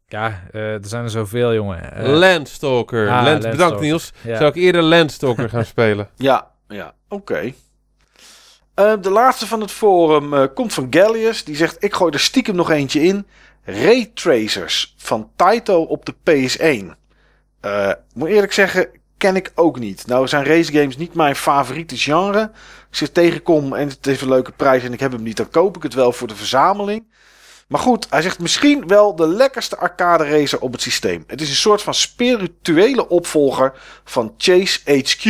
Ja, eh, er zijn er zoveel, jongen. Eh, Landstalker. ah, Land- Landstalker. Bedankt Niels. ja. Zou ik eerder Landstalker gaan (laughs) spelen. Ja, ja, oké. Eh, de laatste van het forum eh, komt van Gallius. Die zegt: Ik gooi er stiekem nog eentje in. Raytracers van Taito op de PS1. Eh, moet eerlijk zeggen, ken ik ook niet. Nou zijn racegames niet mijn favoriete genre. Je het tegenkom en het heeft een leuke prijs en ik heb hem niet, dan koop ik het wel voor de verzameling. Maar goed, hij zegt misschien wel de lekkerste arcade racer op het systeem. Het is een soort van spirituele opvolger van Chase HQ.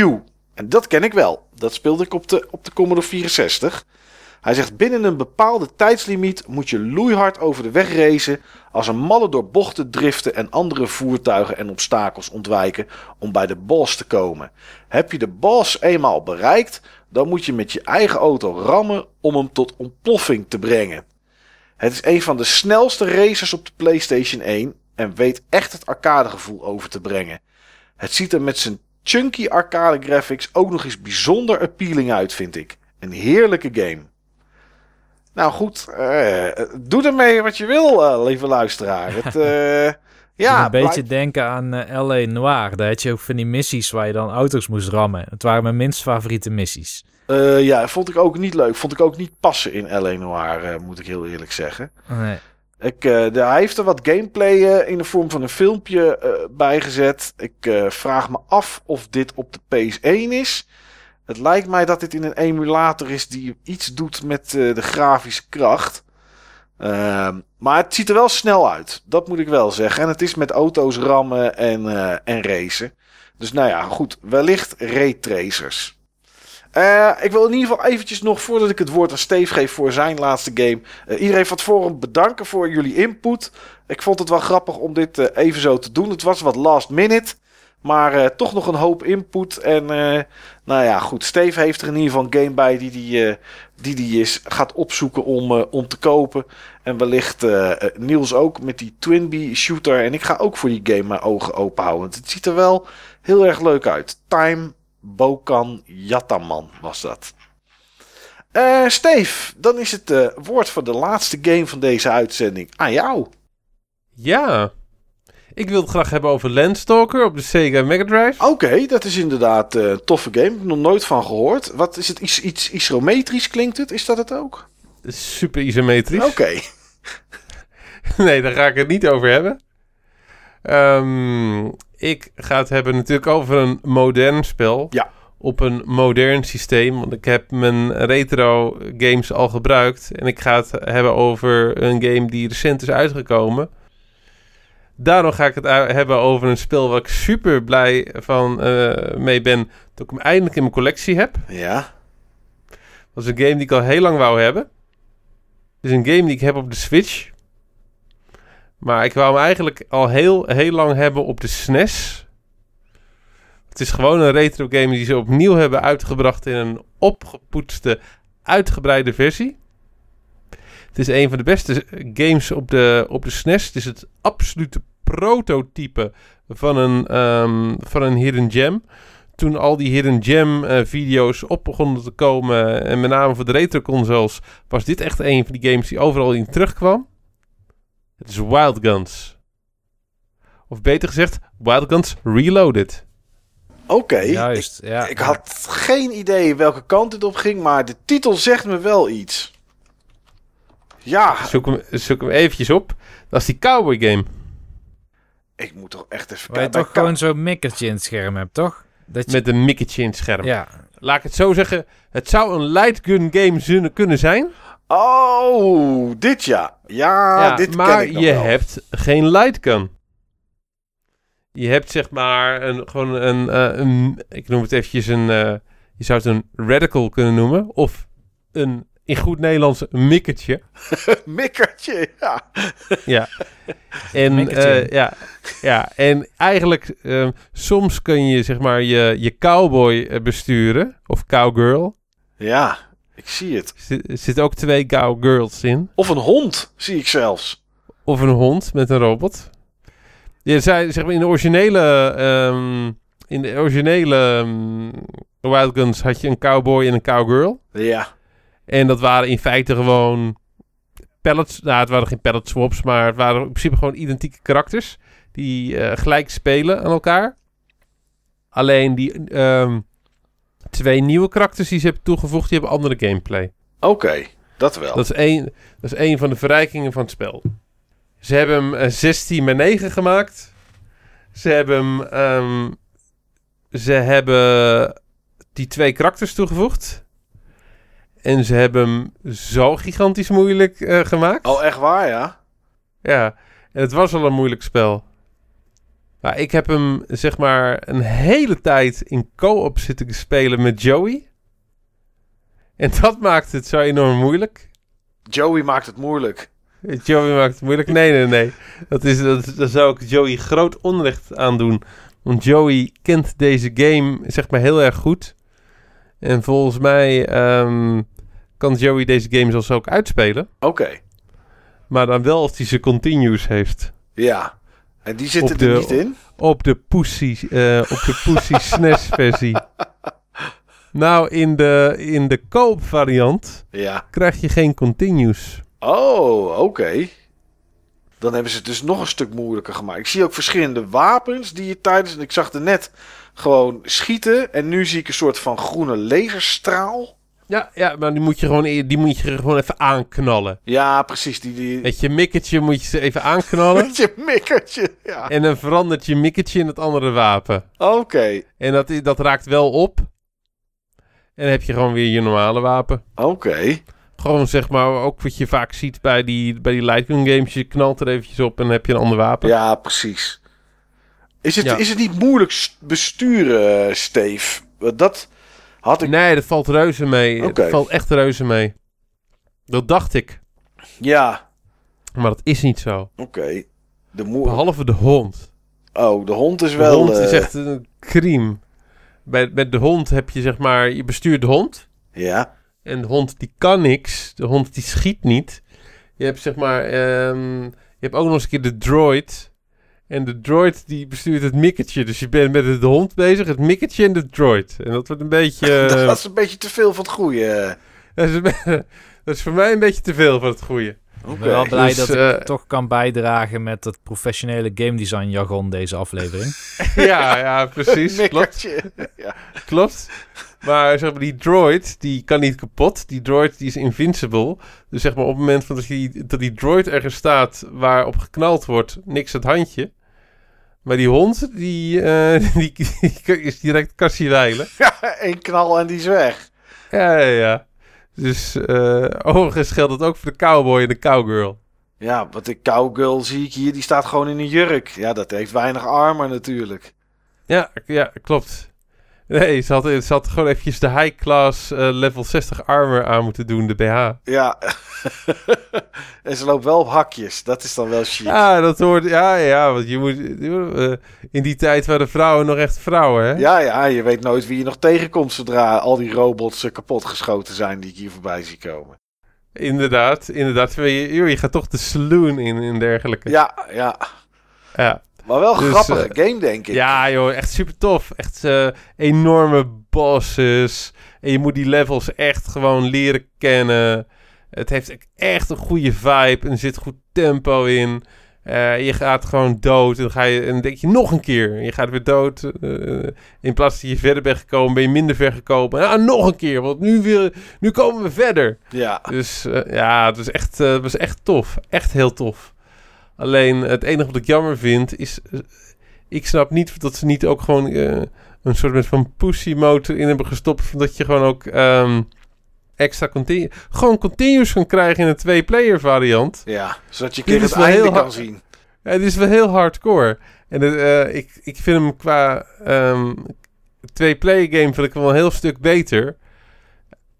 En dat ken ik wel. Dat speelde ik op de, op de Commodore 64. Hij zegt binnen een bepaalde tijdslimiet moet je loeihard over de weg racen als een malle door bochten driften en andere voertuigen en obstakels ontwijken om bij de boss te komen. Heb je de boss eenmaal bereikt, dan moet je met je eigen auto rammen om hem tot ontploffing te brengen. Het is een van de snelste racers op de PlayStation 1 en weet echt het arcadegevoel over te brengen. Het ziet er met zijn chunky arcade graphics ook nog eens bijzonder appealing uit, vind ik. Een heerlijke game. Nou goed, eh, doe ermee wat je wil, eh, lieve luisteraar. Het, eh, (laughs) Ja, een beetje denken aan LA Noir. Daar had je ook van die missies waar je dan auto's moest rammen. Het waren mijn minst favoriete missies. ja, vond ik ook niet leuk. Vond ik ook niet passen in L.A. Noir, moet ik heel eerlijk zeggen. Nee. Ik, de, hij heeft er wat gameplay in de vorm van een filmpje eh, bijgezet. Ik vraag me af of dit op de PS1 is. Het lijkt mij dat dit in een emulator is die iets doet met eh, de grafische kracht. Ehm, maar het ziet er wel snel uit. Dat moet ik wel zeggen. En het is met auto's rammen en, eh, en racen. Dus nou ja, goed. Wellicht raytracers. Eh, ik wil in ieder geval eventjes nog, voordat ik het woord aan Steve geef voor zijn laatste game. iedereen van het forum bedanken voor jullie input. Ik vond het wel grappig om dit even zo te doen. Het was wat last minute. Maar eh, toch nog een hoop input. En eh, nou ja, goed. Steve heeft er in ieder geval een game bij die die, eh, die, die is, gaat opzoeken om, om te kopen. En wellicht Niels ook met die Twinbee shooter. En ik ga ook voor die game mijn ogen open houden. Want het ziet er wel heel erg leuk uit. Time Bokan Yataman was dat. Eh Steve, dan is het woord voor de laatste game van deze uitzending aan jou. Ja. Ik wil het graag hebben over Landstalker op de Sega Mega Drive. Oké, dat is inderdaad eh, een toffe game. Nog nooit van gehoord. Wat is het? Iets, iets isometrisch klinkt het? Is dat het ook? Super isometrisch. Oké. (laughs) nee, daar ga ik het niet over hebben. Ehm, ik ga het hebben natuurlijk over een modern spel. Ja. Op een modern systeem. Want ik heb mijn retro games al gebruikt. En ik ga het hebben over een game die recent is uitgekomen. Daarom ga ik het hebben over een spel waar ik super blij van eh, mee ben. Dat ik hem eindelijk in mijn collectie heb. Ja. Dat is een game die ik al heel lang wou hebben. Het is een game die ik heb op de Switch. Maar ik wou hem eigenlijk al heel, heel lang hebben op de SNES. Het is gewoon een retro game die ze opnieuw hebben uitgebracht in een opgepoetste, uitgebreide versie. Het is een van de beste games op de, op de SNES. Het is het absolute prototype van een, ehm, van een hidden gem toen al die Hidden Gem eh, video's op begonnen te komen, en met name voor de retro consoles, was dit echt een van die games die overal in terugkwam. Het is Wild Guns. Of beter gezegd, Wild Guns Reloaded. Oké. Juist, ja. Ik, ik had geen idee welke kant het op ging, maar de titel zegt me wel iets. Ja, Zoek hem, zoek hem eventjes op. Dat is die cowboy game. Ik moet toch echt even Waar je toch gewoon zo'n mikkertje in het scherm hebt, toch? Dat je, Met een mikketje in het scherm. ja, Laat ik het zo zeggen. Het zou een light gun game kunnen zijn. Oh, dit ja. Ja, Ja, dit maar ken ik nog je wel. hebt geen light gun. Je hebt zeg maar een, gewoon een, eh, een ik noem het eventjes een, eh, je zou het een radical kunnen noemen. Of een, in goed Nederlands, een mikkertje. (laughs) Mikkertje, ja. Ja. En, eh, ja, ja, en eigenlijk, eh, soms kun je zeg maar je, je cowboy eh, besturen. Of cowgirl. Ja, ik zie het. Er zit- zitten ook twee cowgirls in. Of een hond, zie ik zelfs. Of een hond met een robot. Je zei, zeg maar, in de originele, ehm, in de originele ehm, Wild Guns had je een cowboy en een cowgirl. Ja, En dat waren in feite gewoon pallets. Nou, het waren geen pallet swaps, maar het waren in principe gewoon identieke karakters. Die eh, gelijk spelen aan elkaar. Alleen die ehm, twee nieuwe karakters die ze hebben toegevoegd, die hebben andere gameplay. oké. Dat wel. Dat is één, dat is één van de verrijkingen van het spel. Ze hebben hem eh, 16 bij 9 gemaakt. Ze hebben hem, ehm, ze hebben die twee karakters toegevoegd. En ze hebben hem zo gigantisch moeilijk eh, gemaakt. Oh, echt waar, ja? Ja, en het was al een moeilijk spel. Maar ik heb hem zeg maar een hele tijd in co-op zitten spelen met Joey. En dat maakt het zo enorm moeilijk. Joey maakt het moeilijk. Joey maakt het moeilijk. Nee, nee, nee. Dat is, dat, daar zou ik Joey groot onrecht aan doen. Want Joey kent deze game, zeg maar, heel erg goed. En volgens mij ehm, kan Joey deze game zelfs ook uitspelen. Oké, Maar dan wel als hij ze continues heeft. ja. En die zitten de- er niet in? Op de Pussy, eh, op de Pussy (laughs) SNES versie. Nou, in de, in de koop variant Ja. krijg je geen continues. Oh, oké. Dan hebben ze het dus nog een stuk moeilijker gemaakt. Ik zie ook verschillende wapens die je tijdens... Ik zag er net gewoon schieten. En nu zie ik een soort van groene laserstraal. Ja, ja, maar die moet je gewoon, die moet je gewoon even aanknallen. Ja, precies. Die, die... Met je mikketje moet je ze even aanknallen. (laughs) Met je mikkertje. Ja. en dan verandert je mikketje in het andere wapen. Oké, En dat, dat raakt wel op. En dan heb je gewoon weer je normale wapen. oké. Gewoon zeg maar, ook wat je vaak ziet bij die, bij die light gun games. Je knalt er eventjes op en dan heb je een ander wapen. Ja, precies. Is het, Ja. is het niet moeilijk besturen, eh, Steve? Dat had ik... Nee, dat valt reuze mee. Dat valt echt reuze mee. Dat dacht ik. Ja, Maar dat is niet zo. oké. De. Behalve de hond. Oh, de hond is De wel... hond is eh, echt een crime. Bij, met de hond heb je zeg maar, je bestuurt de hond. Ja, En de hond die kan niks. De hond die schiet niet. Je hebt zeg maar, ehm, je hebt ook nog eens een keer de droid. En de droid die bestuurt het mikketje. Dus je bent met de hond bezig, het mikketje en de droid. En dat wordt een beetje... (laughs) eh, dat is een beetje te veel van het goede. dat, is, een be- (laughs) dat is voor mij een beetje te veel van het goede. Oké. Ik ben wel blij Dus, dat ik eh, toch kan bijdragen met het professionele game design jargon deze aflevering. (laughs) ja, ja, precies. klopt. Ja. Klopt. Maar zeg maar, die droid, die kan niet kapot. Die droid, die is invincible. Dus zeg maar, op het moment van dat die, dat die droid ergens staat waarop geknald wordt, niks het handje. Maar die hond, die, eh, (laughs) die, die is direct kassiewijlen. ja, één knal en die is weg. Ja, ja, ja. Dus eh overigens geldt het ook voor de cowboy en de cowgirl. Ja, wat de cowgirl zie ik hier, die staat gewoon in een jurk. Ja, dat heeft weinig armor natuurlijk. Ja, ja, klopt. Nee, ze had, ze had gewoon eventjes de high-class eh, level 60 armor aan moeten doen, de BH. Ja. (laughs) en ze loopt wel op hakjes. Dat is dan wel chic. Ja, dat hoort. Ja, ja, want je moet. eh, in die tijd waren vrouwen nog echt vrouwen, hè? Ja, ja, je weet nooit wie je nog tegenkomt zodra al die robots eh, kapotgeschoten zijn die ik hier voorbij zie komen. Inderdaad, inderdaad. Je, je gaat toch de saloon in en dergelijke. Ja, ja. ja. Maar wel een Dus, grappige eh, game, denk ik. Ja, joh, echt super tof. Echt eh, enorme bosses. En je moet die levels echt gewoon leren kennen. Het heeft echt een goede vibe en er zit goed tempo in. Eh, je gaat gewoon dood en dan, ga je, en dan denk je nog een keer. Je gaat weer dood. in plaats dat je verder bent gekomen, ben je minder ver gekomen. Ja, nog een keer, want nu, weer, nu komen we verder. Ja. Dus ja, het was, echt, het was echt tof. Echt heel tof. Alleen het enige wat ik jammer vind is... eh, ik snap niet dat ze niet ook gewoon eh, een soort van pussy mode in hebben gestopt. Dat je gewoon ook ehm, extra continu... Gewoon continues kan krijgen in een twee-player variant. Ja, zodat je keer het einde heel kan zien. Ja, het is wel heel hardcore. En eh, ik, ik vind hem qua ehm twee-player game vind ik hem wel een heel stuk beter.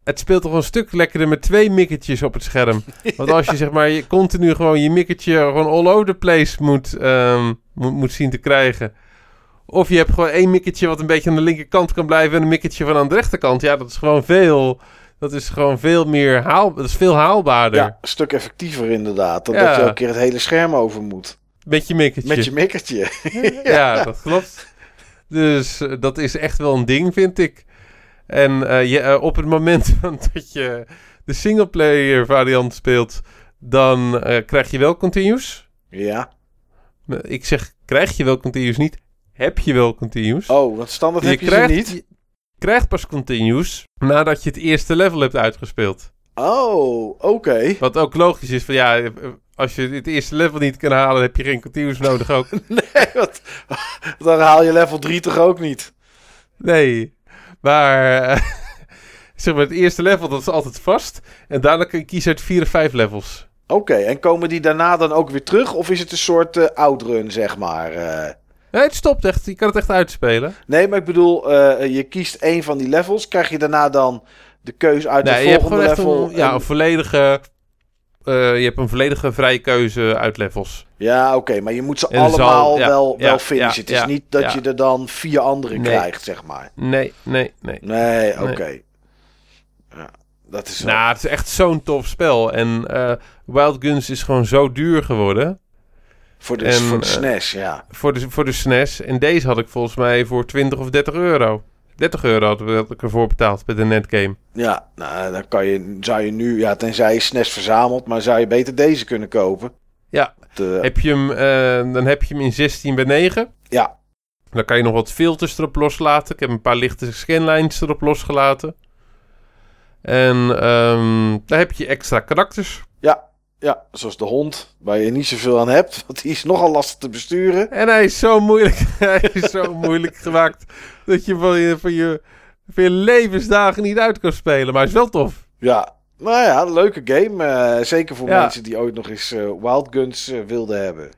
Het speelt toch een stuk lekkerder met twee mikketjes op het scherm. (laughs) Want als je zeg maar je continu gewoon je mikketje gewoon all over the place moet, ehm, moet, moet zien te krijgen. Of je hebt gewoon één mikketje wat een beetje aan de linkerkant kan blijven en een mikketje van aan de rechterkant. Ja, dat is gewoon veel. Dat is gewoon veel meer haal. Dat is veel haalbaarder. Ja, een stuk effectiever inderdaad. Dan Ja. dat je elke keer het hele scherm over moet. Met je mikketje. Met je mikkertje. (laughs) ja, dat klopt. Dus eh, dat is echt wel een ding, vind ik. En eh, je, eh, op het moment (laughs) dat je de singleplayer variant speelt, dan eh, krijg je wel continues. Ja. Ik zeg, krijg je wel continues niet, heb je wel continues. Oh, want standaard heb je krijgt, ze niet. je krijgt pas continues nadat je het eerste level hebt uitgespeeld. Oh, oké. Wat ook logisch is, van ja, als je het eerste level niet kan halen, heb je geen continues nodig ook. (laughs) Nee, wat, dan haal je level 3 toch ook niet? Nee, maar eh, (laughs) zeg maar het eerste level dat is altijd vast. En daarna kun je kiezen uit vier of vijf levels. Oké, en komen die daarna dan ook weer terug? Of is het een soort eh outrun, zeg maar? eh? Nee, het stopt echt. Je kan het echt uitspelen. Nee, maar ik bedoel, je kiest één van die levels. Krijg je daarna dan de keus uit nee, het je hebt volgende level? een, ja, en- een volledige... eh, je hebt een volledige vrije keuze uit levels. Ja, oké, maar je moet ze En zal- allemaal ja, wel, ja, wel finishen. ja, het is niet dat je er dan vier andere Nee. krijgt, zeg maar. Nee, nee, nee. Nee, oké. Ja, dat is wel... Nou, het is echt zo'n tof spel. En eh, Wild Guns is gewoon zo duur geworden. voor de, en, voor de eh, SNES, ja. Voor de, voor de SNES. En deze had ik volgens mij voor 20 of 30 euro. 30 euro had, had ik ervoor betaald bij de netgame. Ja, nou, dan kan je, zou je nu, ja, tenzij je SNES verzamelt, maar zou je beter deze kunnen kopen. Ja. De, Heb je hem, eh, dan heb je hem in 16 bij 9. ja, Dan kan je nog wat filters erop loslaten. Ik heb een paar lichte scanlines erop losgelaten. En ehm daar heb je extra karakters. ja, ja, zoals de hond, waar je niet zoveel aan hebt, (laughs) want die is nogal lastig te besturen. En hij is zo moeilijk, (laughs) hij is zo moeilijk gemaakt dat je van je, van, je van je levensdagen niet uit kan spelen. Maar is wel tof. Ja, nou ja, een leuke game. eh, zeker voor Ja. mensen die ooit nog eens eh, Wild Guns eh, wilden hebben.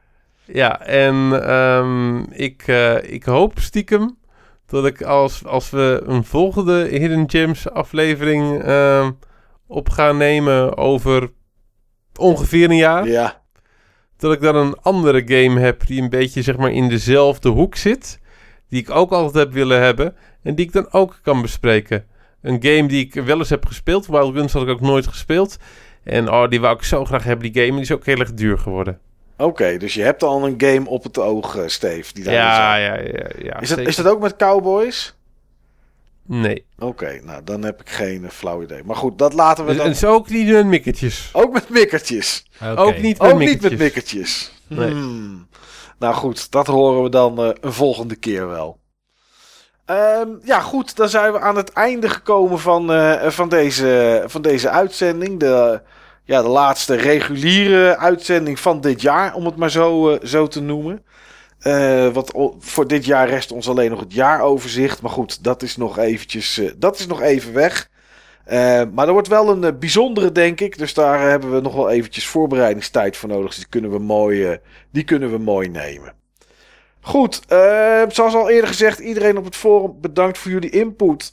Ja, en ehm, ik, ik hoop stiekem dat ik als, als we een volgende Hidden Gems aflevering ehm, op gaan nemen over ongeveer een jaar. Ja, dat ik dan een andere game heb die een beetje zeg maar in dezelfde hoek zit. Die ik ook altijd heb willen hebben. En die ik dan ook kan bespreken. Een game die ik wel eens heb gespeeld. Wild Guns had ik ook nooit gespeeld. En oh, die wou ik zo graag hebben, die game. En die is ook heel erg duur geworden. Oké, dus je hebt al een game op het oog, uh, Steve. Die daar Ja, is. ja, ja. ja Is dat, is dat ook met Cowboys? Nee. Oké, nou dan heb ik geen eh, flauw idee. Maar goed, dat laten we Het dan. is ook niet met mikkertjes. Ook met mikkertjes. Oké. Ook niet met Ook niet met mikkertjes. Nee. Hmm. Nou goed, dat horen we dan eh, een volgende keer wel. Ehm, ja, goed, dan zijn we aan het einde gekomen van, eh, van, deze, van deze uitzending. De, ja, de laatste reguliere uitzending van dit jaar, om het maar zo, eh, zo te noemen. Wat voor dit jaar rest ons alleen nog het jaaroverzicht. Maar goed, dat is nog eventjes, dat is nog even weg. Eh, maar er wordt wel een eh, bijzondere, denk ik. Dus daar eh, hebben we nog wel eventjes voorbereidingstijd voor nodig. Dus die kunnen we mooi, die kunnen we mooi nemen. Goed, zoals al eerder gezegd, iedereen op het forum bedankt voor jullie input.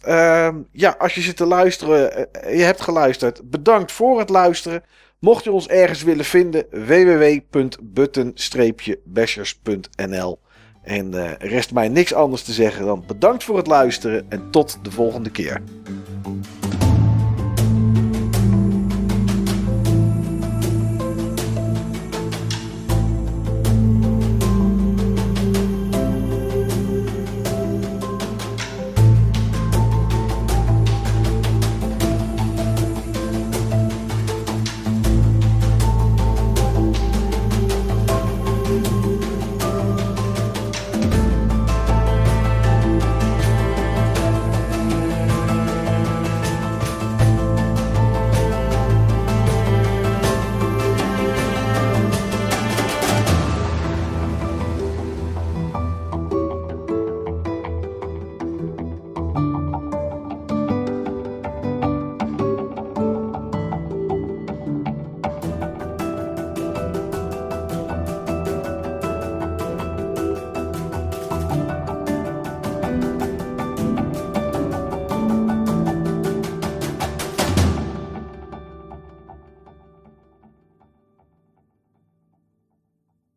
Ja, als je zit te luisteren, je hebt geluisterd, bedankt voor het luisteren. Mocht je ons ergens willen vinden, www.button-bashers.nl En rest mij niks anders te zeggen dan bedankt voor het luisteren en tot de volgende keer.